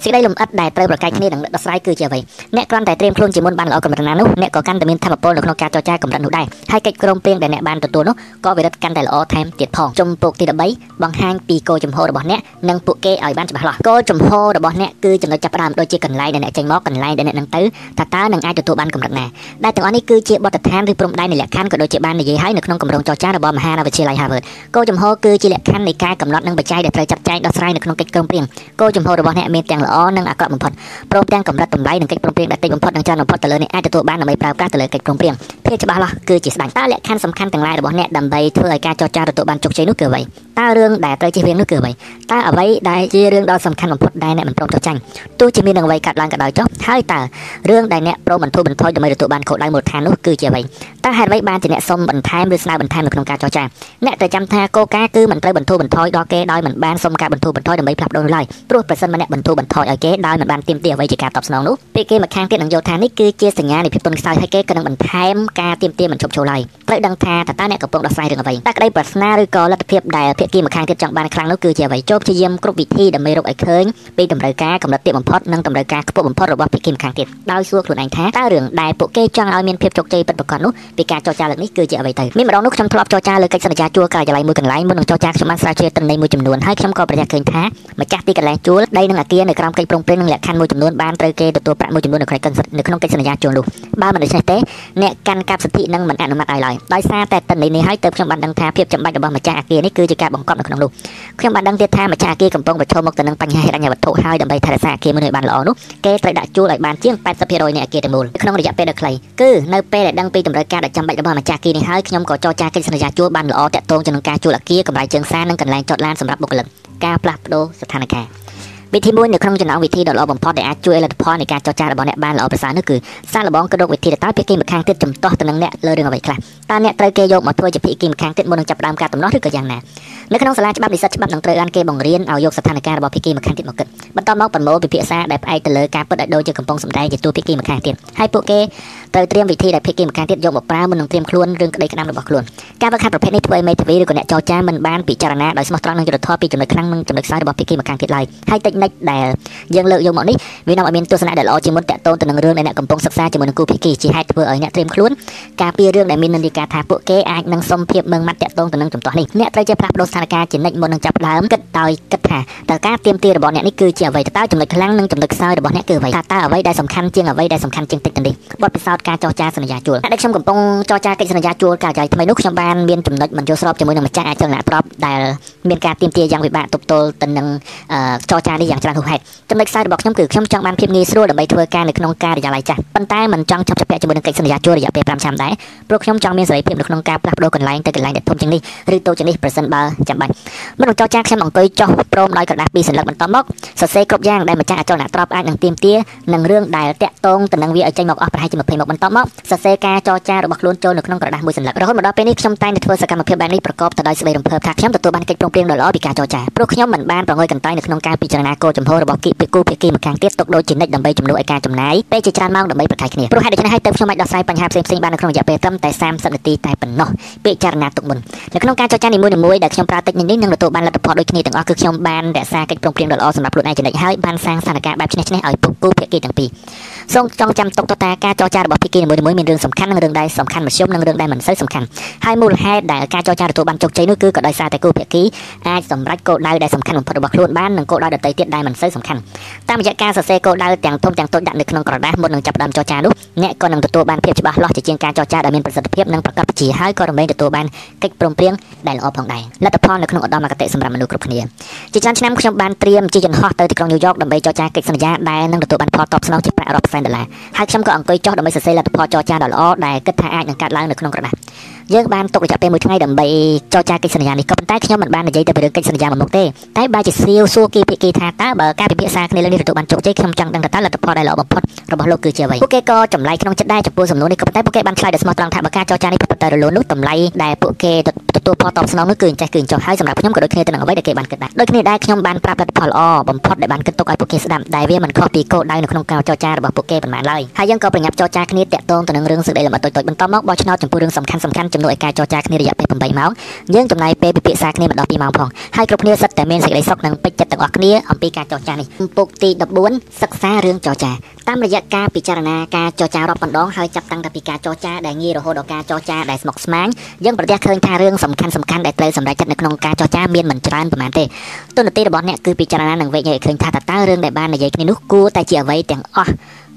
សេចក្តីលំអិតដែលត្រូវប្រកែកគ្នានឹងដោះស្រាយគឺជាអ្វីអ្នកគ្រាន់តែត្រៀមខ្លួនជាមុនបានល្អកម្រិតណានោះអ្នកក៏កាន់តែមានធម៌ពលនៅក្នុងការចរចាកម្រិតនោះដែរហើយកិច្ចព្រមព្រៀងដែលអ្នកបានទទួលនោះក៏វិរិទ្ធកាន់តែល្អថែមទៀតផងចំពោកទី13បង្ហាញពីគោលចំហរបស់អ្នកនិងពួកគេឲ្យបានច្បាស់លាស់គោលចំហរបស់អ្នកគឺចំណុចចាប់ផ្ដើមដូចជាកន្លែងដែលអ្នកចេញមកកន្លែងដែលអ្នកនឹងទៅថាតើនឹងអាចទទួលបានកម្រិតណាដែលទាំងអស់នេះគឺជាបទដ្ឋានឬព្រំដែននៃលក្ខខណ្ឌក៏ដូចជាបាននិយាយហើយនៅក្នុងគម្រោងចរចារបស់មហាវិទ្យាល័យ Harvard គោលចំហគឺជាលក្ខខណ្ឌនៃការកំណត់និងបច្ច័យដែលត្រូវចាត់ចែងដោះស្រាយនៅក្នុងកិច្ចព្រមព្រៀងគោលចំហរបស់អ្នកមានទាំងល្អនិងអាក្រក់បំផុតព្រមទាំងកម្រិតតម្លៃនិងកិច្ចព្រមព្រៀងដែលតិចបំផុតនិងច្រើនបំផុតទៅលើអ្នកអាចទទួលបានដើម្បីប្រើប្រាស់ទៅលើកិច្ចព្រមព្រៀង ភាពច្បាស់លាស់គឺជាស្ដេចតើលក្ខខណ្ឌសំខាន់ទាំងឡាយរបស់អ្នកដើម្បីធ្វើឲ្យការចរចាទទួលបានជោគជ័យនោះគឺអ្វីតើរឿងដែលត្រូវជៀសវាងនោះគឺអ្វីតើអ្វីដែលជារឿងដ៏សំខាន់បំផុតដែលអ្នកមិនព្រមចោះចាញ់ទោះជាមាននឹងអ្វីកាត់ឡើងក៏ដោយចុះហើយតើរឿងដែលអ្នកព្រមបន្ធូរបន្ថយដើម្បីទទួលបានគោលដៅមូលដ្ឋាននោះគឺជាអ្វីតើហេតុអ្វីបានជាអ្នកសុំបន្ថែមឬស្នើបន្ថែមនៅក្នុងការចរចាអ្នកត្រូវចាំថាគោលការណ៍គឺមិនត្រូវបន្ធូរបន្ថយដល់គេដោយមិនបានសុំការបន្ធូរបន្ថយដើម្បីផ្លាស់ប្ដូរនោះឡើយព្រោះប្រសិនបើអ្នកបន្ធូរបន្ថយឲ្យគេដោយមិនបានទាមទារអ្វីជាការតបស្នងនោះពេលគេមកខាងទៀតនឹងយល់ថានេះគឺជាសញ្ញានៃភាពទន់ខ្សោយហើយគេក៏នឹងបន្ថែមការទាមទារមិនឈប់ឈរឡើយត្រូវដឹងថាតើអ្នកកំពុងដោះស្រាយរឿងអ្វីតើក្តីប្រាថ្នាឬក៏លទ្ធភាពដែលភាគីម្ខាងទៀតចង់បានខ្លាំងនោះគឺជាអ្វីចូលព្យាយាមគ្រប់វិធីដើម្បីរកឲ្យឃើញពីតម្រូវការកម្រិតទាបបំផុតនិងតម្រូវការខ្ពស់បំផុតរបស់ភាគីម្ខាងទៀតដោយសួរខ្លួនឯងថាតើរឿងដែលពួកគេចង់ឲ្យមានភាពជោគជ័យពិតប្រាកដនោះពីការចរចាលើកនេះគឺជាអ្វីទៅមានម្ដងនោះខ្ញុំធ្លាប់ចរចាលើកិច្ចសន្យាជួលការិយាល័យមួយកន្លែងមុននឹងចរចាខ្ញុំបានស្រាវជ្រាវទិន្នន័យមួយចំនួនហើយខ្ញុំក៏ប្រទះឃើញថាម្ចាស់ទីកន្លែងជួលដីនិងអគារនៅក្រោមកិច្ចព្រមព្រៀងនិងលក្ខខណ្ឌមួយចំនួនបានត្រូវគេទទួលប្រាក់មួយចំនួននៅក្នុងកិច្ចសន្យាជួលនោះបើមិនដូច្នេះទេអ្នកកាន់កាប់សិទ្ធិនឹងមិនអនុម័តឲ្យឡើយដោយសារតែទិន្នន័យនេះហើយទើបខ្ញុំបានដឹងថាភាពចាំបាច់របស់ម្ចាស់អគារនេះគឺជាការបង្កប់នៅក្នុងនោះខ្ញុំបានដឹងទៀតថាម្ចាស់អគារកំពុងប្រឈមមុខទៅនឹងបញ្ហាហិរញ្ញវត្ថុហើយដើម្បីថែរក្សាអគារមួយឲ្យបានល្អនោះគេត្រូវដាក់ជួលឲ្យបានជាង80%នៃអគារទាំងមូលក្នុងរយៈពេលដ៏ខ្លីគឺនៅពេលដែលដឹងពីតម្រូវការដ៏ចាំបាច់របស់ម្ចាស់អគារនេះហើយខ្ញុំក៏ចរចាកិច្ចសន្យាជួលបានល្អតាក់ទងទៅនឹងការជួលអគារកម្រៃជើងសារនិងកន្លែងចតឡានសម្រាប់បុគ្គលិកការផ្លាស់ប្ដូរស្ថានភាព វិធីមួយនៅក្នុងចំណោមវិធីដ៏ល្អបំផុតដែលអាចជួយលទ្ធផលនៃការចរចារបស់អ្នកបានល្អប្រសើរនោះគឺសាកល្បងគិតរកវិធីដែលតើភាគីម្ខាងទៀតចំទាស់ទៅនឹងអ្នកលើរឿងអ្វីខ្លះតើអ្នកត្រូវគេយកមកធ្វើជាភាគីម្ខាងទៀតមុននឹងចាប់ផ្ដើមការតំណោះឬក៏យ៉ាងណា នៅក្នុងសាលាច្បាប់និស្សិតច្បាប់នឹងត្រូវបានគេបង្រៀនឲ្យយកស្ថានភាពរបស់ភាគីម្ខាងទៀតមកគិតបន្ទាប់មកប្រមូលពិភាក្សាដែលផ្អែកទៅលើការពិតឲ្យដូចជាកំពុងសម្ដែងជាតួភាគីម្ខាងទៀតហើយពួកគេត្រូវត្រៀមវិធីដែលភាគីម្ខាងទៀតយកមកប្រើមុននឹងត្រៀមខ្លួនរឿងក្តីក្តាមរបស់ខ្លួនការវឹកហាត់ប្រភេទនេះធ្វើឲ្យមេធាវីឬក៏អ្នកចរចាមិនបានពិចារណាដោយស្មោះត្រង់នឹងយុត្តិធម៌ពីចំណុចខ្លាំងនិងចំណុចខ្សោយរបស់ភាគីម្ខាងទៀតឡើយហើយតិចនិចដែលយើងលើកយកមកនេះវានាំឲ្យមានទស្សនៈដែលល្អជាងមុនតាក់ទងទៅនឹងរឿងដែលអ្នកកំពុងសិក្សាជាមួយនឹងគូភាគីជាហេតុធ្វើឲ្យអ្នកត្រៀមខ្លួនការពាររឿងដែលមាននិន្នាការថាពួកគេអាចនឹងសុំភាពមើងម៉ាត់តាក់ទងទៅនឹងចំទាស់នេះអ្នកត្រូវចេះផ្លាស់ប្ដូរស្ថានភាពជានិច្ចមុននឹងចាប់ផ្ដើមគិតដោយគិតថាតើការទៀមទារបស់អ្នកនេះគឺជាអ្វីតើចំណុចខ្លាំងនិងចំណុចខ្សោយរបស់អ្នកគឺអ្វីថាតើអ្វីដែលសំខាន់ជាងអ្វីដែលសំខាន់ជាងតិចទៅនេះបទពិសោធន៍ការចរចាសន្យាជួលដែលខ្ញុំកំពុងចរចាកិច្ចសន្យាជួលការចាយថ្មីនោះខ្ញុំបានមានចំណុចមិនយល់ស្របជាមួយនឹងម្ចាស់អាចចលនាទ្របដែលមានការទៀមទាយ៉ាងពិបាកទប់ទល់ទៅនឹងចរចានេះយ៉ាងច្រើនហួសហេតុចំណុចខ្សោយរបស់ខ្ញុំគឺខ្ញុំចង់បានភាពងាយស្រួលដើម្បីធ្វើការនៅក្នុងការិយាល័យចាស់ប៉ុន្តែមិនចង់ចាប់ចាប់ជាមួយនឹងកិច្ចសន្យាជួលរយៈពេល5ឆ្នាំដែរព្រោះខ្ញុំចង់មានសេរីភាពនៅក្នុងការផ្លាស់ប្ដូរកន្លែងទៅកន្លែងដែលធំជាងនេះឬតូចជាងនេះប្រសិនបើចាំបាច់មុននឹងចរចាខ្ញុំអង្គុយចុះព្រមដោយក្រដាស់ពីរសន្លឹកបន្តមកសរសេរគ្រប់យ៉ាងដែលម្ចាស់អចលនទ្របអាចនឹងទៀមទានឹងរឿងដែលតាក់ទងទៅនឹងវាឲ្យចេញមកអស់ប្រហែលជា20មុខបន្តមកសរសេរការចរចារបស់ខ្លួនចូលនៅក្នុងក្រដាស់មួយសន្លឹករហូតមកដល់ពេលនេះខ្ញុំតែងតែធ្វើសកម្មភាពបែបនេះប្រកបទៅដោយសេចក្តីរំភើបថាខ្ញុំទទួលបានកិច្ចព្រមព្រៀងដ៏ល្អពីការចរចាព្រោះខ្ញុំមិនបានប្រងើយកន្តើយនៅក្នុងការពិចារណាគោលចំហរបស់គីពីគូភាគីម្ខាងទៀតទុកដូចជានិច្ចដើម្បីជំនួសឲ្យការចំណាយពេលជាច្រើនម៉ោងដើម្បីប្រកែកគ្នាព្រោះហេតុដូច្នេះហើយទើបខ្ញុំអាចដោះស្រាយបញ្ហាផ្សេងៗបាននៅក្នុងរយៈពេលត្រឹមតែ30នាទីតែប៉ុណ្ណោះពិចារណាទុកមុននៅក្នុងការចរចានីមួយៗដែលខ្ញុំប្រើតិចនេះនឹងទទួលបានលទ្ធផលដូចគ្នាទាំងអស់គឺខ្ញុំបានរក្សាកិច្ចព្រមព្រៀងដ៏ល្អសម្រាប់ខ្លួនឯងចំណិចហើយបានសាងស្ថានភាពបែបឈ្នះឈ្នះឲ្យពុកគូភាគីទាំងពីរសូមចងចាំទុកថាការចរចារបស់ភាគីនីមួយៗមានរឿងសំខាន់និងរឿងដែលសំខាន់មធ្យមនិងរឿងដែលមិនសូវសំខាន់ហើយមូលហេតុដែលការចរចាទទួលបានជោគជ័យនោះគឺក៏ដោយសារតែគូភាគីអាចសម្រេចគោលដៅដែលសំខាន់បំផុតរបស់ខ្លួនបាននិងគោលដៅដទៃទៀតដែលមិនសូវសំខាន់តាមរយៈការសរសេរគោលដៅទាំងធំទាំងតូចដាក់នៅក្នុងក្រដាសមុននឹងចាប់ផ្ដើមចរចានោះអ្នកក៏នឹងទទួលបានភាពច្បាស់លាស់ជាជាងការចរចាដែលមានប្រសិទ្ធភាពនិងប្រកបជាហើយក៏រមែងទទួលបានកិច្ចព្រមព្រៀងដែលល្អផងដែរលទ្ធផលនៅក្នុងឧត្តមគតិសម្រាប់មនុស្សគ្រប់គ្នាជាច្រើនឆ្នាំខ្ញុំបានត្រៀមជាយន្តហោះទៅទីក្រុងញូវយ៉កដើម្បីចរចាកិច្ចសន្យាដែលនឹងទទួលបានផលតបស្នងជាប្រាក់រាប់សែនដុល្លារហើយខ្ញុំក៏អង្គុយចុះដើម្បីសរសេរលទ្ធផលចរចាដ៏ល្អដែលគិតថាអាចនឹងកាត់ឡើងនៅក្នុងក្រដាសយើងបានទុករយៈពេលមួយថ្ងៃដើម្បីចរចាកិច្ចសន្យានេះក៏ប៉ុន្តែខ្ញុំមិនបាននិយាយទៅពីរឿងកិច្ចសន្យាមួយមុខទេតែបើជាសៀវសួរគីភាគីថាតើបើការពិភាក្សាគ្នាលើនេះទទួលបានជោគជ័យខ្ញុំចង់ដឹងថាតើលទ្ធផលដែលល្អបំផុតរបស់លោកគឺជាអ្វីពួកគេក៏ចម្លែកក្នុងចិត្តដែរចំពោះសំណួរនេះក៏ប៉ុន្តែពួកគេបានឆ្លើយដោយស្មោះត្រង់ថាបើការចរចានេះប្រព្រឹត្តទៅរលូននោះតម្លៃដែលពួកគេទទួលផលតបស្នងនោះគឺអញ្ចេះគឺអញ្ចោះហើយសម្រាប់ខ្ញុំក៏ដូចគ្នាទៅនឹងអ្វីដែលគេបានគិតដែរដូចគ្នាដែរខ្ញុំបានប្រាប់លទ្ធផលល្អបំផុតដែលបានគិតទុកឲ្យពួកគេស្ដាប់ដែលវាមិនខុសពីគោលដៅនៅក្នុងការចរចារបស់ពួកគេប៉ុន្មានឡើយហើយយើងក៏ប្រញាប់ចរចាគ្នាតាក់ទងទៅនឹងរឿងសេចក្តីលម្អិតតូចៗបន្តមកបោះឆ្នោតចំពោះរឿងសំខាន់ៗជំនួសឲ្យការចរចាគ្នារយៈពេល8ម៉ោងយើងចំណាយពេលពិភាក្សាគ្នាម្ដង2ម៉ោងផងហើយគ្រប់គ្នាសិតតែមានសេចក្តីសុខនិងពេញចិត្តទាំងអស់គ្នាអំពីការចរចានេះពុកទី14សិក្សារឿងចរចាតាមរយៈការពិចារណាការចរចារាប់បណ្ដងហើយចាប់តាំងពីការចរចាដែលងាយរហូតដល់ការចរចាដែលស្មុគស្មាញយើងប្រទះឃើញថារឿងសំខាន់សំខាន់ដែលត្រូវសម្រេចចិត្តនៅក្នុងការចរចាមានមិនច្រើនប៉ុន្មានទេទុននទីរបស់អ្នកគឺពិចារណានិងវិនិច្ឆ័យឃើញថាតើរឿងដែលបាននិយាយគ្នានោះគួរតែជាអ្វីទាំងអស់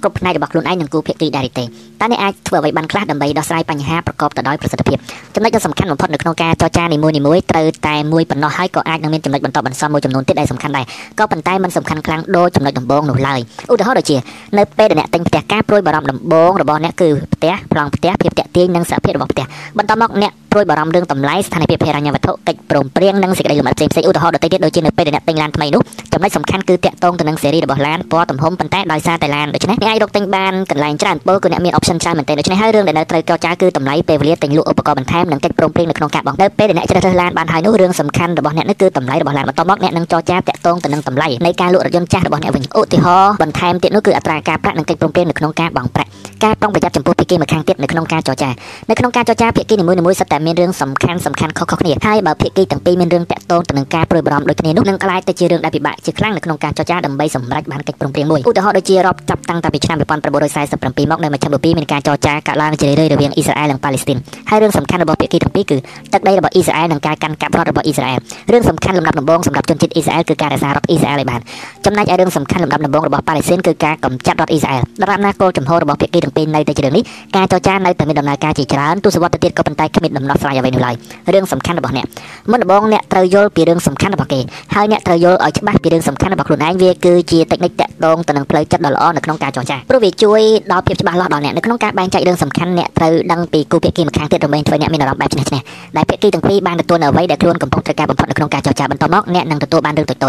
គ្រប់ផ្នែករបស់ខ្លួនឯងនិងគូភាគីដែរទេតើអ្នកអាចធ្វើអ្វីបានខ្លះដើម្បីដោះស្រាយបញ្ហាប្រកបទៅដោយប្រសិទ្ធភាពចំណុចដ៏សំខាន់បំផុតនៅក្នុងការចរចានីមួយៗត្រូវតែមួយប៉ុណ្ណោះហើយក៏អាចនឹងមានចំណុចបន្តបន្សំមួយចំនួនទៀតដែលសំខាន់ដែរក៏ប៉ុន្តែมันសំខាន់ខ្លាំងដូចចំណុចដំបូងនោះឡើយឧទាហរណ៍ដូចជានៅពេលដែលអ្នកទិញផ្ទះការព្រួយបារម្ភដំបូងរបស់អ្នកគឺផ្ទះប្លង់ផ្ទះភាពតាក់ទាញនិងសភាពរបស់ផ្ទះបន្ទាប់មកអ្នកព្រួយបារម្ភរឿងតម្លៃស្ថានភាពហិរញ្ញវត្ថុកិច្ចព្រមព្រៀងនិងសេចក្តីលម្អិតផ្សេងៗឧទាហរណ៍ដទៃទៀតដូចជានៅពេលដែលអ្នកទិញឡានថ្មីនោះចំណុចសំខាន់គឺតាក់ទងទៅនឹងស៊េរីរបស់ឡានពណ៌ទំហំប៉ុន្តែដោយសារតែឡានដូច្នេះអ្នកអាចរកទិញបានកន្លែងច្រើនពលគឺអ្នកមាន option ច្រើនមែនទែនដូច្នេះហើយរឿងដែលនៅត្រូវចរចាគឺតម្លៃពេលវេលាទិញលក់ឧបករណ៍បន្ថែមនិងកិច្ចព្រមព្រៀងនៅក្នុងការបង់នៅពេលដែលអ្នកជ្រើសរើសឡានបានហើយនោះរឿងសំខាន់របស់អ្នកនោះគឺតម្លៃរបស់ឡានបន្ទាប់មកអ្នកនឹងចរចាតាក់ទងទៅនឹងតម្លៃនៃការលក់រថយន្តចាស់របស់អ្នកវិញឧទាហរណ៍បន្ថែមទៀតនោះគឺអត្រាការប្រាក់និងកិច្ចព្រមព្រៀងនៅក្នុងការបង់ប្រាក់ការប្រុងប្រយ័ត្នចំពោះភាគីម្ខាងទៀតនៅក្នុងការចរចានៅក្នុងការចរចាភាគីនីមួយៗសុទ្ធតែមានរឿងសំខាន់សំខាន់ខុសៗគ្នាហើយបើភាគីទាំងពីរមានរឿងតាក់ទងទៅនឹងការព្រួយបារម្ភដូចគ្នានោះនឹងក្លាយទៅជារឿងដែលពិបាកជាខ្លាំងនៅក្នុងការចរចាដើម្បីសម្រេចបានកិច្ចព្រមព្រៀងមួយឧទាហរណ៍ដូចជារាប់ចាប់តាំងពីឆ្នាំ1947មកនៅមជ្ឈមណ្ឌល2មានការចរចាកើតឡើងជារឿយៗរវាងអ៊ីស្រាអែលនិងប៉ាឡេស្ទីនហើយរឿងសំខាន់របស់ភាគីទាំងពីរគឺទឹកដីរបស់អ៊ីស្រាអែលនិងការកាន់កាប់រដ្ឋរបស់អ៊ីស្រាអែលរឿងសំខាន់លំដាប់ដំបូងសម្រាប់ជនជាតិអ៊ីស្រាអែលគឺការរក្សារដ្ឋអ៊ីស្រាអែលឲ្យបានចំណែកឯរឿងសំខាន់លំដាប់ដំបូងរបស់ប៉ាឡេស្ទីនគឺការកម្ចាត់រដ្ឋអ៊ីស្រាអែលដរាបណាគោលចំហរបស់ភាគីទាំងពីរនៅតែជារឿងនេះការចរចានៅតែមានដំណើរការជាច្រើនទស្សវត្សទៅទៀតក៏ប៉ុន្តែគ្មានដំណោះស្រាយអ្វីនោះឡើយរឿងសំខាន់របស់អ្នកមុនដំបូងអ្នកត្រូវយល់ពីរឿងសំខាន់របស់គេហើយអ្នកត្រូវយល់ឲ្យច្បាស់ពីរឿងសំខាន់របស់ខ្លួនឯងវាគឺជាតិចនិចតាក់ទងទៅនឹងផ្លូវចិត្តដ៏ល្អនៅក្នុងការចរចាព្រោះវាជួយដល់ភាពច្បាស់លាស់ដល់អ្នកនៅក្នុងការបែងចែករឿងសំខាន់អ្នកត្រូវដឹងពីគូភាគីម្ខាងទៀតដើម្បីធ្វើអ្នកមានអារម្មណ៍បែបឈ្នះឈ្នះដែលភាគីទាំងពីរបានទទួលនៅអ្វីដែលខ្លួនកំពុងត្រូវការបំផុតនៅក្នុងការចរចាបន្តមកអ្នកនឹងទទួលបានរឿងតូចៗត្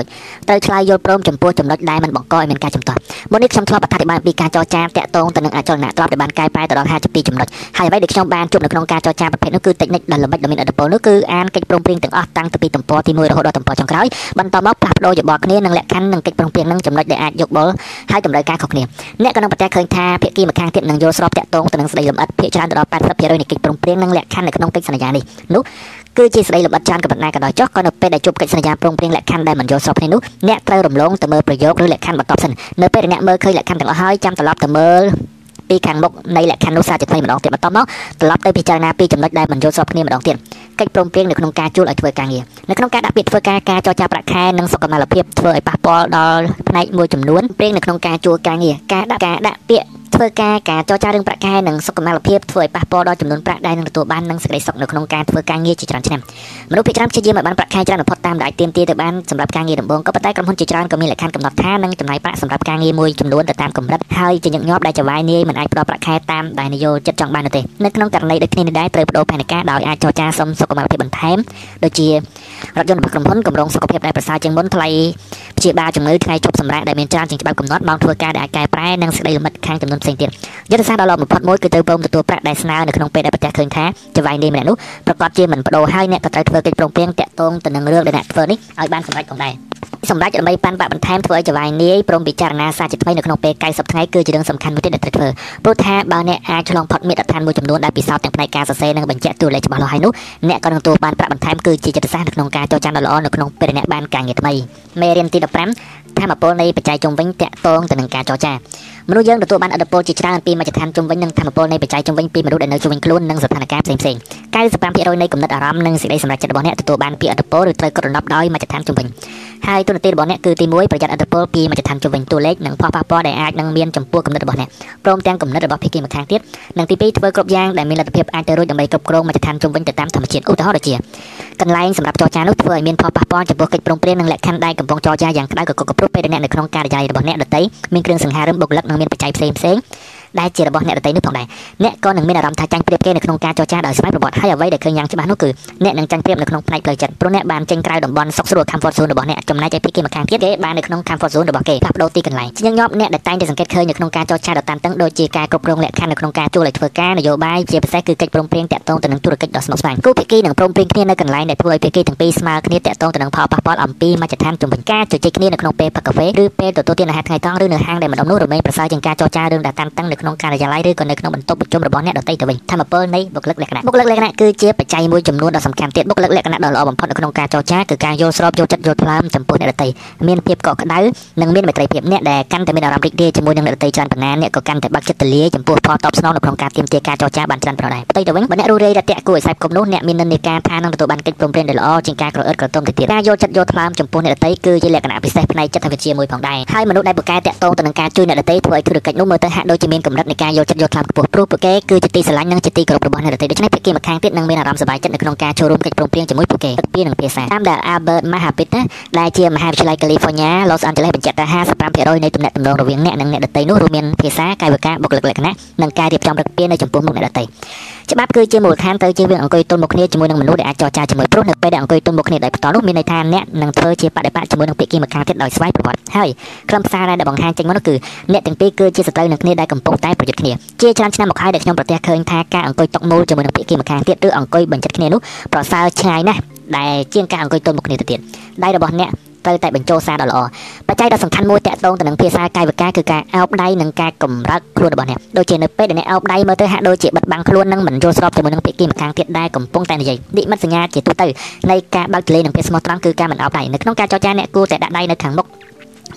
រូវឆ្លើយយល់ព្រមចំពោះចំណុចដែលមិនបង្កឲ្យមានការចំទាស់មុននេះខ្ញុំធ្លាប់អធិប្បាយអំពីការចរចាតាក់ទងទៅនឹងអចលនៈទ្រព្យដែលបានកែប្រែទៅដល់52ចំណុចហើយអ្វីដែលខ្ញុំបានជួបនៅក្នុងការចរចាប្រភេទនោះគឺតិចនិចដល់ល្បិចដ៏មានឥទ្ធិពលនោះគឺអានកិច្ចព្រមព្រៀងទាំងអស់តាំងពីទំព័រទី1រហូតដល់ទំព័រចុងក្រោយបន្តមកផ្លាស់ប្ដូរយោបល់គ្នានិងលក្ខខណ្ឌនិងកិច្ចព្រមព្រៀងនឹងចំណុចដែលអាចយកបល់ហើយតម្រូវការខុសគ្នាអ្នកក៏នឹងប្រទះឃើញថាភាគីម្ខាងទៀតនឹងយល់ស្របតាក់ទងទៅនឹងស្ដីលម្អិតភាគច្រើនដល់80%នៃកិច្ចព្រមព្រៀងនិងលក្ខខណ្ឌនៅក្នុងកិច្ចសន្យានេះនោះគឺជាស្ដីលម្អិតច្រើនក៏ប៉ុន្តែក៏ដោយចុះក៏នៅពេលដែលជួបកិច្ចសន្យាព្រមព្រៀងលក្ខខណ្ឌដែលមិនយល់ស្របគ្នានោះអ្នកត្រូវរំលងទៅមើលប្រយោគឬលក្ខខណ្ឌបន្ទាប់សិននៅពេលដែលអ្នកមើលឃើញលក្ខខណ្ឌទាំងអស់ហើយចាំត្រឡប់ទៅមើលពីខាងមុខនៃលក្ខខណ្ឌនោះសារជាថ្មីម្ដងទៀតបន្ទាប់មកត្រឡប់ទៅពិចារណាពីចំណុចដែលមិនយល់ស្របគ្នាម្ដងទៀត កិច្ចព្រមព្រៀងនៅក្នុងការជួលឲ្យធ្វើការងារនៅក្នុងការដាក់ពាក្យធ្វើការការចរចាប្រាក់ខែនិងសុខុមាលភាពធ្វើឲ្យប៉ះពាល់ដល់ផ្នែកមួយចំនួនព្រៀងនៅក្នុងការជួលការងារការដាក់ការដាក់ពាក្យ ធ្វើការការចរចារឿងប្រាក់ខែនិងសុខុមាលភាពធ្វើឲ្យប៉ះពាល់ដល់ចំនួនប្រាក់ដែលនឹងទទួលបាននិងសេចក្តីសុខនៅក្នុងការធ្វើការងារជាច្រើនឆ្នាំមនុស្សភាគច្រើនព្យាយាមឲ្យបានប្រាក់ខែច្រើនបំផុតតាមដែលទាមទារទៅបានសម្រាប់ការងារដំបូងក៏ប៉ុន្តែក្រុមហ៊ុនជាច្រើនក៏មានលក្ខខណ្ឌកំណត់ថានឹងចំណាយប្រាក់សម្រាប់ការងារមួយចំនួនទៅតាមកម្រិតហើយជាញឹកញាប់ដែលចវាយនាយមិនអាចផ្ដល់ប្រាក់ខែតាមដែលនយោជិតចង់បាននោះទេនៅក្នុងករណីដូចគ្នានេះដែរត្រូវបដូរផែនការដោយអាចចរចាសុំសុខុមាលភាពបន្ថែមដូចជារថយន្តរបស់ក្រុមហ៊ុនកម្រងសុខភាពដែលប្រសើរជាងមុនថ្លៃព្យាបាលជំងឺថ្ងៃជប់សម្រាប់ដែលមានច្រើនជាងច្បាប់កំណត់ម៉ោងធ្វើការដែលអាចកែប្រែនិងសេចក្តីលម្អិតខាងចំនួនផ្សេងទៀតយុទ្ធសាស្ត្រដ៏ល្អបំផុតមួយគឺត្រូវព្រមទទួលប្រាក់ដែលស្នើនៅក្នុងពេលដែលប្រទះឃើញថាចវាយនេះម្នាក់នោះប្រកាសជាមិនបដូរហើយអ្នកក៏ត្រូវធ្វើកិច្ចព្រមព្រៀងតាក់ទងទៅនឹងរឿងដែលអ្នកធ្វើនេះឲ្យបានសម្រេចផងដែរសម្រាប់ដើម្បីប៉ាន់បាក់បន្ថែមធ្វើឲ្យចវាយនាយព្រមពិចារណាសារជាថ្មីនៅក្នុងពេល90ថ្ងៃគឺជារឿងសំខាន់មួយទៀតដែលត្រូវធ្វើព្រោះថាបើអ្នកអាចឆ្លងផុតមាត្រដ្ឋានមួយចំនួនដែលពិសោធន៍ទាំងផ្នែកការសរសេរនិងបញ្ជាក់តួលេខច្បាស់លាស់ហើយនោះអ្នកក៏នឹងទទួលបានប្រាក់បន្ថែមគឺជាចិត្តសាស្ត្រនៅក្នុងការចរចាដ៏ល្អនៅក្នុងពេលអ្នកបានការងារថ្មីមេរៀនទី15ធម៌ពលនៃបច្ច័យជុំវិញតាក់ទងទៅនឹងការចរចា មនុស្សយើងទទួលបានឥទ្ធិពលជាច្រើនពីមជ្ឈដ្ឋានជុំវិញនិងធម៌ពលនៃបច្ច័យជុំវិញពីមនុស្សដែលនៅជុំវិញខ្លួននិងស្ថានភាពផ្សេងៗ95%នៃគំនិតអារម្មណ៍និងសេចក្តីសម្រេចចិត្តរបស់អ្នកទទួលបានពីឥទ្ធិពលឬត្រូវក្រណប់ដោយមជ្ឈដ្ឋានជុំវិញហើយទូនាទីរបស់អ្នកគឺទី1ប្រយ័ត្នឥទ្ធិពលពីមជ្ឈដ្ឋានជុំវិញតួលេខនិងផលប៉ះពាល់ដែលអាចនឹងមានចំពោះគំនិតរបស់អ្នកព្រមទាំងគំនិតរបស់ភាគីម្ខាងទៀតនិងទី2ធ្វើគ្រប់យ៉ាងដែលមានលទ្ធភាពអាចទៅរួចដើម្បីគ្រប់គ្រងមជ្ឈដ្ឋានជុំវិញទៅតាមធម្មជាតិឧទាហរណ៍ដូចជា កន្លែងសម្រាប់ចរចានោះធ្វើឲ្យមានផលប៉ះពាល់ចំពោះកិច្ចព្រមព្រៀងនិងលក្ខខណ្ឌដែលកំពុងចរចាយ៉ាងក្តៅកកកព្រោះពេលដែលអ្នកនៅក្នុងការិយាល័យរបស់អ្នកដទៃមានគ្រឿងសង្ហារឹមបុគ្គលិកនិងមានបច្ច័យផ្សេងផ្សេង ដែលជារបស់អ្នកដទៃនោះផងដែរអ្នកក៏នឹងមានអារម្មណ៍ថាចាញ់ប្រៀបគេនៅក្នុងការចរចាដោយស្វ័យប្រវត្តិហើយអ្វីដែលឃើញយ៉ាងច្បាស់នោះគឺអ្នកនឹងចាញ់ប្រៀបនៅក្នុងផ្នែកផ្លូវចិត្តព្រោះអ្នកបានចេញក្រៅតំបន់សុខស្រួល comfort zone របស់អ្នកចំណែកឯភាគីម្ខាងទៀតគេបាននៅក្នុង comfort zone របស់គេផ្លាស់ប្ដូរទីកន្លែងជាញឹកញាប់អ្នកដែលតែងតែសង្កេតឃើញនៅក្នុងការចរចាដ៏តានតឹងដូចជាការគ្រប់គ្រងលក្ខខណ្ឌនៅក្នុងការជួលឲ្យធ្វើការនយោបាយជាពិសេសគឺកិច្ចព្រមព្រៀងតាក់ទងទៅនឹងទូរកិច្ចដ៏ស្មុគស្មាញគូភាគីនឹងព្រមព្រៀងគ្នានៅកន្លែងដែលធ្វើឲ្យភាគីទាំងពីរស្មើគ្នាតាក់ទងទៅនឹងផលប៉ះពាល់អំពីមជ្ឈដ្ឋានជំវិញការជជែកគ្នានៅក្នុងពេលផឹកកាហ្វេឬពេលទទួលទានអាហារថ្ងៃត្រង់ឬនៅហាងដែលម្ដុំនោះរមែងប្រសើរជាងការចរចារឿងដែលតានតឹងនៅក្នុងក្នុងការិយាល័យឬក៏នៅក្នុងបន្ទប់ប្រជុំរបស់អ្នកដទៃទៅវិញធម្មពលនៃបុគ្គលិកលក្ខណៈបុគ្គលិកលក្ខណៈគឺជាបច្ច័យមួយចំនួនដ៏សំខាន់ទៀតបុគ្គលិកលក្ខណៈដ៏ល្អបំផុតនៅក្នុងការចរចាគឺការយល់ស្របយល់ចិត្តយល់ថ្លើមចំពោះអ្នកដទៃមានភាពកក់ក្ដៅនិងមានមេត្រីភាពអ្នកដែលកាន់តែមានអារម្មណ៍រីករាយជាមួយនឹងអ្នកដទៃច្រើនប៉ុណ្ណាអ្នកក៏កាន់តែបើកចិត្តទូលាយចំពោះផលតបស្នងនៅក្នុងការទាមទារការចរចាបានច្រើនប៉ុណ្ណោះដែរផ្ទុយទៅវិញបើអ្នករស់រាយរតាក់គួរឲ្យខ្សែគប់នោះអ្នកមាននិន្នាការថានឹងទទួលបានកិច្ចព្រមព្រៀងដែលល្អជាងការក្រអឺតក្រទុំទៅទៀតការយល់ចិត្តយល់ថ្លើមចំពោះអ្នកដទៃគឺជាលក្ខណៈពិសេសផ្នែកចិត្តវិទ្យាមួយផងដែរហើយមនុស្សដែលពូកែតាក់ទងទៅនឹងការជួយអ្នកដទៃធ្វើឲ្យធុរកិច្ចនោះមើលទៅហាក់ដូចជាមានកម្រិតនៃការយល់ចិត្តយល់ថ្លើមខ្ពស់ព្រោះពួកគេគឺជាទីស្រឡាញ់និងជាទីគោរពរបស់អ្នកដទៃដូច្នេះភាគីម្ខាងទៀតនឹងមានអារម្មណ៍សប្បាយចិត្តនៅក្នុងការចូលរួមកិច្ចព្រមព្រៀងជាមួយពួកគេទឹកពីនិងភាសាតាមដែល Albert Mahapit ដែលជាមហាវិទ្យាល័យ California Los Angeles បញ្ជាក់ថា55%នៃទំនាក់ទំនងរវាងអ្នកនិងអ្នកដទៃនោះរួមមានភាសាកាយវិការបុគ្គលិកលក្ខណៈនិងការរៀបចំរឹកពីនៅចំពោះមុខអ្នកដទៃច្បាប់គឺជាមូលដ្ឋានទៅជាវាអង្គុយទល់មុខគ្នាជាមួយនឹងមនុស្សដែលអាចចរចាជាមួយព្រោះនៅពេលដែលអង្គុយទល់មុខគ្នាដោយផ្ទាល់នោះមានន័យថាអ្នកនឹងធ្វើជាបដិបត្តិជាមួយនឹងភាគីម្ខាងទៀតដោយស្វ័យប្រវត្តិហើយខ្លឹមសារដែលបង្ហាញចេញមកនោះគឺអ្នកទាំងពីរគឺជាសត្រូវនឹងគ្នាដែលកំពុងតែប្រយុទ្ធគ្នាជាច្រើនឆ្នាំមកហើយដែលខ្ញុំប្រទះឃើញថាការអង្គុយតុមុលជាមួយនឹងភាគីម្ខាងទៀតឬអង្គុយបញ្ចិតគ្នានោះប្រសើរឆ្ងាយណាស់ដែលជាងការអង្គុយទល់មុខគ្នាទៅទៀតដៃរបស់អ្នកត្រូវតែបញ្ចូលសារដ៏ល្អបច្ច័យដ៏សំខាន់មួយតាក់ទងទៅនឹងភាសាកាយវិការគឺការអោបដៃនិងការកម្រើកខ្លួនរបស់អ្នកដូចជានៅពេលដែលអ្នកអោបដៃមើលទៅហាក់ដូចជាបិទបាំងខ្លួននិងមិនយល់ស្របជាមួយនឹងភាគីម្ខាងទៀតដែលកំពុងតែនិយាយនិមិត្តសញ្ញាជាទូទៅនៃការបើកទលេនិងភាពស្មោះត្រង់គឺការមិនអោបដៃនៅក្នុងការចរចាអ្នកគួរតែដាក់ដៃនៅខាងមុខ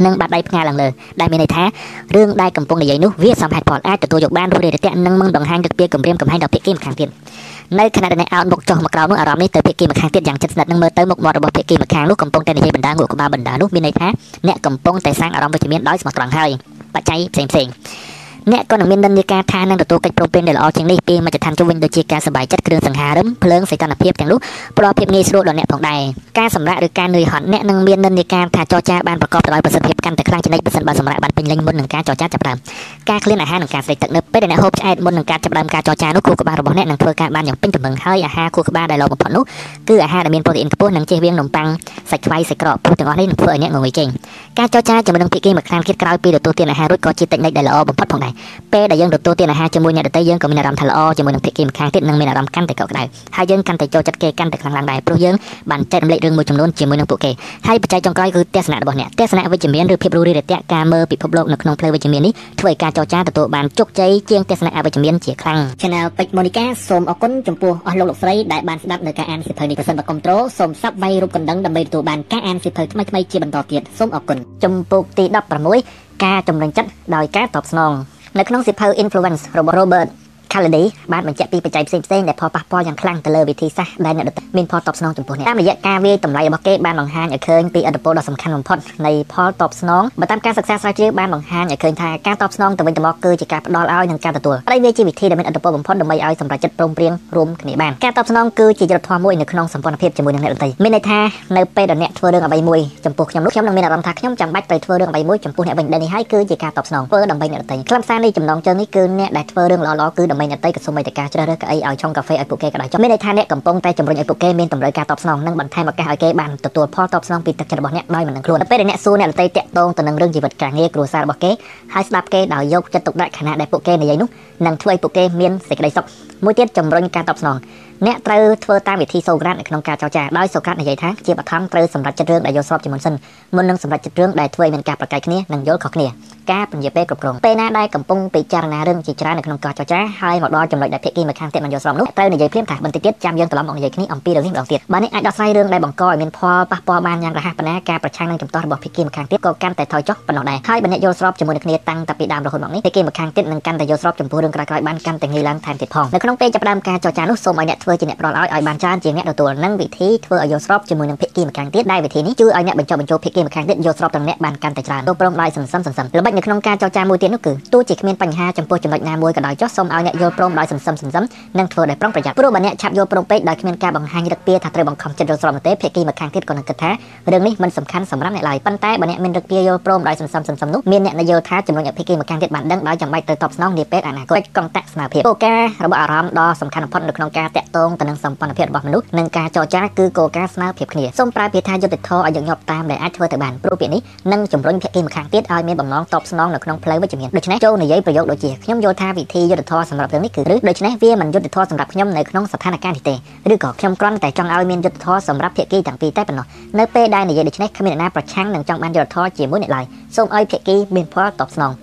និងបាត់ដៃផ្ងាឡើងលើដែលមានន័យថារឿងដែលកំពុងនិយាយនោះវាសមហេតុផលអាចទទួលយកបានរួចរាយរាក់ទាក់និងមិនបង្ហាញទឹកពីគម្រាមកំហែងដល់ភាគីម្ខាងទៀតនៅខណៈដែលអ្នកអោតមុខចុះមកក្រោមនោះអារម្មណ៍នេះទៅភាគីម្ខាងទៀតយ៉ាងជិតស្និទ្ធនឹងមើលទៅមុខមាត់របស់ភាគីម្ខាងនោះកំពុងតែនិយាយបណ្ដាងក់ក្បាលបណ្ដានោះមានន័យថាអ្នកកំពុងតែសាងអារម្មណ៍វិជ្ជមានដោយស្មោះត្រង់ហើយបច្ច័យផ្សេងផ្សេង អ្នកក៏នឹងមាននិន្នាការថានឹងទទួលកិច្ចព្រមព្រៀងដែលល្អជាងនេះពីមជ្ឈដ្ឋានជុំវិញដូចជាការសบายចិត្តគ្រឿងសង្ហារឹមភ្លើងសីតុណ្ហភាពទាំងនោះផ្ដល់ភាពងាយស្រួលដល់អ្នកផងដែរការសម្រាកឬការនឿយហត់អ្នកនឹងមាននិន្នាការថាចរចាបានប្រកបទៅដោយប្រសិទ្ធភាពកាន់តែខ្លាំងជានិច្ចបើសិនបើសម្រាកបានពេញលេញមុននឹងការចរចាចាប់ផ្ដើមការឃ្លានអាហារនិងការស្រេកទឹកនៅពេលដែលអ្នកហូបឆ្អែតមុននឹងការចាប់ផ្ដើមការចរចានោះខួរក្បាលរបស់អ្នកនឹងធ្វើការបានយ៉ាងពេញទំនឹងហើយអាហារខួរក្បាលដែលល្អបំផុតនោះគឺអាហារដែលមានប្រូតេអ៊ីនខ្ពស់និងជៀសវាងនំប៉័ងសាច់ខ្វៃសាច់ក្រកព្រោះទាំងអស់នេះនឹងធ្វើឲ្យអ្នកងងុយចេញការចរចាជាមួយនឹងភាគីម្ខាងទៀតក្រោយពីទទួលទានអាហាររួចក៏ជាតិចនិចដែលល្អបំផុតផងដែរ ពេលដែលយើងទទួលទានអាហារជាមួយអ្នកដទៃយើងក៏មានអារម្មណ៍ថាល្អជាមួយនឹងភាគីម្ខាងទៀតនិងមានអារម្មណ៍កាន់តែកក់ក្ដៅហើយយើងកាន់តែចូលចិត្តគេកាន់តែខ្លាំងឡើងដែរព្រោះយើងបានចែករំលែករឿងមួយចំនួនជាមួយនឹងពួកគេហើយបច្ច័យចុងក្រោយគឺទស្សនៈរបស់អ្នកទស្សនៈវិជ្ជមានឬភាពរួសរាយរាក់ទាក់ការមើលពិភពលោកនៅក្នុងផ្លូវវិជ្ជមាននេះធ្វើឲ្យការចរចាទទួលបានជោគជ័យជាងទស្សនៈអវិជ្ជមានជាខ្លាំង Channel ពេជ្រម៉ូនីកាសូមអរគុណចំពោះអស់លោកលោកស្រីដែលបានស្ដាប់នៅការអានសិភៅនេះប្រសិនបើគ្រប់ត្រូលសូមសាប់វាយរូបកណ្ដឹងដើម្បីទទួលបានការអានសិភៅថ្មីៗជាបន្តទៀតសូមអរគុណចំពោះទី16ការជំរុញចិត្តដោយការតបស្នង នៅក្នុងសិភៅ Influence របស់ Robert Kennedy បានបញ្ជាក់ពីបច្ច័យផ្សេងផ្សេងដែលផលប៉ះពាល់យ៉ាងខ្លាំងទៅលើវិធីសាស្ត្រដែលអ្នកដទៃមានផលតបស្នងចំពោះអ្នកតាមរយៈការវាយតម្លៃរបស់គេបានបង្ហាញឲ្យឃើញពីឥទ្ធិពលដ៏សំខាន់បំផុតនៃផលតបស្នងបើតាមការសិក្សាស្រាវជ្រាវបានបង្ហាញឲ្យឃើញថាការតបស្នងទៅវិញទៅមកគឺជាការផ្ដល់ឲ្យនិងការទទួលហើយវាជាវិធីដែលមានឥទ្ធិពលបំផុតដើម្បីឲ្យសម្រេចចិត្តព្រមព្រៀងរួមគ្នាបានការតបស្នងគឺជាយុទ្ធធម៌មួយនៅក្នុងសម្ព័ន្ធភាពជាមួយនឹងអ្នកដទៃមានន័យថានៅពេលដែលអ្នកធ្វើរឿងអ្វីមួយចំពោះខ្ញុំនោះខ្ញុំនឹងមានអារម្មណ៍ថាខ្ញុំចាំបាច់ត្រូវធ្វើរឿងអ្វីមួយចំពោះអ្នកវិញដែលនេះហើយគឺជាការតបស្នងធ្វើដើម្បីអ្នកដទៃខ្លឹមសារនៃចំណងជើងនេះគឺអ្នកដែលធ្វើរឿងល្អៗគឺដើម្បីអ្នកដទៃក៏សូម្បីតែការជ្រើសរើសកៅអីឲ្យឆុងកាហ្វេឲ្យពួកគេក៏ដោយចុះមានន័យថាអ្នកកំពុងតែជំរុញឲ្យពួកគេមានតម្រូវការតបស្នងនិងបន្ថែមឱកាសឲ្យគេបានទទួលផលតបស្នងពីទឹកចិត្តរបស់អ្នកដោយមិននឹងខ្លួនពេលដែលអ្នកសួរអ្នកដទៃតាក់ទងទៅនឹងរឿងជីវិតការងារគ្រួសាររបស់គេហើយស្ដាប់គេដោយយកចិត្តទុកដាក់ខណៈដែលពួកគេនិយាយនោះនឹងធ្វើឲ្យពួកគេមានសេចក្តីសុខមួយទៀតជំរុញការតបស្នងអ្នកត្រូវធ្វើតាមវិធីសូក្រាតនៅក្នុងការចរចាដោយសូក្រាតនិយាយថាជាបឋមត្រូវសម្រេចចិត្តរឿងដែលយល់ស្របជាមុនសិនមុននឹងសម្រេចចិត្តរឿងដែលធ្វើឲ្យមានការប្រកែកគ្នានិងយល់ខុសគ្នាការពន្យាពេលគ្រប់គ្រងពេលណាដែលកំពុងពិចារណារឿងជាច្រើននៅក្នុងការចរចាហើយមកដល់ចំណុចដែលភាគីម្ខាងទៀតមិនយល់ស្របនោះត្រូវនិយាយភ្លាមថាបន្តិចទៀតចាំយើងត្រឡប់មកនិយាយគ្នាអំពីរឿងនេះម្ដងទៀតបើនេះអាចដោះស្រាយរឿងដែលបង្កឲ្យមានផលប៉ះពាល់បានយ៉ាងរហ័សប៉ុណ្ណាការប្រឆាំងនឹងចំទាស់របស់ភាគីម្ខាងទៀតក៏កាន់តែថយចុះប៉ុណ្ណោះដែរហើយបើអ្នកយល់ស្របជាមួយនឹងគ្នាតាំងតែពីដើមរហូតមកនេះភាគីម្ខាងទៀតនឹងកាន់តែយល់ស្របចំពោះរឿងក្រោយៗបានកាន់តែងាយឡើងថែមទៀតផងនៅក្នុងពេលចាប់ផ្ដើមការចរចានោះសូមឲ្យអ្នកធ្វើជាអ្នកផ្ដល់ឲ្យឲ្យបានច្រើនជាងអ្នកទទួលនិងវិធីធ្វើឲ្យយល់ស្របជាមួយនឹងភាគីម្ខាងទៀតដែលវិធីនេះជួយឲ្យអ្នកបញ្ចុះបញ្ចូលភាគីម្ខាងទៀតយល់ស្របទាំងអ្នកបានកាន់តែច្រើនទោះព្រមដោយសន្សំសន្សំល្បិចនៅក្នុងការចរចាមួយទៀតនោះគឺទោះជាគ្មានបញ្ហាចំពោះចំណុចណាមួយក៏ដោយចុះសូមឲ្យអ្នកយល់ព្រមដោយសន្សំសន្សំនិងធ្វើដោយប្រុងប្រយ័ត្នព្រោះបើអ្នកឆាប់យល់ព្រមពេកដោយគ្មានការបង្ហាញរឹកពីថាត្រូវបង្ខំចិត្តយល់ស្របនោះទេភាគីម្ខាងទៀតក៏នឹងគិតថារឿងនេះមិនសំខាន់សម្រាប់អ្នកឡើយប៉ុន្តែបើអ្នកមានរឹកពីយល់ព្រមដោយសន្សំសន្សំនោះមានអ្នកយល់ថាចំណុចភាគីម្ខាងទៀតបានដឹងដោយចាំបាច់ទៅតបស្នងនាពេលអនាគតកងតាក់ស្មារតីគោលការណ៍របស់អារម្មណ៍ដ៏សំខាន់បំផុតនៅក្នុងការតាក់ទងទៅនឹងសម្ព័ន្ធភាពរបស់មនុស្សនិងការចរចាគឺគោលការណ៍ស្មើភាពគ្នាសូមប្រើពាក្យថាយុត្តិធម៌ឲ្យញឹកញាប់តាមដែលអាចធ្វើទៅបានព្រោះពាក្យនេះនឹងជំរុញភាគីម្ខាងទៀតឲ្យមានបំណងតបស្នងនៅក្នុងផ្លូវវិជ្ជមានដូច្នេះចូលនិយាយប្រយោគដូចជាខ្ញុំយល់ថាវិធីយុត្តិធម៌សម្រាប់រឿងនេះគឺឬដូច្នេះវាមិនយុត្តិធម៌សម្រាប់ខ្ញុំនៅក្នុងស្ថានភាពនេះទេឬក៏ខ្ញុំគ្រាន់តែចង់ឲ្យមានយុត្តិធម៌សម្រាប់ភាគីទាំងពីរតែប៉ុណ្ណោះនៅពេលដែលនិយាយដូច្នេះគ្មានអ្នកណាប្រឆាំងនឹងចង់បានយុត្តិធម៌ជាមួយអ្នកឡើយសូមឲ្យភាគីមានផលតបស្នង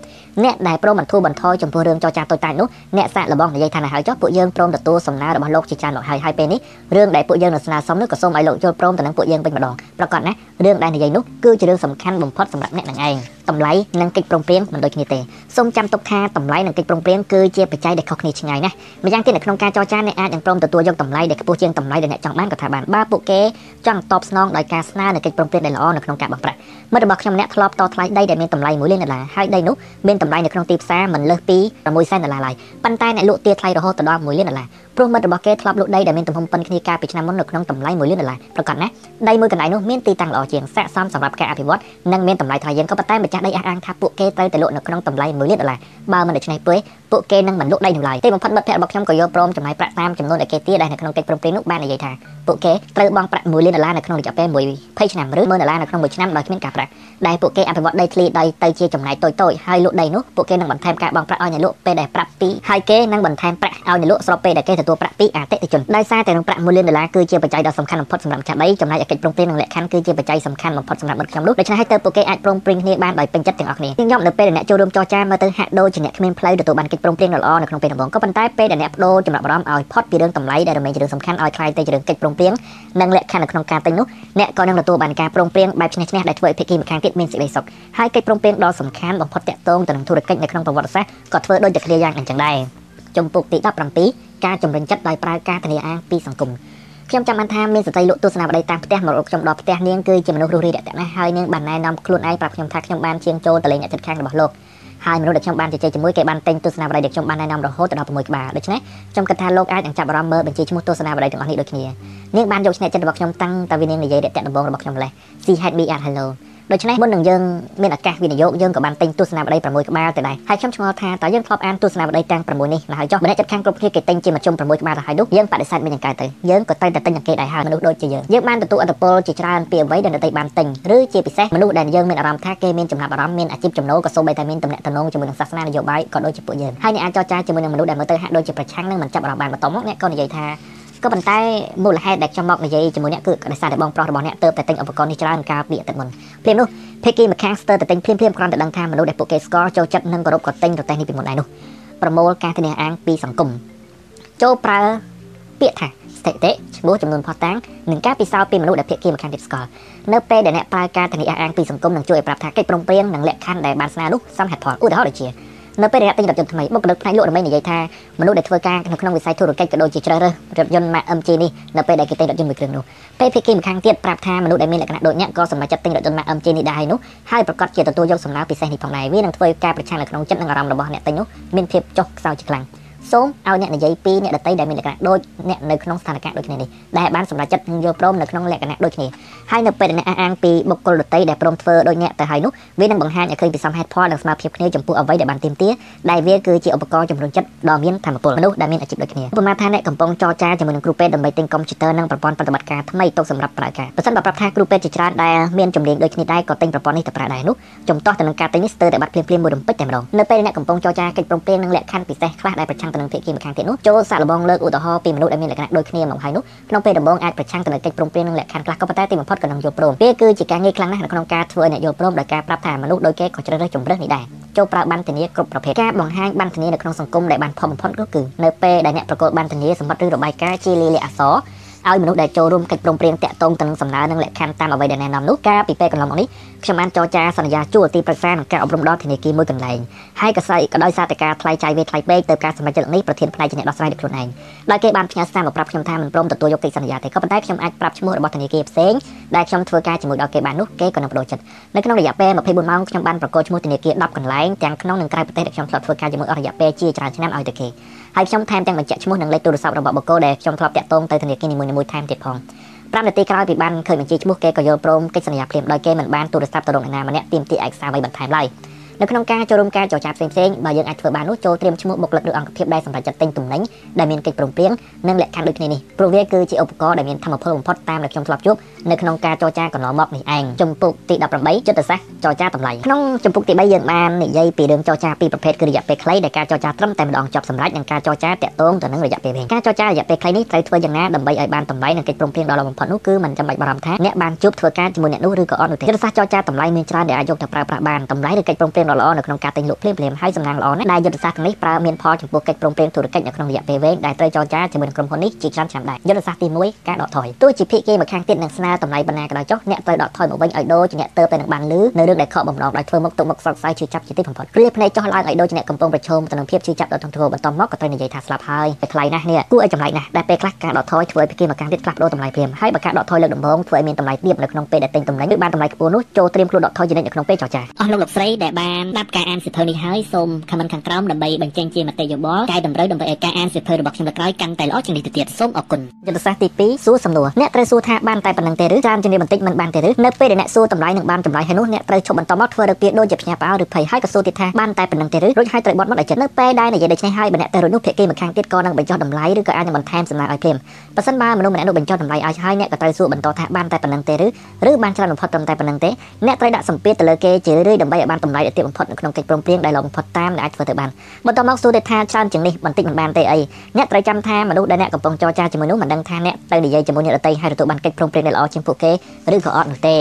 អ្នកដែលព្រមបន្ធូរបន្ថយចំពោះរឿងចរចាតូចតាចនោះអ្នកសាកល្បងនិយាយថាណាហើយចុះពួកយើងព្រមទទួលសំណើរបស់លោកជាច្រើនមកហើយហើយពេលនេះរឿងដែលពួកយើងនៅស្នើសុំនោះក៏សូមឲ្យលោកយល់ព្រមទៅនឹងពួកយើងវិញម្ដងប្រកបណារឿងដែលនិយាយនោះគឺជារឿងសំខាន់បំផុតសម្រាប់អ្នកនឹងឯង តម្លៃនិងកិច្ចព្រមព្រៀងមិនដូចគ្នាទេសូមចាំទុកថាតម្លៃនិងកិច្ចព្រមព្រៀងគឺជាបច្ច័យដែលខុសគ្នាឆ្ងាយណាស់ម្យ៉ាងទៀតនៅក្នុងការចរចាអ្នកអាចនឹងព្រមទទួលយកតម្លៃដែលខ្ពស់ជាងតម្លៃដែលអ្នកចង់បានក៏ថាបានបើពួកគេចង់តបស្នងដោយការស្នើនៅកិច្ចព្រមព្រៀងដែលល្អនៅក្នុងការបង់ប្រាក់មិត្តរបស់ខ្ញុំម្នាក់ធ្លាប់តថ្លៃដីដែលមានតម្លៃ1លានដុល្លារហើយដីនោះមានតម្លៃនៅក្នុងទីផ្សារមិនលើសពី6សែនដុល្លារឡើយប៉ុន្តែអ្នកលក់ទារថ្លៃរហូតដល់1លានដុល្លារ ព្រោះមិត្តរបស់គេធ្លាប់លក់ដីដែលមានទំហំប៉ុនគ្នាកាលពីឆ្នាំមុននៅក្នុងតម្លៃ1លានដុល្លារប្រកាសណាដីមួយកន្លែងនោះមានទីតាំងល្អជាងស័ក្តិសមសម្រាប់ការអភិវឌ្ឍនិងមានតម្លៃថ្លៃយើងក៏ប៉ុន្តែម្ចាស់ដីអះអាងថាពួកគេត្រូវតែលក់នៅក្នុងតម្លៃ1លានដុល្លារបើមិនដូច្នេះទេពួកគេនឹងមិនលក់ដីនោះឡើយទីបំផុតមិត្តភក្តិរបស់ខ្ញុំក៏យកព្រមចំណាយប្រាក់តាមចំនួនដែលគេទារដែលនៅក្នុងកិច្ចព្រមព្រៀងនោះបាននិយាយថាពួកគេត្រូវបង់ប្រាក់1លានដុល្លារនៅក្នុងរយៈពេល20ឆ្នាំឬ10000ដុល្លារនៅក្នុងមួយឆ្នាំដោយគ្មានការប្រាក់ដែលពួកគេអភិវឌ្ឍដីធ្លីដោយទៅជាចំណាយតូចៗហើយលក់ដីនោះពួកគេនឹងបន្ថែមការបង់ប្រាក់ឲ្យអ្នកលក់ពេលដែលប្រាក់ពីហើយគេនឹងបន្ថែមប្រាក់ឲ្យអ្នកលក់ស្របពេលដែលគេទទួលប្រាក់ពីអតិថិជនដោយសារតែនឹងប្រាក់1លានដុល្លារគឺជាបច្ច័យដ៏សំខាន់បំផុតសម្រាប់ម្ចាស់ដីចំណែកឯកិច្ចព្រមព្រៀងនិងលក្ខខណ្ឌគឺជាបច្ច័យសំខាន់បំផុតសម្រាប់មិត្តខ្ញុំនោះដូច្នេះហើយតើពួកគេអាចព្រមព្រៀងគ្នាបានដោយពេញចិត្តទាំងអស់គ្នាខ្ញុំនៅពេលដែលអ្នកចូលរួមចរចាមើលទៅហាក់ដូចជាអ្នកគ្មានផ្លូវទទួលបានកិច្ចព្រមព្រៀងដ៏ល្អនៅក្នុងពេលដំបូងក៏ប៉ុន្តែពេលដែលអ្នកបដូរចម្រាប់អារម្មណ៍ឲ្យផុតពីរឿងតម្លៃដែលរមែងជារឿងសំខាន់ឲ្យខ្លាយទៅជារឿងកិច្ចព្រមព្រៀងនិងលក្ខខណ្ឌនៅក្នុងការទិញនោះអ្នកក៏នឹងទទួលបានការព្រមព្រៀងបែបឈ្នះឈ្នះដែលធ្វើឲ្យភាគីម្ខាងទៀតមានសេចក្តីសុខហើយកិច្ចព្រមព្រៀងដ៏សំខាន់បំផុតតាក់ទងទៅនឹងធុរកិច្ចនៅក្នុងប្រវត្តិសាស្ត្រក៏ធ្វើដូចតែគ្នាយ៉ាងអញ្ចឹងដែរចំពុកទី17ការជំរុញចិត្តដោយប្រើការធានាអាងពីសង្គមខ្ញុំចាំបានថាមានស្ត្រីលក់ទស្សនាបដីតាមផ្ទះមករកខ្ញុំដល់ផ្ទះនាងគឺជាមនុស្សរស់រាយរាក់ទាក់ណាស់ហើយនាងបានណែនាំខ្លួនឯងប្រាប់ខ្ញុំថាខ្ញុំបានជាងចូលទៅលេងអ្នកចិត្តខាងរបស់លោក ហើយមនុស្សដែលខ្ញុំបានជជែកជាមួយគេបានទិញទស្សនាបដីដែលខ្ញុំបានណែនាំរហូតដល់6ក្បាលដូច្នេះខ្ញុំគិតថាលោកអាចនឹងចាប់អារម្មណ៍មើលបញ្ជីឈ្មោះទស្សនាបដីទាំងអស់នេះដូចគ្នានាងបានយកឆ្នាក់ចិត្តរបស់ខ្ញុំតាំងតែវានាងនិយាយរាក់ទាក់ដំបងរបស់ខ្ញុំម្លេះ See had me at hello ដូច្នេះមុននឹងយើងមានឱកាសវិនិយោគយើងក៏បានទិញទស្សនាបដី6ក្បាលទៅដែរហើយខ្ញុំឆ្ងល់ថាតើយើងធ្លាប់អានទស្សនាបដីទាំង6នេះហើយចុះម្នាក់ចិត្តខាងគ្រប់គ្នាគេទិញជាមធ្យម6ក្បាលទៅហើយនោះយើងបដិសេធមិនយ៉ាងកែទៅយើងក៏តែតែទិញយ៉ាងគេដែរហើយមនុស្សដូចជាយើងយើងបានទទួលអត្តពលជាច្រើនពីអ្វីដែលអ្នកតីបានទិញឬជាពិសេសមនុស្សដែលយើងមានអារម្មណ៍ថាគេមានចំណាប់អារម្មណ៍មានអាជីពចំណូលក៏សូម្បីតែមានទំនាក់ទំនងជាមួយនឹងសាសនានយោបាយក៏ដូចជាពួកយើងហើយអ្នកអាចចរចាជាមួយនឹងមនុស្សដែលមើលទៅហាក់ដូចជាប្រឆាំងនឹងមិនចាប់អារម្មណ៍បានបន្ទាប់មកអ្នកក៏និយាយថា ក៏ប៉ុន្តែមូលហេតុដែលខ្ញុំមកនិយាយជាមួយអ្នកគឺដោយសារតែបងប្រុសរបស់អ្នកទៅតែទិញឧបករណ៍នេះច្រើនកាលពីទឹកមុនភ្លាមនោះភេកីម្ខាងស្ទើរតែទិញភ្លាមភ្លាមគ្រាន់តែដឹងថាមនុស្សដែលពួកគេស្គាល់ចូលចិត្តនិងគោរពក៏ទិញរទេះនេះពីមុនដែរនោះប្រមូលការធានាអាងពីសង្គមចូលប្រើពាក្យថាស្ថិតិឈ្មោះចំនួនផុសតាំងនិងការពិសោធន៍ពីមនុស្សដែលភាគីម្ខាងទៀតស្គាល់នៅពេលដែលអ្នកប្រើការធានាអាងពីសង្គមនឹងជួយឲ្យប្រាប់ថាកិច្ចព្រមព្រៀងនិងលក្ខខណ្ឌដែលបានស្នើនោះសមហេតុផលឧទាហរណ៍ដូចជា នៅពេលដែលទិញរថយន្តថ្មីបុគ្គលិកផ្នែកលក់រមែងនិយាយថាមនុស្សដែលធ្វើការនៅក្នុងវិស័យធុរកិច្ចក៏ដូចជាជ្រើសរើសរថយន្ត Mark MG នេះនៅពេលដែលគេទិញរថយន្តមួយគ្រឿងនោះពេលភាគីម្ខាងទៀតប្រាប់ថាមនុស្សដែលមានលក្ខណៈដូចអ្នកក៏សម្រេចចិត្តទិញរថយន្ត Mark MG នេះដែរនោះហើយប្រកាសជាទទួលយកសំណើពិសេសនេះផងដែរវានឹងធ្វើឲ្យការប្រឆាំងនៅក្នុងចិត្តនិងអារម្មណ៍របស់អ្នកទិញនោះមានភាពចុះខ្សោយជាខ្លាំង សូមឲ្យអ្នកនិយាយពីអ្នកដតីដែលមានលក្ខណៈដូចអ្នកនៅក្នុងស្ថានភាពដូចគ្នានេះដែលបានសម្រេចចិត្តយល់ព្រមនៅក្នុងលក្ខណៈដូចគ្នាហើយនៅពេលដែលអ្នកអះអាងពីបុគ្គលដតីដែលព្រមធ្វើដូចអ្នកទៅហើយនោះវានឹងបង្ហាញឲ្យឃើញពីសមហេតុផលនិងស្មារតីគ្នាចំពោះអ្វីដែលបានទាមទារដែលវាគឺជាឧបករណ៍ជំរុញចិត្តដ៏មានធម៌ពលមនុស្សដែលមានអាជីពដូចគ្នាឧបមាថាអ្នកកំពុងចរចាជាមួយនឹងគ្រូពេទ្យដើម្បីទិញកុំព្យូទ័រនិងប្រព័ន្ធប្រតិបត្តិការថ្មីទុកសម្រាប់ប្រើការបើសិនបើប្រាប់ថាគ្រូពេទ្យជាច្រើនដែលមានជំនាញដូចគ្នាដែរក៏ទិញប្រព័ន្ធនេះទៅប្រើដែរនោះចំទាស់ទៅនឹងការទិញនេះស្ទើរតែបាត់ភ្លាមៗមួយរំពេចតែម្ដងនៅពេលអ្នកកំពុងចរចាកិច្ចព្រមព្រៀងនិងលក្ខខណ្ឌពិសេសខ្លះដែលប្រឆាំងទៅនឹងភាគីម្ខាងទៀតនោះចូលសាកល្បងលើកឧទាហរណ៍ពីមនុស្សដែលមានលក្ខណៈដូចគ្នាមកហើយនោះក្នុងពេលដំបូងអាចប្រឆាំងទៅនឹងកិច្ចព្រមព្រៀងនិងលក្ខខណ្ឌខ្លះក៏ប៉ុន្តែទីបំផុតក៏នឹងយល់ព្រមវាគឺជាការងារខ្លាំងណាស់នៅក្នុងការធ្វើឲ្យអ្នកយល់ព្រមដោយការប្រាប់ថាមនុស្សដូចគេក៏ជ្រើសរើសជំរើសនេះដែរចូលប្រើបានធានាគ្រប់ប្រភេទការបង្ហាញបានធានានៅក្នុងសង្គមដែលបានផុសបំផុតក៏គឺនៅពេលដែលអ្នកប្រកួតបានធានាសម្បត្តិឬរបាយការណ៍ជាលាយលក្ខអក្សរ ឲ្យមនុស្សដែលចូលរួមកិច្ចព្រមព្រៀងតាក់ទងទៅនឹងសំណើនិងលក្ខខណ្ឌតាមអ្វីដែលណែនាំនោះកាលពីពេលកន្លងមកនេះខ្ញុំបានចរចាសន្យាជួលទីប្រឹក្សានិងការអប់រំដល់ធនាគារមួយកន្លែងហើយក៏ស្អីក៏ដោយសារតែការថ្លៃចាយវាថ្លៃពេកទៅការសម្រេចចិត្តនេះប្រធានផ្នែកជាអ្នកដោះស្រាយដោយខ្លួនឯងដោយគេបានផ្ញើសារមកប្រាប់ខ្ញុំថាមិនព្រមទទួលយកកិច្ចសន្យាទេក៏ប៉ុន្តែខ្ញុំអាចប្រាប់ឈ្មោះរបស់ធនាគារផ្សេងដែលខ្ញុំធ្វើការជាមួយដល់គេបាននោះគេក៏នឹងបដូរចិត្តនៅក្នុងរយៈពេល24ម៉ោងខ្ញុំបានប្រកល់ឈ្មោះធនាគារ10កន្លែងទាំងក្នុងនិងក្រៅប្រទេសដែលខ្ញុំធ្លាប់ធ្វើការជាមួយអស់រយៈពេលជាច្រើនឆ្នាំឲ្យទៅគេ ហើយខ្ញុំថែមទាំងបញ្ជាក់ឈ្មោះនិងលេខទូរស័ព្ទរបស់បុគ្គលដែលខ្ញុំធ្លាប់តាក់ទងទៅធនាគារនីមួយៗថែមទៀតផង5នាទីក្រោយពីបានឃើញបញ្ជីឈ្មោះគេក៏យល់ព្រមកិច្ចសន្យាភ្លាមដោយគេមិនបានទូរស័ព្ទទៅរកអ្នកណាម្នាក់ទាមទារឯកសារអ្វីបន្ថែមឡើយ នៅក្នុងការចូលរួមការចរចាផ្សេងផ្សេងបើយើងអាចធ្វើបាននោះចូលត្រៀមឈ្មោះបុគ្គលិកឬអង្គភាពដែលសម្រាប់ចាត់ទិញទំនិញដែលមានកិច្ចព្រមព្រៀងនិងលក្ខខណ្ឌដូចគ្នានេះព្រោះវាគឺជាឧបករណ៍ដែលមានធម៌ពលបំផុតតាមដែលខ្ញុំធ្លាប់ជួបនៅក្នុងការចរចាកន្លងមកនេះឯងចំពុកទី18ចិត្តសាស្ត្រចរចាតម្លៃក្នុងចំពុកទី3យើងបាននិយាយពីរឿងចរចាពីរប្រភេទគឺរយៈពេលខ្លីដែលការចរចាត្រឹមតែម្ដងចប់សម្រាប់និងការចរចាតាក់ទងទៅនឹងរយៈពេលវែងការចរចារយៈពេលខ្លីនេះត្រូវធ្វើយ៉ាងណាដើម្បីឲ្យបានតម្លៃនិងកិច្ចព្រមព្រៀងដ៏ល្អបំផុតនោះគឺមិនចាំបាច់បារម្ភថាអ្នកបានជួបធ្វើការជាមួយអ្នកនោះឬក៏អត់នោះទេចិត្តសាស្ត្រចរចាតម្លៃមានច្រើនដែលអាចយកទៅប្រើប្រាស់បានតម្លៃឬកិច្ចព្រមព្រៀងងដ៏ល្អនៅក្នុងការទិញលក់ភ្លាមៗហើយសំណាងល្អណាស់ដែលយុទ្ធសាស្ត្រទាំងនេះប្រើមានផលចំពោះកិច្ចព្រមព្រៀងធុរកិច្ចនៅក្នុងរយៈពេលវែងដែលត្រូវចរចាជាមួយនឹងក្រុមហ៊ុននេះជាច្រើនឆ្នាំដែរយុទ្ធសាស្ត្រទី1ការដកថយទោះជាភាគីម្ខាងទៀតនឹងស្នើតម្លៃបណ្ណាក៏ដោយចុះអ្នកត្រូវដកថយមកវិញឲ្យដូរជាអ្នកទៅតែនឹងបានលឺនៅរឿងដែលខកបំណងដោយធ្វើមុខទុកមុខសោកស្ដាយជឿចាប់ជាទីបំផុតគ្រាភ្នែកចុះឡើងឲ្យដូរជាអ្នកកំពុងប្រឈមទៅនឹងភាពជឿចាប់ដ៏ធ្ងន់ធ្ងរបន្តមកក៏ត្រូវនិយាយថាស្លាប់ហើយតែថ្លៃណាស់នេះគួរឲ្យចម្លែកណាស់ដែលពេលខ្លះការដកថយធ្វើឲ្យភាគីម្ខាងទៀតផ្លាស់ប្ដូរតម្លៃព្រាមហើយបើការដកថយលើកដំបូងធ្វើឲ្យមានតម្លៃទាបនៅក្នុងពេលដែលទិញទំនិញឬបានតម្លៃខ្ពស់នោះចូលត្រៀមខ្លួនដកថយជានិច្ចនៅក្នុងពេលចរចាអស់លោកលោកស្រីដែលបានស្ដាប់ការអានសិភៅនេះហើយសូមខមមិនខាងក្រោមដើម្បីបញ្ចេញជាមតិយោបល់កែតម្រូវដើម្បីឲ្យការអានសិភៅរបស់ខ្ញុំលើក្រោយកាន់តែល្អជាងនេះទៅទៀតសូមអរគុណយុទ្ធសាស្ត្រទី2សួរសំណួរអ្នកត្រូវសួរថាបានតែប៉ុណ្្នឹងទេឬច្រើនជាងនេះបន្តិចមិនបានទេឬនៅពេលដែលអ្នកសួរតម្លៃនឹងបានចម្លើយហើយនោះអ្នកត្រូវឈប់បន្តមកធ្វើរកពីដូចជាភ្ញាក់ផ្អើលឬភ័យហើយក៏សួរទៀតថាបានតែប៉ុណ្្នឹងទេឬរួចហើយត្រូវបត់មកឲ្យចិត្តនៅពេលដែលនិយាយដូច្នេះហើយបើអ្នកទៅរួចនោះភាគីម្ខាងទៀតក៏នឹងបញ្ចុះតម្លៃឬក៏អាចនឹងបន្ថែមសំណើឲ្យភ្លាមបើសិនបើមនុស្សម្នាក់នោះបញ្ចុះតម្លៃឲ្យហើយអ្នកក៏ត្រូវសួរបន្តថាបានតែប៉ុណ្្នឹងទេឬឬបានច្រើនបំផុតត្រឹមតែប៉ុណ្្នឹងទេអ្នកត្រូវដាក់សម្ពាធទៅលើគេជារឿយៗដើម្បីឲ្យបានតម្លៃដែលទាបបំផុតនៅក្នុងកិច្ចព្រមព្រៀងដែលល្អបំផុតតាមដែលអាចធ្វើទៅបានបន្តមកសួរទៀតថាច្រើនជាងនេះបន្តិចមិនបានទេអីអ្នកត្រូវចាំថាមនុស្សដែលអ្នកកំពុងចរចាជាមួយនោះមិនដឹងថាអ្នកទៅនិយាយជាមួយអ្នកដទៃហើយទទួលបានកិច្ចព្រមព្រៀងដែលល្អជាងពួកគេឬក៏អត់នោះទេ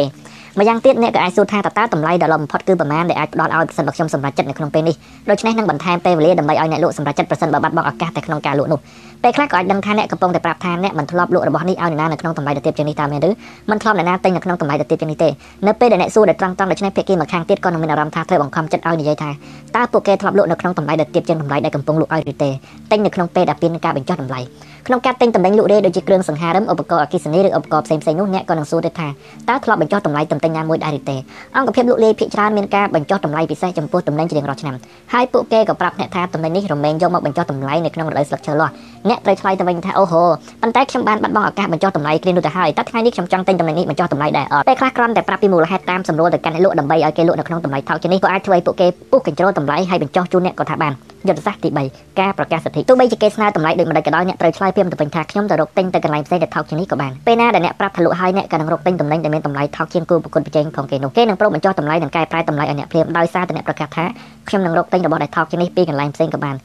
ម្យ៉ាងទៀតអ្នកក៏អាចសួរថាតើតើតម្លៃដ៏ល្អបំផុតគឺប្រមាណដែលអាចផ្ដល់ឲ្យប្រសិនបើខ្ញុំសម្រេចចិត្តនៅក្នុងពេលនេះដូច្នេះនឹងបន្ថែមពេលវេលាដើម្បីឲ្យអ្នកលក់សម្រេចចិត្តប្រសិនបើបាត់បង់ឱកាសតែក្នុងការលក់នោះពេលខ្លះក៏អាចដឹងថាអ្នកកំពុងតែប្រាប់ថាអ្នកមិនធ្លាប់លក់របស់នេះឲ្យអ្នកណានៅក្នុងតម្លៃដ៏ទាបជាងនេះតាមមែនឬមិនធ្លាប់អ្នកណាទិញនៅក្នុងតម្លៃដ៏ទាបជាងនេះទេនៅពេលដែលអ្នកសួរដែលត្រង់ត្រង់ដូច្នេះភាគីម្ខាងទៀតក៏នឹងមានអារម្មណ៍ថាត្រូវបង្ខំចិត្តឲ្យនិយាយថាតើពួកគេធ្លាប់លក់នៅក្នុងតម្លៃដ៏ទាបជាងតម្លៃដែលកំពុងលក់ឲ្យឬទេទិញនៅក្នុងពេលដែលមានការបញ្ចុះតម្លៃ ក្នុងការទិញតំណែងលក់រេដូចជាគ្រឿងសង្ហារិមឧបករណ៍អគ្គិសនីឬឧបករណ៍ផ្សេងៗនោះអ្នកក៏នឹងសួរទៅថាតើធ្លាប់បញ្ចុះតម្លៃតំណែងណាមួយដែរឬទេអង្គភាពលក់រាយភាគច្រើនមានការបញ្ចុះតម្លៃពិសេសចំពោះតំណែងជារៀងរាល់ឆ្នាំហើយពួកគេក៏ប្រាប់អ្នកថាតំណែងនេះរមែងយកមកបញ្ចុះតម្លៃនៅក្នុងរដូវស្លឹកឈើលាស់អ្នកត្រូវឆ្លើយទៅវិញថាអូហូប៉ុន្តែខ្ញុំបានបាត់បង់ឱកាសបញ្ចុះតម្លៃគ្រានោះទៅហើយតើថ្ងៃនេះខ្ញុំចង់ទិញតំណែងនេះបញ្ចុះតម្លៃដែរអត់ពេលខ្លះគ្រាន់តែប្រាប់ពីមូលហេតុតាមសម្រួលទៅកាន់អ្នកលក់ដើម្បីឲ្យគេលក់នៅក្នុងតម្លៃថោកជាងនេះក៏អាចធ្វើឲ្យពួកគេពុះកញ្ជ្រោលតម្លៃហើយបញ្ចុះជូនអ្នកក៏ថាបានយុទ្ធសាស្ត្រទី3ការប្រកាសសិទ្ធិទោះបីជាគេស្នើតម្លៃដូចមិនដេចក៏ដោយអ្នកត្រូវឆ្លើយព្រាមទៅវិញថាខ្ញុំទៅរកទិញទៅកន្លែងផ្សេងដែលថោកជាងនេះក៏បានពេលណាដែលអ្នកប្រាប់ថាលក់ហើយអ្នកក៏នឹងរកទិញតំណែងដែលមានតម្លៃថោកជាងគូប្រកួតប្រជែងផងគេនោះគេនឹងប្រូបញ្ចុះតម្លៃនិងកែប្រែតម្លៃឲ្យអ្នកព្រាមដោយសារតែអ្នកប្រកាសថាខ្ញុំនឹងរកទិញរបស់ដែលថោកជាងនេះពីកន្លែងផ្សេងក៏បាន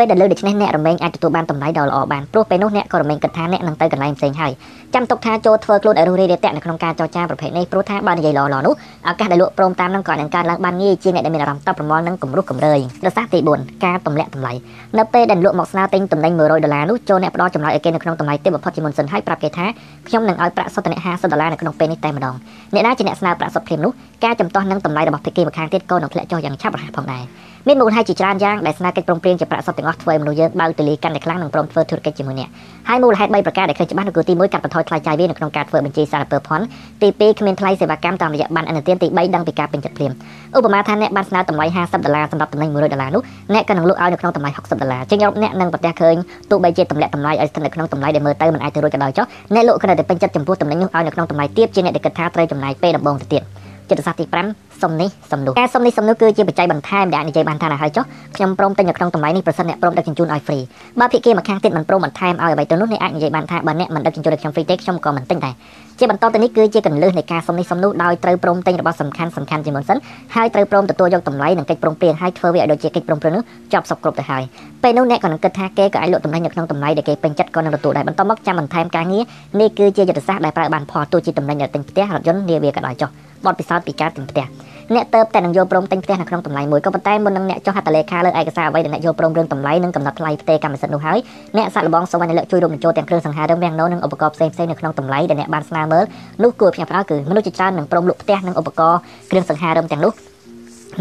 ពេលដែលលើដូច្នេះអ្នករមែងអាចទទួលបានតម្លៃដ៏ល្អបានព្រោះពេលនោះអ្នកក៏រមែងគិតថាអ្នកនឹងទៅកន្លែងផ្សេងហើយចាំទុកថាចូលធ្វើខ្លួនឲ្យរុះរាយរាក់ទាក់នៅក្នុងការចរចាប្រភេទនេះព្រោះថាបើនិយាយល្អៗនោះឱកាសដែលលក់ព្រមតាមនឹងក៏នឹងកើតឡើងបានងាយជាងអ្នកដែលមានអារម្មណ៍តបប្រមល់នឹងគំរោះគំរើយប្រសាសន៍ទី4ការទម្លាក់តម្លៃនៅពេលដែលលក់មកស្នើទិញតំណែង100ដុល្លារនោះចូលអ្នកផ្ដល់ចម្លើយឲ្យគេនៅក្នុងតម្លៃទាបបំផុតជាមុនសិនហើយប្រាប់គេថាខ្ញុំនឹងឲ្យប្រាក់សុទ្ធតែ50ដុល្លារនៅក្នុងពេលនេះតែម្ដងអ្នកណាជាអ្នកស្នើប្រាក់សុទ្ធភ្លាមនោះការចំទាស់នឹងតម្លៃរបស់ភាគីម្ខាងទៀតក៏នឹងធ្លាក់ចុះយ៉ាងឆាប់រហ័សផងដែរ មានមូលហេតុជាច្រើនយ៉ាងដែលស្នើកិច្ចព្រមព្រៀងជាប្រាក់សុទ្ធទាំងអស់ធ្វើឲ្យមនុស្សយើងបើកទូលាយកាន់តែខ្លាំងនិងព្រមធ្វើធុរកិច្ចជាមួយអ្នកហើយមូលហេតុ3ប្រការដែលឃើញច្បាស់នោះគឺទី1កាត់បន្ថយថ្លៃចាយវានៅក្នុងការធ្វើបញ្ជីសារពើផនទី2គ្មានថ្លៃសេវាកម្មតាមរយៈបានអនុទានទី3ដឹងពីការពេញចិត្តភ្លាមឧបមាថាអ្នកបានស្នើតម្លៃ50ដុល្លារសម្រាប់តំណែង100ដុល្លារនោះអ្នកក៏នឹងលក់ឲ្យនៅក្នុងតម្លៃ60ដុល្លារជាងរាប់អ្នកនឹងប្រទះឃើញទោះបីជាតម្លាក់តម្លៃឲ្យស្ថិតនៅក្នុងតម្លៃដែលមើលទៅមិនអាចទៅរួចក៏ដោយចុះអ្នកលក់គ្រាន់តែពេញចិត្តចំពោះតំណែងនោះឲ្យនៅក្នុងតម្លៃទាបជាងអ្នកដែលគិតថាត្រូវចំណាយពេលដំបូងទៅទៀត ចិត្តសាស្ត្រទី5សុំនេះសុំនោះការសុំនេះសុំនោះគឺជាបច្ច័យបន្ថែមដែលនិយាយបានថាដល់ហើយចុះខ្ញុំព្រមទិញនៅក្នុងតម្លៃនេះប្រសិនអ្នកព្រមដឹកជញ្ជូនឲ្យហ្វ្រីបើភាគីម្ខាងទៀតមិនព្រមបន្ថែមឲ្យអ្វីទៅនោះអ្នកអាចនិយាយបានថាបើអ្នកមិនដឹកជញ្ជូនឲ្យខ្ញុំហ្វ្រីទេខ្ញុំក៏មិនទិញដែរ ជាបន្តទៅនេះគឺជាកន្លឹះនៃការសុំនេះសុំនោះដោយត្រូវព្រមទិញរបស់សំខាន់សំខាន់ជាមុនសិនហើយត្រូវព្រមទទួលយកតម្លៃនិងកិច្ចព្រមព្រៀងហើយធ្វើវាឲ្យដូចជាកិច្ចព្រមព្រៀងនោះចប់សពគ្រប់ទៅហើយពេលនោះអ្នកក៏នឹងគិតថាគេក៏អាចលក់តម្លៃនៅក្នុងតម្លៃដែលគេពេញចិត្តក៏នឹងទទួលដែរបន្តមកចាំបន្ថែមការងារនេះគឺជាយុទ្ធសាស្ត្រដែលប្រើបានផលទោះជាតម្លៃអ្នកទិញផ្ទះរថយន្តនាវាក៏ដោយចុះបទពិសោធន៍ពីការទិញផ្ទះ អ្នកទៅតែនឹងយកព្រមទិញផ្ទះនៅក្នុងតម្លៃមួយក៏ប៉ុន្តែមុននឹងអ្នកចុះហត្ថលេខាលើឯកសារអ្វីដែលអ្នកយកព្រមរឿងតម្លៃនិងកំណត់ថ្លៃផ្ទេរកម្មសិទ្ធិនោះហើយអ្នកសាក់លបងសូមឲ្យអ្នកជួយរួមបញ្ចូលទាំងគ្រឿងសង្ហារិមវាំងណូនិងឧបករណ៍ផ្សេងៗនៅក្នុងតម្លៃដែលអ្នកបានស្នើមើលនោះគួរភ្ញាក់ផ្អើលគឺមនុស្សជាច្រើននឹងព្រមលក់ផ្ទះនិងឧបករណ៍គ្រឿងសង្ហារិមទាំងនោះ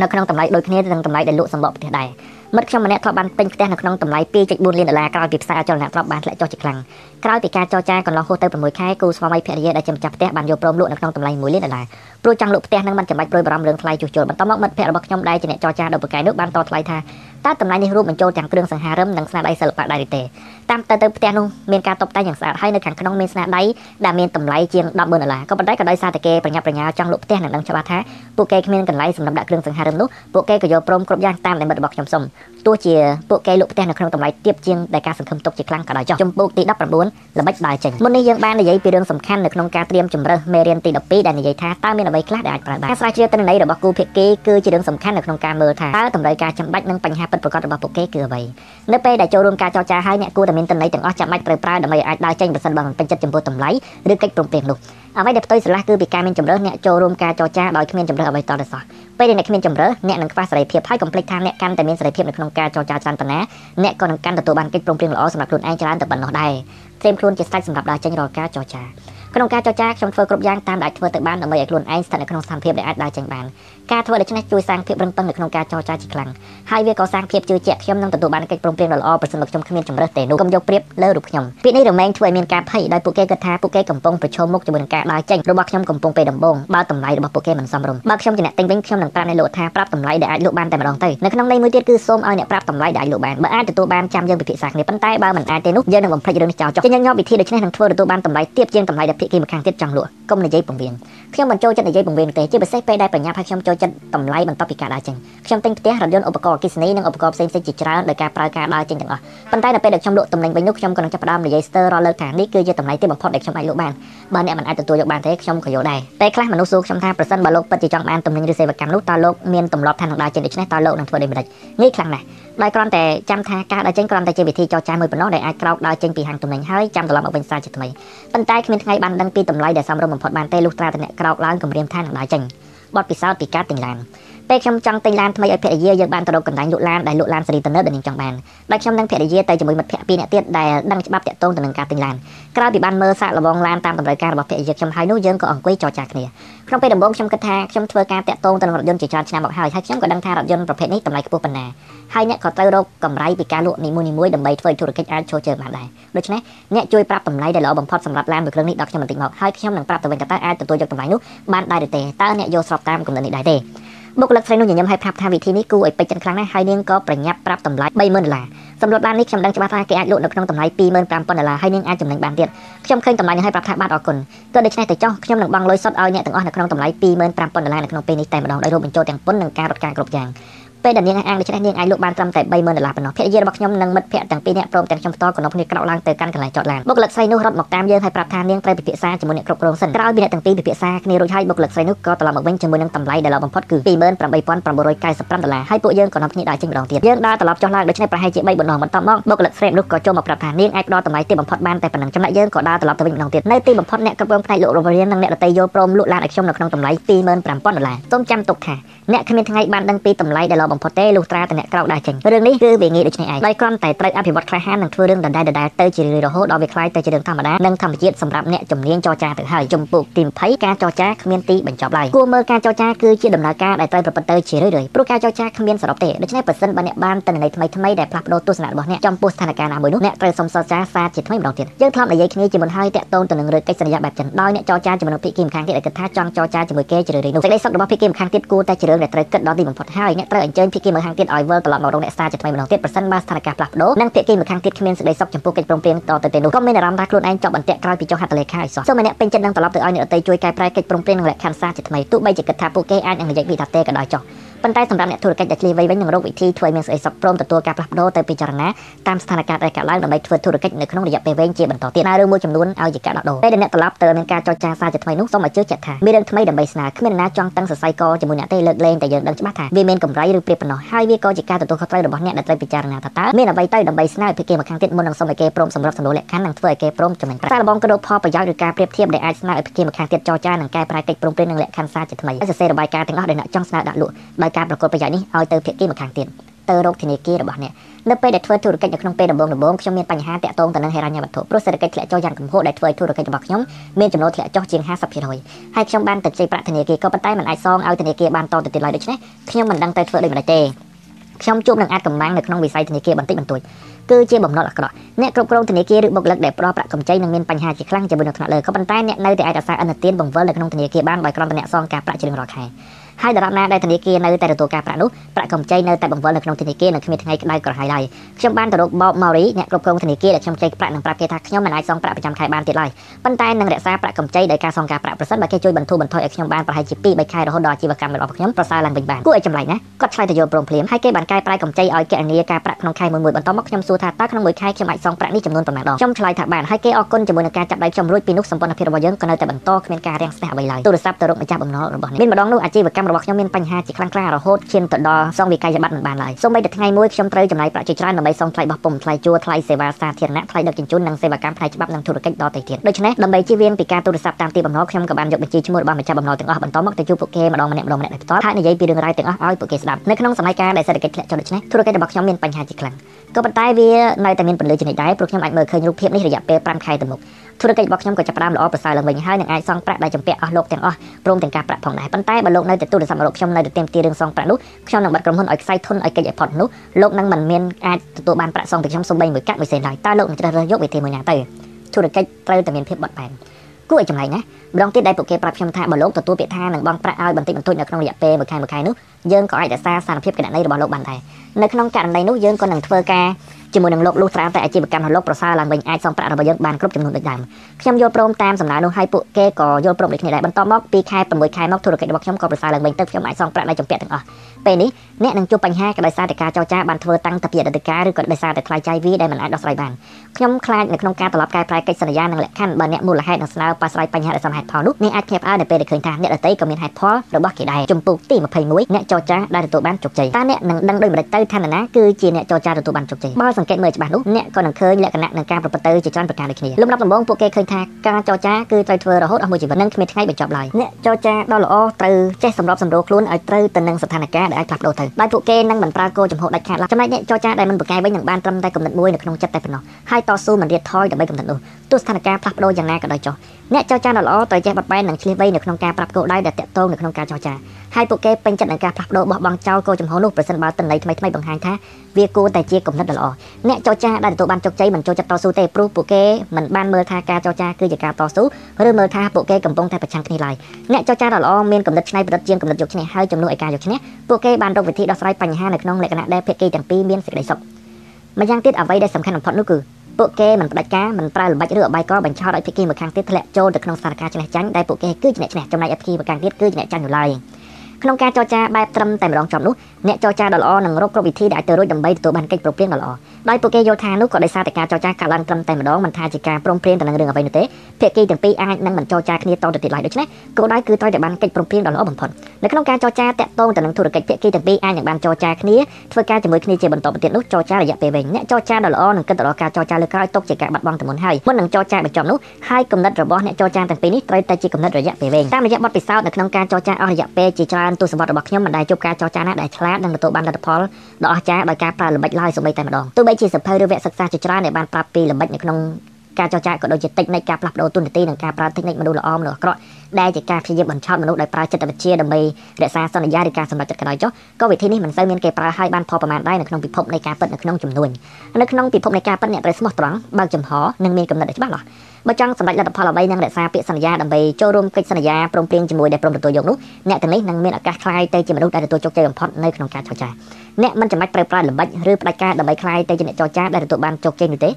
នៅក្នុងតម្លៃដូចគ្នានឹងតម្លៃដែលលក់សម្បកផ្ទះដែរ មិត្តខ្ញុំម្នាក់ធ្លាប់បានទិញផ្ទះនៅក្នុងតម្លៃ2.4លានដុល្លារក្រោយពីផ្សារអចលនទ្រព្យបានធ្លាក់ចុះជាខ្លាំងក្រោយពីការចរចាកន្លងហួសទៅ6ខែគូស្វាមីភរិយាដែលជាម្ចាស់ផ្ទះបានយកព្រមលក់នៅក្នុងតម្លៃ1លានដុល្លារព្រោះចង់លក់ផ្ទះនឹងមិនចាំបាច់ព្រួយបារម្ភរឿងថ្លៃជួសជុលបន្តមកមិត្តភ័ក្តិរបស់ខ្ញុំដែលជាអ្នកចរចាដ៏ប្រកែកនោះបានតថ្លៃថាតើតម្លៃនេះរួមបញ្ចូលទាំងគ្រឿងសង្ហារិមនិងស្នាដៃសិល្បៈដែរទេ តាមទៅទៅផ្ទះនោះមានការតុបតែងយ៉ាងស្អាតហើយនៅខាងក្នុងមានស្នាដៃដែលមានតម្លៃជាង100,000ដុល្លារក៏ប៉ុន្តែក៏ដោយសារតែគេប្រញាប់ប្រញាល់ចង់លក់ផ្ទះនិងដឹងច្បាស់ថាពួកគេគ្មានកន្លែងសម្រាប់ដាក់គ្រឿងសង្ហារិមនោះពួកគេក៏យកព្រមគ្រប់យ៉ាងតាមដែលមិត្តរបស់ខ្ញុំសុំទោះជាពួកគេលក់ផ្ទះនៅក្នុងតម្លៃទាបជាងដែលការសង្ឃឹមទុកជាខ្លាំងក៏ដោយចុះចំពោះទី19ល្បិចដើរចេញមុននេះយើងបាននិយាយពីរឿងសំខាន់នៅក្នុងការត្រៀមជំរើសមេរៀនទី12ដែលនិយាយថាតើមានអ្វីខ្លះដែលអាចប្រើបានការស្រាវជ្រាវទិន្នន័យរបស់គូភាគីគឺជារឿងសំខាន់នៅក្នុងការមើលថាតើតម្រូវការចាំបាច់និងបញ្ហាពិតប្រាកដរបស់ពួកគេគឺអ្វីនៅពេលដែលចូលរួមការចរចាហើយអ្នកគួរតែមានទិន្នន័យទាំងអស់ចាំបាច់ត្រូវប្រើដើម្បីអាចដើរចេញប្រសិនបើមិនពេញចិត្តចំពោះតម្លៃឬកិច្ចព្រមព្រៀងនោះអ្វីដែលផ្ទុយស្រឡះគឺពីការមានចម្រើសអ្នកចូលរួមការចរចាដោយគ្មានចម្រើសអ្វីតទៅសោះពេលដែលអ្នកគ្មានចម្រើសអ្នកនឹងខ្វះសេរីភាពហើយកុំភ្លេចថាអ្នកកាន់តែមានសេរីភាពនៅក្នុងការចរចាច្រើនប៉ុណ្ណាអ្នកក៏នឹងកាន់ទទួលបានកិច្ចព្រមព្រៀងល្អសម្រាប់ខ្លួនឯងច្រើនទៅប៉ុណ្ណោះដែរត្រៀមខ្លួនជាស្រេចសម្រាប់ដើរចេញរាល់ការចរចា ក្នុងការចរចាខ្ញុំធ្វើគ្រប់យ៉ាងតាមដែលធ្វើទៅបានដើម្បីឲ្យខ្លួនឯងស្ថិតនៅក្នុងស្ថានភាពដែលអាចដើរចេញបានការធ្វើដូច្នេះជួយសាងភាពរឹងប៉ឹងនៅក្នុងការចរចាជាខ្លាំងហើយវាក៏សាងភាពជឿជាក់ខ្ញុំនឹងទទួលបានកិច្ចព្រមព្រៀងដ៏ល្អប្រសិនបើខ្ញុំគ្មានជំរើសទេនោះកុំយកប្រៀបលើរូបខ្ញុំពាក្យនេះរមែងធ្វើឲ្យមានការភ័យដោយពួកគេគិតថាពួកគេកំពុងប្រឈមមុខជាមួយនឹងការដើរចេញរបស់ខ្ញុំកំពុងពេលដំបូងបើតម្លៃរបស់ពួកគេមិនសមរម្យបើខ្ញុំជាអ្នកទិញវិញខ្ញុំនឹងប្រាប់អ្នកលក់ថាប្រាប់តម្លៃដែលអាចលក់បានតែម្ដងទៅនៅក្នុងន័យមួយទៀតគឺសូមឲ្យអ្នកប្រាប់តម្លៃដែលអាចលក់បានបើអាចទទួលបានចាំយើងពិភាក្សាគ្នាប៉ុន្តែបើមិនអាចទេនោះយើងនឹងបំភ្លេចរឿងនេះចោលចុះជាញឹកញាប់វិធីដូច្នេះនឹងធ្វើទទួលបានតម្លៃទាបជាងតម្លៃដែលភាគីម្ខាងទៀតចង់លក់កុំនិយាយពង្រៀងខ្ញុំមិនចូលចិត្តនិយាយពង្រៀងទេជាពិសេសពេលដែលប្រញាប់ឲ្យខ្ញុំចូលចិត្តតម្លៃបន្ទាប់ពីការដើរចេញខ្ញុំទិញផ្ទះរថយន្តឧបករណ៍អគ្គិសនីនិងឧបករណ៍ផ្សេងៗជាច្រើនដោយការប្រើការដើរចេញទាំងអស់ប៉ុន្តែដល់ពេលដែលខ្ញុំលក់ទំនិញវិញនោះខ្ញុំក៏នឹងចាប់ផ្ដើមនិយាយស្ទើររាល់លើកថានេះគឺជាតម្លៃទាបបំផុតដែលខ្ញុំអាចលក់បានបើអ្នកមិនអាចទទួលយកបានទេខ្ញុំក៏យកដែរពេលខ្លះមនុស្សសួរខ្ញុំថាប្រសិនបើលោកពិតជាចង់បានទំនិញឬសេវាកម្មនោះតើលោកមានទម្លាប់ថានឹងដើរចេញដូច្នេះតើលោកនឹងធ្វើដូចម្តេចងាយខ្លាំងណាស់ ដោយគ្រាន់តែចាំថាការដើរចេញគ្រាន់តែជាវិធីចរចាមួយប៉ុណ្ណោះដែលអាចក្រោកដើរចេញពីហាងទំនិញហើយចាំត្រឡប់មកវិញសារជាថ្មីប៉ុន្តែគ្មានថ្ងៃបានដឹងពីតម្លៃដែលសមរម្យបំផុតបានទេលុះត្រាតែអ្នកក្រោកឡើងគម្រាមថានឹងដើរចេញបទពិសោធន៍ពីការទិញឡាន ពេលខ្ញុំចង់ទិញឡានថ្មីឲ្យភរិយាយើងបានទៅរកកន្លែងលក់ឡានដែលលក់ឡានសេរីទំនើបដែលនាងចង់បានដោយខ្ញុំនិងភរិយាទៅជាមួយមិត្តភ័ក្តិពីរនាក់ទៀតដែលដឹងច្បាប់តាក់ទងទៅនឹងការទិញឡានក្រោយពីបានមើលសាកល្បងឡានតាមតម្រូវការរបស់ភរិយាខ្ញុំហើយនោះយើងក៏អង្គុយចរចាគ្នាក្នុងពេលដំបូងខ្ញុំគិតថាខ្ញុំធ្វើការតាក់ទងទៅនឹងរថយន្តជាច្រើនឆ្នាំមកហើយហើយខ្ញុំក៏ដឹងថារថយន្តប្រភេទនេះតម្លៃខ្ពស់ប៉ុណ្ណាហើយអ្នកក៏ត្រូវរកកម្រៃពីការលក់នីមួយៗដើម្បីធ្វើឲ្យធុរកិច្ចអាចឈរជើងបានដែរដូច្នេះអ្នកជួយប្រាប់តម្លៃដែលល្អបំផុតសម្រាប់ឡានមួយគ្រឿងនេះដល់ខ្ញុំបន្តិចមកហើយខ្ញុំនឹងប្រាប់ទៅវិញថាតើអាចទទួលយកតម្លៃនោះបានដែរឬទេតើអ្នកយល់ស្របតាមគំនិតនេះដែរទេ បុគ្គលិកស្រីនោះញញឹមឲ្យប្រាប់ថាវិធីនេះគួរឲ្យពេចចិត្តខ្លាំងណាស់ហើយនាងក៏ប្រញាប់ប្រាប់តម្លៃ30000ដុល្លារសម្រាប់ឡាននេះខ្ញុំដឹងច្បាស់ថាគេអាចលក់នៅក្នុងតម្លៃ25000ដុល្លារហើយនាងអាចចំណេញបានទៀតខ្ញុំឃើញតម្លៃនេះឲ្យប្រាប់ថាបាទអរគុណក៏ដូច្នេះទៅចុះខ្ញុំនឹងបង់លុយសុទ្ធឲ្យអ្នកទាំងអស់នៅក្នុងតម្លៃ25000ដុល្លារនៅក្នុងពេលនេះតែម្ដងដោយរួមបញ្ចូលទាំងពន្ធនិងការរត់ការគ្រប់យ៉ាង ពេលដែលនាងអាងដូច្នេះនាងអាចលក់បានត្រឹមតែ30000ដុល្លារប៉ុណ្ណោះភរិយារបស់ខ្ញុំនិងមិត្តភ័ក្តិទាំងពីរនាក់ព្រមទាំងខ្ញុំផ្ទាល់ក៏នាំគ្នាក្រោកឡើងទៅកាន់កន្លែងចតឡានបុគ្គលិកស្រីនោះរត់មកតាមយើងហើយប្រាប់ថានាងត្រូវពិភាក្សាជាមួយអ្នកគ្រប់គ្រងសិនក្រោយពីអ្នកទាំងពីរពិភាក្សាគ្នារួចហើយបុគ្គលិកស្រីនោះក៏ត្រឡប់មកវិញជាមួយនឹងតម្លៃដែលល្អបំផុតគឺ28995ដុល្លារហើយពួកយើងក៏នាំគ្នាដើរចេញម្ដងទៀតយើងដើរត្រឡប់ចុះឡើងដូច្នេះប្រហែលជា3បណ្ដោះបន្ទាប់មកបុគ្គលិកស្រីនោះក៏ចូលមកប្រាប់ថានាងអាចផ្ដល់តម្លៃទាបបំផុតបានតែប៉ុណ្ណឹងចំណែកយើងក៏ដើរត្រឡប់ទៅវិញម្ដងទៀតនៅទីបំផុតអ្នកគ្រប់គ្រងផ្នែកលក់រថយន្តនិងអ្នកដទៃយល់ព្រមលក់ឡានឲ្យខ្ញុំនៅក្នុងតម្លៃ25000ដុល្លារសូមចាំទុកថាអ្នកគ្មានថ្ងៃបានដឹងពីតម្លៃដែលល្អបំផុតទេលុះត្រាតែអ្នកក្រោកដើរចេញរឿងនេះគឺវាងាយដូចនេះឯងដោយគ្រាន់តែត្រូវអភិវឌ្ឍក្លាហាននិងធ្វើរឿងដដែលដដែលទៅជារឿយៗរហូតដល់វាคล้ายទៅជារឿងធម្មតានិងធម្មជាតិសម្រាប់អ្នកជំនាញចរចាទៅហើយចំពោះទី20ការចរចាគ្មានទីបញ្ចប់ឡើយគួរមើលការចរចាគឺជាដំណើរការដែលត្រូវប្រព្រឹត្តទៅជារឿយៗព្រោះការចរចាគ្មានសរុបទេដូច្នេះប្រសិនបើអ្នកបានទិន្នន័យថ្មីថ្មីដែលផ្លាស់ប្ដូរទស្សនៈរបស់អ្នកចំពោះស្ថានភាពណាមួយនោះអ្នកត្រូវសុំសរចាសារជាថ្មីម្ដងទៀតយើងធ្លាប់និយាយគ្នាជាមុនហើយតាក់ទងទៅនឹងរឿងកិច្ចសន្យាបែបចិនដោយអ្នកចរចាជាមួយនឹងភាគីម្ខាងទៀតដែលគិតថាចង់ចរចាជាមួយគេជារឿយៗនោះសេចក្តីសុខរបស់ភាគីម្ខាងទៀតគួរតែជារឿងដែលត្រូវគិតដល់ទីបំផុតហើយអ្នកត្រូវអញ្ជើ ញភាគីម្ខាងទៀតឲ្យវិលត្រឡប់មករកអ្នកសារជាថ្មីម្ដងទៀតប្រសិនបើស្ថានភាពផ្លាស់ប្ដូរនិងភាគីម្ខាងទៀតគ្មានសេចក្តីសុខចំពោះកិច្ចព្រមព្រៀងតទៅទេនោះក៏មានអារម្មណ៍ថាខ្លួនឯងជាប់បន្ទាក់ក្រោយពីចុះហត្ថលេខាឲ្យសោះសូមឲ្យអ្នកពេញចិត្តនឹងត្រឡប់ទៅឲ្យអ្នកដទៃជួយកែប្រែកិច្ចព្រមព្រៀងនិងលក្ខខណ្ឌសារជាថ្មីទោះបីជាគិតថាពួកគេអាចនឹងនិយាយពីថាទេក៏ដោយចុះ ប៉ុន្តែសម្រាប់អ្នកធុរកិច្ចដែលឆ្លៀសវៃវិញនឹងរកវិធីធ្វើឲ្យមានសេចក្តីសុខព្រមទទួលការផ្លាស់ប្ដូរទៅពិចារណាតាមស្ថានភាពដែលកើតឡើងដើម្បីធ្វើធុរកិច្ចនៅក្នុងរយៈពេលវែងជាបន្តទៀតណារឿងមួយចំនួនឲ្យជាការដោះដូរពេលដែលអ្នកត្រឡប់ទៅមានការចរចាសារជាថ្មីនោះសូមឲ្យជឿជាក់ថាមានរឿងថ្មីដើម្បីស្នើគ្មានអ្នកណាចង់តឹងសរសៃកជាមួយអ្នកទេលើកលែងតែយើងដឹងច្បាស់ថាវាមានកម្រៃឬប្រៀបប៉ុណ្ណោះហើយវាក៏ជាការទទួលខុសត្រូវរបស់អ្នកដែលត្រូវពិចារណាថាតើមានអ្វីទៅដើម្បីស្នើភាគីម្ខាងទៀតមុននឹងសូមឲ្យគេព្រមសម្របសម្រួលលក្ខខណ្ឌនិងធ្វើឲ្យគេព្រមចំណេញប្រាក់សារលបងក៏រកផលប្រយោជន៍ឬការប្រៀបធៀបដែលអាចស្នើឲ្យភាគីម្ខាងទៀតចរចានិងកែប្រែកិច្ចព្រមព្រៀងនិងលក្ខខណ្ឌសារជាថ្មីហើយសរសេររបាយការណ៍ទាំងអស់ដែលអ្នកចង់ស្នើដាក់លក់ដោយការប្រកួតប្រជែងនេះឲ្យទៅភាគីម្ខាងទៀតទៅរកធនាគាររបស់អ្នកនៅពេលដែលធ្វើធុរកិច្ចនៅក្នុងពេលដំបូងដំបូងខ្ញុំមានបញ្ហាតាក់ទងទៅនឹងហិរញ្ញវត្ថុព្រោះសេដ្ឋកិច្ចធ្លាក់ចុះយ៉ាងគំហុកដែលធ្វើឲ្យធុរកិច្ចរបស់ខ្ញុំមានចំណូលធ្លាក់ចុះជាង50%ហើយខ្ញុំបានទៅជ័យប្រាក់ធនាគារក៏ប៉ុន្តែមិនអាចសងឲ្យធនាគារបានតទៅទៀតឡើយដូច្នេះខ្ញុំមិនដឹងទៅធ្វើដូចម្តេចទេខ្ញុំជួបនឹងអាចកម្លាំងនៅក្នុងវិស័យធនាគារបន្តិចបន្តួចគឺជាបំណុលអាក្រក់អ្នកគ្រប់គ្រងធនាគារឬបុគ្គលិកដែលផ្ដល់ប្រាក់កម្ចីនឹងមានបញ្ហាជាខ្លាំងជាមួយនឹងថ្នាក់លើក៏ប៉ុន្តែអ្នកនៅតែអាចអាសាអនុទានបង្វិលនៅក្នុងធនាគារបានដោយគ្រាន់តែអ្នកសងការប្រាក់ជារៀងរាល់ខែ ហើយដរាបណាដែលធនាគារនៅតែទទួលការប្រាក់នោះប្រាក់កម្ចីនៅតែបង្វិលនៅក្នុងធនាគារនិងគ្មានថ្ងៃក្តៅក្រហាយឡើយខ្ញុំបានទៅរក Bob Maury អ្នកគ្រប់គ្រងធនាគារដែលខ្ញុំចែកប្រាក់នឹងប្រាប់គេថាខ្ញុំមិនអាចសងប្រាក់ប្រចាំខែបានទៀតឡើយប៉ុន្តែនឹងរក្សាប្រាក់កម្ចីដោយការសងការប្រាក់ប្រសិនបើគេជួយបន្ធូរបន្ថយឲ្យខ្ញុំបានប្រហែលជា2 3ខែរហូតដល់អាជីវកម្មរបស់ខ្ញុំប្រសើរឡើងវិញបានគួរឲ្យចម្លែកណាគាត់ឆ្លើយទៅយល់ព្រមភ្លាមហើយគេបានកែប្រែកម្ចីឲ្យគណនាការប្រាក់ក្នុងខែមួយមួយបន្ទាប់មកខ្ញុំសួរថាតើក្នុងមួយខែខ្ញុំអាចសងប្រាក់នេះចំនួនប៉ុន្មានដងខ្ញុំឆ្លើយថាបានហើយគេអរគុណជាមួយនឹងការចាប់ដៃខ្ញុំរួចពីនោះសម្ព័ន្ធភាពរបស់យើងក៏នៅតែបន្តគ្មានការរាំងស្ទះអ្វីឡើយទូរស័ព្ទទៅរកម្ចាស់បំណុលរបស់នេះមានម្ដងនោះអាជីវកម្មរបស់ខ្ញុំមានបញ្ហាជាខ្លាំងក្លារហូតឈានទៅដល់សងវិក័យប័ត្រមិនបានឡើយសូម្បីតែថ្ងៃមួយខ្ញុំត្រូវចំណាយប្រាក់ជាច្រើនដើម្បីសងថ្លៃបោះពុម្ពថ្លៃជួលថ្លៃសេវាសាធារណៈថ្លៃដឹកជញ្ជូននិងសេវាកម្មផ្នែកច្បាប់និងធុរកិច្ចដទៃទៀតដូច្នេះដើម្បីជៀសវាងពីការទូរស័ព្ទតាមទីបំណុលខ្ញុំក៏បានយកបញ្ជីឈ្មោះរបស់ម្ចាស់បំណុលទាំងអស់បន្តមកទៅជួបពួកគេម្ដងម្នាក់ម្ដងម្នាក់ដោយផ្ទាល់ហើយនិយាយពីរឿងរ៉ាវទាំងអស់ឲ្យពួកគេស្ដាប់នៅក្នុងសម័យកាលដែលសេដ្ឋកិច្ចធ្លាក់ចុះដូច្នេះធុរកិច្ចរបស់ខ្ញុំមានបញ្ហាជាខ្លាំងក៏ប៉ុន្តែវានៅតែមានពន្លឺជានិច្ចដែរព្រោះខ្ញុំអាចមើលឃើញរូបភាពនេះរយៈពេល5ខែទៅមុខ ធុរកិច្ចរបស់ខ្ញុំក៏ចាប់ផ្ដើមល្អប្រសើរឡើងវិញហើយនឹងអាចសងប្រាក់ដែលចំពាក់អស់លោកទាំងអស់ព្រមទាំងការប្រាក់ផងដែរប៉ុន្តែបើលោកនៅតែទូរស័ព្ទមករកខ្ញុំនៅតែទាមទាររឿងសងប្រាក់នោះខ្ញុំនឹងបាត់ក្រុមហ៊ុនឲ្យខ្សែធនឲ្យកិច្ចឲ្យផុតនោះលោកនឹងមិនមានអាចទទួលបានប្រាក់សងពីខ្ញុំសូម្បីមួយកាក់មួយសេនឡើយតើលោកនឹងជ្រើសរើសយកវិធីមួយណាទៅធុរកិច្ចត្រូវតែមានភាពបត់បែនគួរឲ្យចម្លែកណាម្ដងទៀតដែលពួកគេប្រាប់ខ្ញុំថាបើលោកទទួលពាក្យថានឹងបង់ប្រាក់ឲ្យបន្តិចបន្តួចនៅក្នុងរយៈពេលមួយខែមួយខែនោះយើងក៏អាចរក្សាសារភាពគណនេយ្យរបស់លោកបានដែរនៅក្នុងករណីនោះយើងក៏នឹងធ្វើការ ជាមួយនឹងលោកលុះត្រាតែអាជីវកម្មរបស់លោកប្រសើរឡើងវិញអាចសងប្រាក់របស់យើងបានគ្រប់ចំនួនដូចដើមខ្ញុំយល់ព្រមតាមសំណើនោះហើយពួកគេក៏យល់ព្រមដូចគ្នាដែរបន្តមក2ខែ6ខែមកធុរកិច្ចរបស់ខ្ញុំក៏ប្រសើរឡើងវិញទៅខ្ញុំអាចសងប្រាក់នៃចម្ពាក់ទាំងអស់ពេលនេះអ្នកនឹងជួបបញ្ហាក៏ដោយសារតែការចរចាបានធ្វើតាំងតពីអតីតកាលឬក៏ដោយសារតែថ្លៃចាយវាដែលមិនអាចដោះស្រាយបានខ្ញុំខ្លាចនៅក្នុងការត្រឡប់កែប្រែកិច្ចសន្យានិងលក្ខខណ្ឌបើអ្នកមូលហេតុនឹងស្នើប៉ះស្រាយបញ្ហាដែលសមហេតុផលនោះអ្នកអាចភ្ញាក់ផ្អើលនៅពេលដែលឃើញថាអ្នកដទៃក៏មានហេតុផលរបស់គេដែរចំពោះទី21អ្នកចរចាដែលទទួលបានជោគជ័យតើអ្នកនឹងដឹងដូចម្តេចទៅឋានណាគឺជាអ្នកចរចាទទួលបានជោគជ័យបើសង្កេតមើលច្បាស់នោះអ្នកក៏នឹងឃើញលក្ខណៈនៃការប្រព្រឹត្តទៅជាច្រើនប្រការដូចគ្នាលំដាប់ដំបូងពួកគេឃើញថាការចរចាគឺត្រូវធ្វើរហូតអស់មួយជីវិតនិងគ្មានថ្ងៃបញ្ចប់ឡើយអ្នកចរចាដ៏ល្អត្រូវចេះសម្របសម្រួលខ្លួនឲ្យត្រូវទៅនឹងស្ថានភាពដែលអាចផ្លាស់ប្ដូរទៅដោយពួកគេនឹងមិនប្រើគោលចំហដាច់ខាតឡើយចំណែកអ្នកចរចាដែលមិនប្រកែកវិញនឹងបានត្រឹមតែគំនិតមួយនៅក្នុងចិត្តតែប៉ុណ្ណោះហើយតស៊ូមិនរៀតថយដើម្បីគំនិតនោះទោះស្ថានភាពផ្លាស់ប្ដូរយ៉ាងណាក៏ដោយចុះ អ្នកចរចាដ៏ល្អត្រូវចេះបត់បែននិងឆ្លៀសវៃនៅក្នុងការប្រាប់គោលដៅដែលតាក់ទងនៅក្នុងការចរចាហើយពួកគេពេញចិត្តនឹងការផ្លាស់ប្ដូរបោះបង់ចោលគោលចំហនោះប្រសិនបើតន័យថ្មីៗបង្ហាញថាវាគួរតែជាគំនិតដ៏ល្អអ្នកចរចាដែលទទួលបានជោគជ័យមិនចូលចិត្តតស៊ូទេព្រោះពួកគេមិនបានមើលថាការចរចាគឺជាការតស៊ូឬមើលថាពួកគេកំពុងតែប្រឆាំងគ្នាឡើយអ្នកចរចាដ៏ល្អមានគំនិតច្នៃប្រឌិតជាងគំនិតយកឈ្នះហើយជំនួសឲ្យការយកឈ្នះពួកគេបានរកវិធីដោះស្រាយបញ្ហានៅក្នុងលក្ខណៈដែលភាគីទាំងពីរមានសេចក្តីសុខម្យ៉ាងទៀតអ្វីដែលសំខាន់បំផុតនោះគឺ ពួកគេមិនផ្ដាច់ការមិនប្រើល្បិចឬអបាយកបញ្ឆោតឲ្យភាគីម្ខាងទៀតធ្លាក់ចូលទៅក្នុងស្ថានភាពឆ្នះចាញ់ដែលពួកគេគឺជាអ្នកឈ្នះចំណែកឯភាគីម្ខាងទៀតគឺជាអ្នកចាញ់នៅឡើយ ក្នុងការចរចាបែបត្រឹមតែម្ដងចប់នោះអ្នកចរចាដ៏ល្អនឹងរកគ្រប់វិធីដែលអាចទៅរួចដើម្បីទទួលបានកិច្ចប្រព្រឹត្តដ៏ល្អដោយពួកគេយល់ថានោះក៏ដោយសារតែការចរចាកាត់ឡើងត្រឹមតែម្ដងមិនថាជាការព្រមព្រៀងទៅនឹងរឿងអ្វីនោះទេភាគីទាំងពីរអាចនឹងមិនចរចាគ្នាតទៅទៀតឡើយដូច្នេះគោលដៅគឺត្រូវតែបានកិច្ចព្រមព្រៀងដ៏ល្អបំផុតនៅក្នុងការចរចាតាក់ទងទៅនឹងធុរកិច្ចភាគីទាំងពីរអាចនឹងបានចរចាគ្នាធ្វើការជាមួយគ្នាជាបន្តបន្ទាប់នោះចរចារយៈពេលវែងអ្នកចរចាដ៏ល្អនឹងគិតទៅដល់ការចរចាលើក្រោយទុកជាការបាត់បង់ទៅមុនហើយមុននឹងចរចាបញ្ចប់នោះហើយគំនិតរបស់អ្នកចរចាទាំងពីរនេះត្រូវតែជាគំនិតរយៈពេលវែងតាមរយៈបទពិសោធន៍នៅក្នុងការចរចាអស់រយៈពេលជាច្រើនទស្សវត្សរ៍របស់ខ្ញុំមិនដែលជួបការចរចាណាដែលឆ្លាតនិងទទួលបានលទ្ធផលដ៏អស្ចារ្យដោយការប្រើល្បិចឡើយសូម្បីតែម្ដងទោះបីជាសភៅឬវគ្គសិក្សាជាច្រើនដែលបានប្រាប់ពីល្បិចនៅក្នុងការចរចាក៏ដូចជាតិចនៃការផ្លាស់ប្ដូរទុននីតិនិងការប្រើតិចនៃមនុស្សល្អមនុស្សអាក្រក់ដែលជាការព្យាយាមបញ្ឆោតមនុស្សដោយប្រើចិត្តវិទ្យាដើម្បីរក្សាសន្យាឬការសម្រេចចិត្តក៏ដោយចុះក៏វិធីនេះមិនសូវមានគេប្រើឲ្យបានផលប្រមាណដែរនៅក្នុងពិភពនៃការពិតនៅក្នុងចំនួននៅក្នុងពិភពនៃការពិតអ្នកត្រូវស្មោះត្រង់បើកចំហនិងមានកំណត់ច្បាស់លាស់ បើចង់សម្រេចលទ្ធផលអ្វីនិងរក្សាពាក្យសន្យាដើម្បីចូលរួមកិច្ចសន្យាព្រមព្រៀងជាមួយដែលព្រមទទួលយកនោះអ្នកទាំងនេះនឹងមានឱកាសក្លាយទៅជាមនុស្សដែលទទួលជោគជ័យបំផុតនៅក្នុងការចរចាអ្នកមិនចាំបាច់ប្រើប្រាស់ល្បិចឬផ្ដាច់ការដើម្បីក្លាយទៅជាអ្នកចរចាដែលទទួលបានជោគជ័យនោះទេ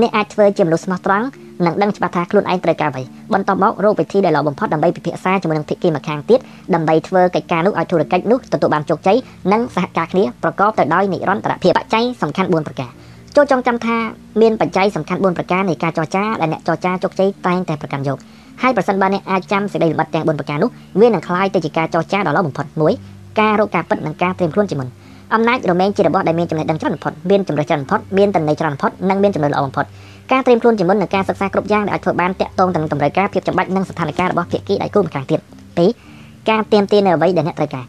អ្នកអាចធ្វើជាមនុស្សស្មោះត្រង់និងដឹងច្បាស់ថាខ្លួនឯងត្រូវការអ្វីបន្ទាប់មករកវិធីដែលល្អបំផុតដើម្បីពិភាក្សាជាមួយនឹងភាគីម្ខាងទៀតដើម្បីធ្វើកិច្ចការនោះឲ្យធុរកិច្ចនោះទទួលបានជោគជ័យនិងសហការគ្នាប្រកបទៅដោយនិរន្តរភាពបច្ច័យសំខាន់4ប្រការ ចូលចងចាំថាមានបច្ច័យសំខាន់4ប្រការនៃការចរចាដែលអ្នកចរចាជោគជ័យតែងតែប្រកាន់យកហើយប្រសិនបើអ្នកអាចចាំសេចក្តីលម្អិតទាំង4ប្រការនោះវានឹងคล้ายទៅជាការចរចាដ៏ល្អបំផុត1ការរកការពិតនិងការត្រៀមខ្លួនជាមុនអំណាចរមែងជារបស់ដែលមានចំណេះដឹងច្រើនបំផុតមានចំណេះច្រើនបំផុតមានតន័យច្រើនបំផុតនិងមានចំណេះល្អបំផុតការត្រៀមខ្លួនជាមុននិងការសិក្សាគ្រប់យ៉ាងដែលអាចធ្វើបានតាក់ទងទៅនឹងតម្រូវការភាពចាំបាច់និងស្ថានភាពរបស់ភាគីដៃគូម្ខាងទៀត2ការទៀមទានៅអ្វីដែលអ្នកត្រូវការ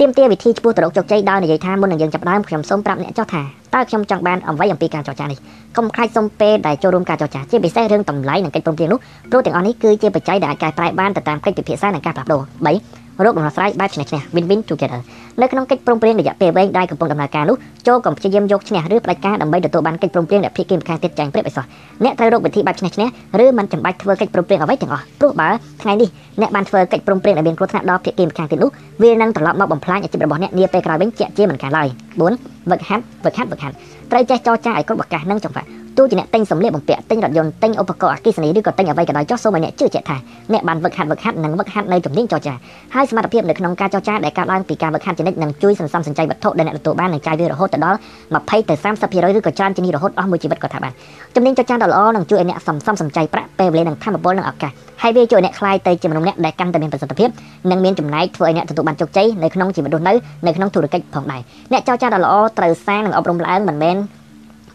ទៀមទាវិធីឆ្ពោះទៅរកជោគជ័យដោយនិយាយថាមុននឹងយើងចាប់ដើមខ្ញុំសូមប្រាប់អ្នកចោះថាតើខ្ញុំចង់បានអ្វីអំពីការចរចានេះកុំខ្លាចសុំពេលដែលចូលរួមការចរចាជាពិសេសរឿងតម្លៃនិងកិច្ចព្រមព្រៀងនោះព្រោះទាំងអស់នេះគឺជាបច្ច័យដែលអាចកែប្រែបានទៅតាមកិច្ចពិភាក្សានិងការផ្លាស់ប្ដូរ3 រកដំណោះស្រាយបែបឈ្នះឈ្នះ win-win together នៅក្នុងកិច្ចព្រមព្រៀងរយៈពេលវែងដែលកំពុងដំណើរការនោះចូលកុំព្យាយាមយកឈ្នះឬផ្ដាច់ការដើម្បីទទួលបានកិច្ចព្រមព្រៀងដែលភាគីម្ខាងទៀតចាញ់ប្រៀបឲ្យសោះអ្នកត្រូវរកវិធីបែបឈ្នះឈ្នះឬមិនចាំបាច់ធ្វើកិច្ចព្រមព្រៀងអ្វីទាំងអស់ព្រោះបើថ្ងៃនេះអ្នកបានធ្វើកិច្ចព្រមព្រៀងដែលមានគ្រោះថ្នាក់ដល់ភាគីម្ខាងទៀតនោះវានឹងត្រឡប់មកបំផ្លាញអាជីពរបស់អ្នកនាពេលក្រោយវិញជាក់ជាមិនខានឡើយ4វឹកហាត់វឹកហាត់វឹកហាត់ត្រូវចេះចរចាឲ្យគ្រប់ឱកាសនិងចង្វាក់ ទោះជាអ្នកទិញសម្លៀកបំពាក់ទិញរថយន្តទិញឧបករណ៍អគ្គិសនីឬក៏ទិញអ្វីក៏ដោយចុះសូមឲ្យអ្នកជឿជាក់ថាអ្នកបានវឹកហាត់វឹកហាត់និងវឹកហាត់នៅជំនាញចរចាហើយសមត្ថភាពនៅក្នុងការចរចាដែលកើតឡើងពីការវឹកហាត់ជានិច្ចនឹងជួយសន្សំសំចៃវត្ថុដែលអ្នកទទួលបាននឹងចាយវារហូតទៅដល់20ទៅ30%ឬក៏ច្រើនជាងនេះរហូតអស់មួយជីវិតក៏ថាបានជំនាញចរចាដ៏ល្អនឹងជួយឲ្យអ្នកសន្សំសំចៃប្រាក់ពេលវេលានិងធម៌ពលនិងឱកាសហើយវាជួយឲ្យអ្នកខ្លាយទៅជាមនុស្សម្នាក់ដែលកាន់តែមានប្រសិទ្ធភាពនិងមានចំណែកធ្វើឲ្យអ្នកទទួលបានជោគជ័យនៅក្នុងជីវិតរស់នៅនៅក្នុងធុរកិច្ចផងដែរអ្នកចរចាដ៏ល្អត្រូវសាងនិងអប់រំឡើងមិនមែន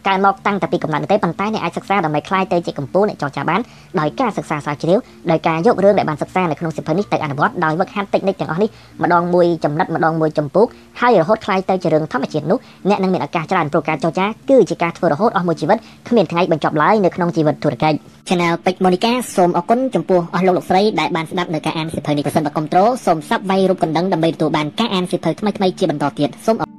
កើតមកតាំងតែពីកំណើតទេប៉ុន្តែអ្នកអាចសិក្សាដើម្បីក្លាយទៅជាកម្ពូលអ្នកចរចាបានដោយការសិក្សាស្រាវជ្រាវដោយការយករឿងដែលបានសិក្សានៅក្នុងសិភៅនេះទៅអនុវត្តដោយវឹកហាត់តិចនិចទាំងអស់នេះម្ដងមួយចំណិតម្ដងមួយចម្ពោះហើយរហូតក្លាយទៅជារឿងធម្មជាតិនោះអ្នកនឹងមានឱកាសច្រើនព្រោះការចរចាគឺជាការធ្វើរហូតអស់មួយជីវិតគ្មានថ្ងៃបញ្ចប់ឡើយនៅក្នុងជីវិតធុរកិច្ច Channel ពេជ្រម៉ូនីកាសូមអរគុណចំពោះអស់លោកលោកស្រីដែលបានស្ដាប់នៅការអានសិភៅនេះប្រសិនបើគ្រប់ត្រូលសូមសាប់វាយរូបកណ្ដឹងដើម្បីទទួលបានការអានសិភៅថ្មីៗជាបន្តទៀតសូមអរ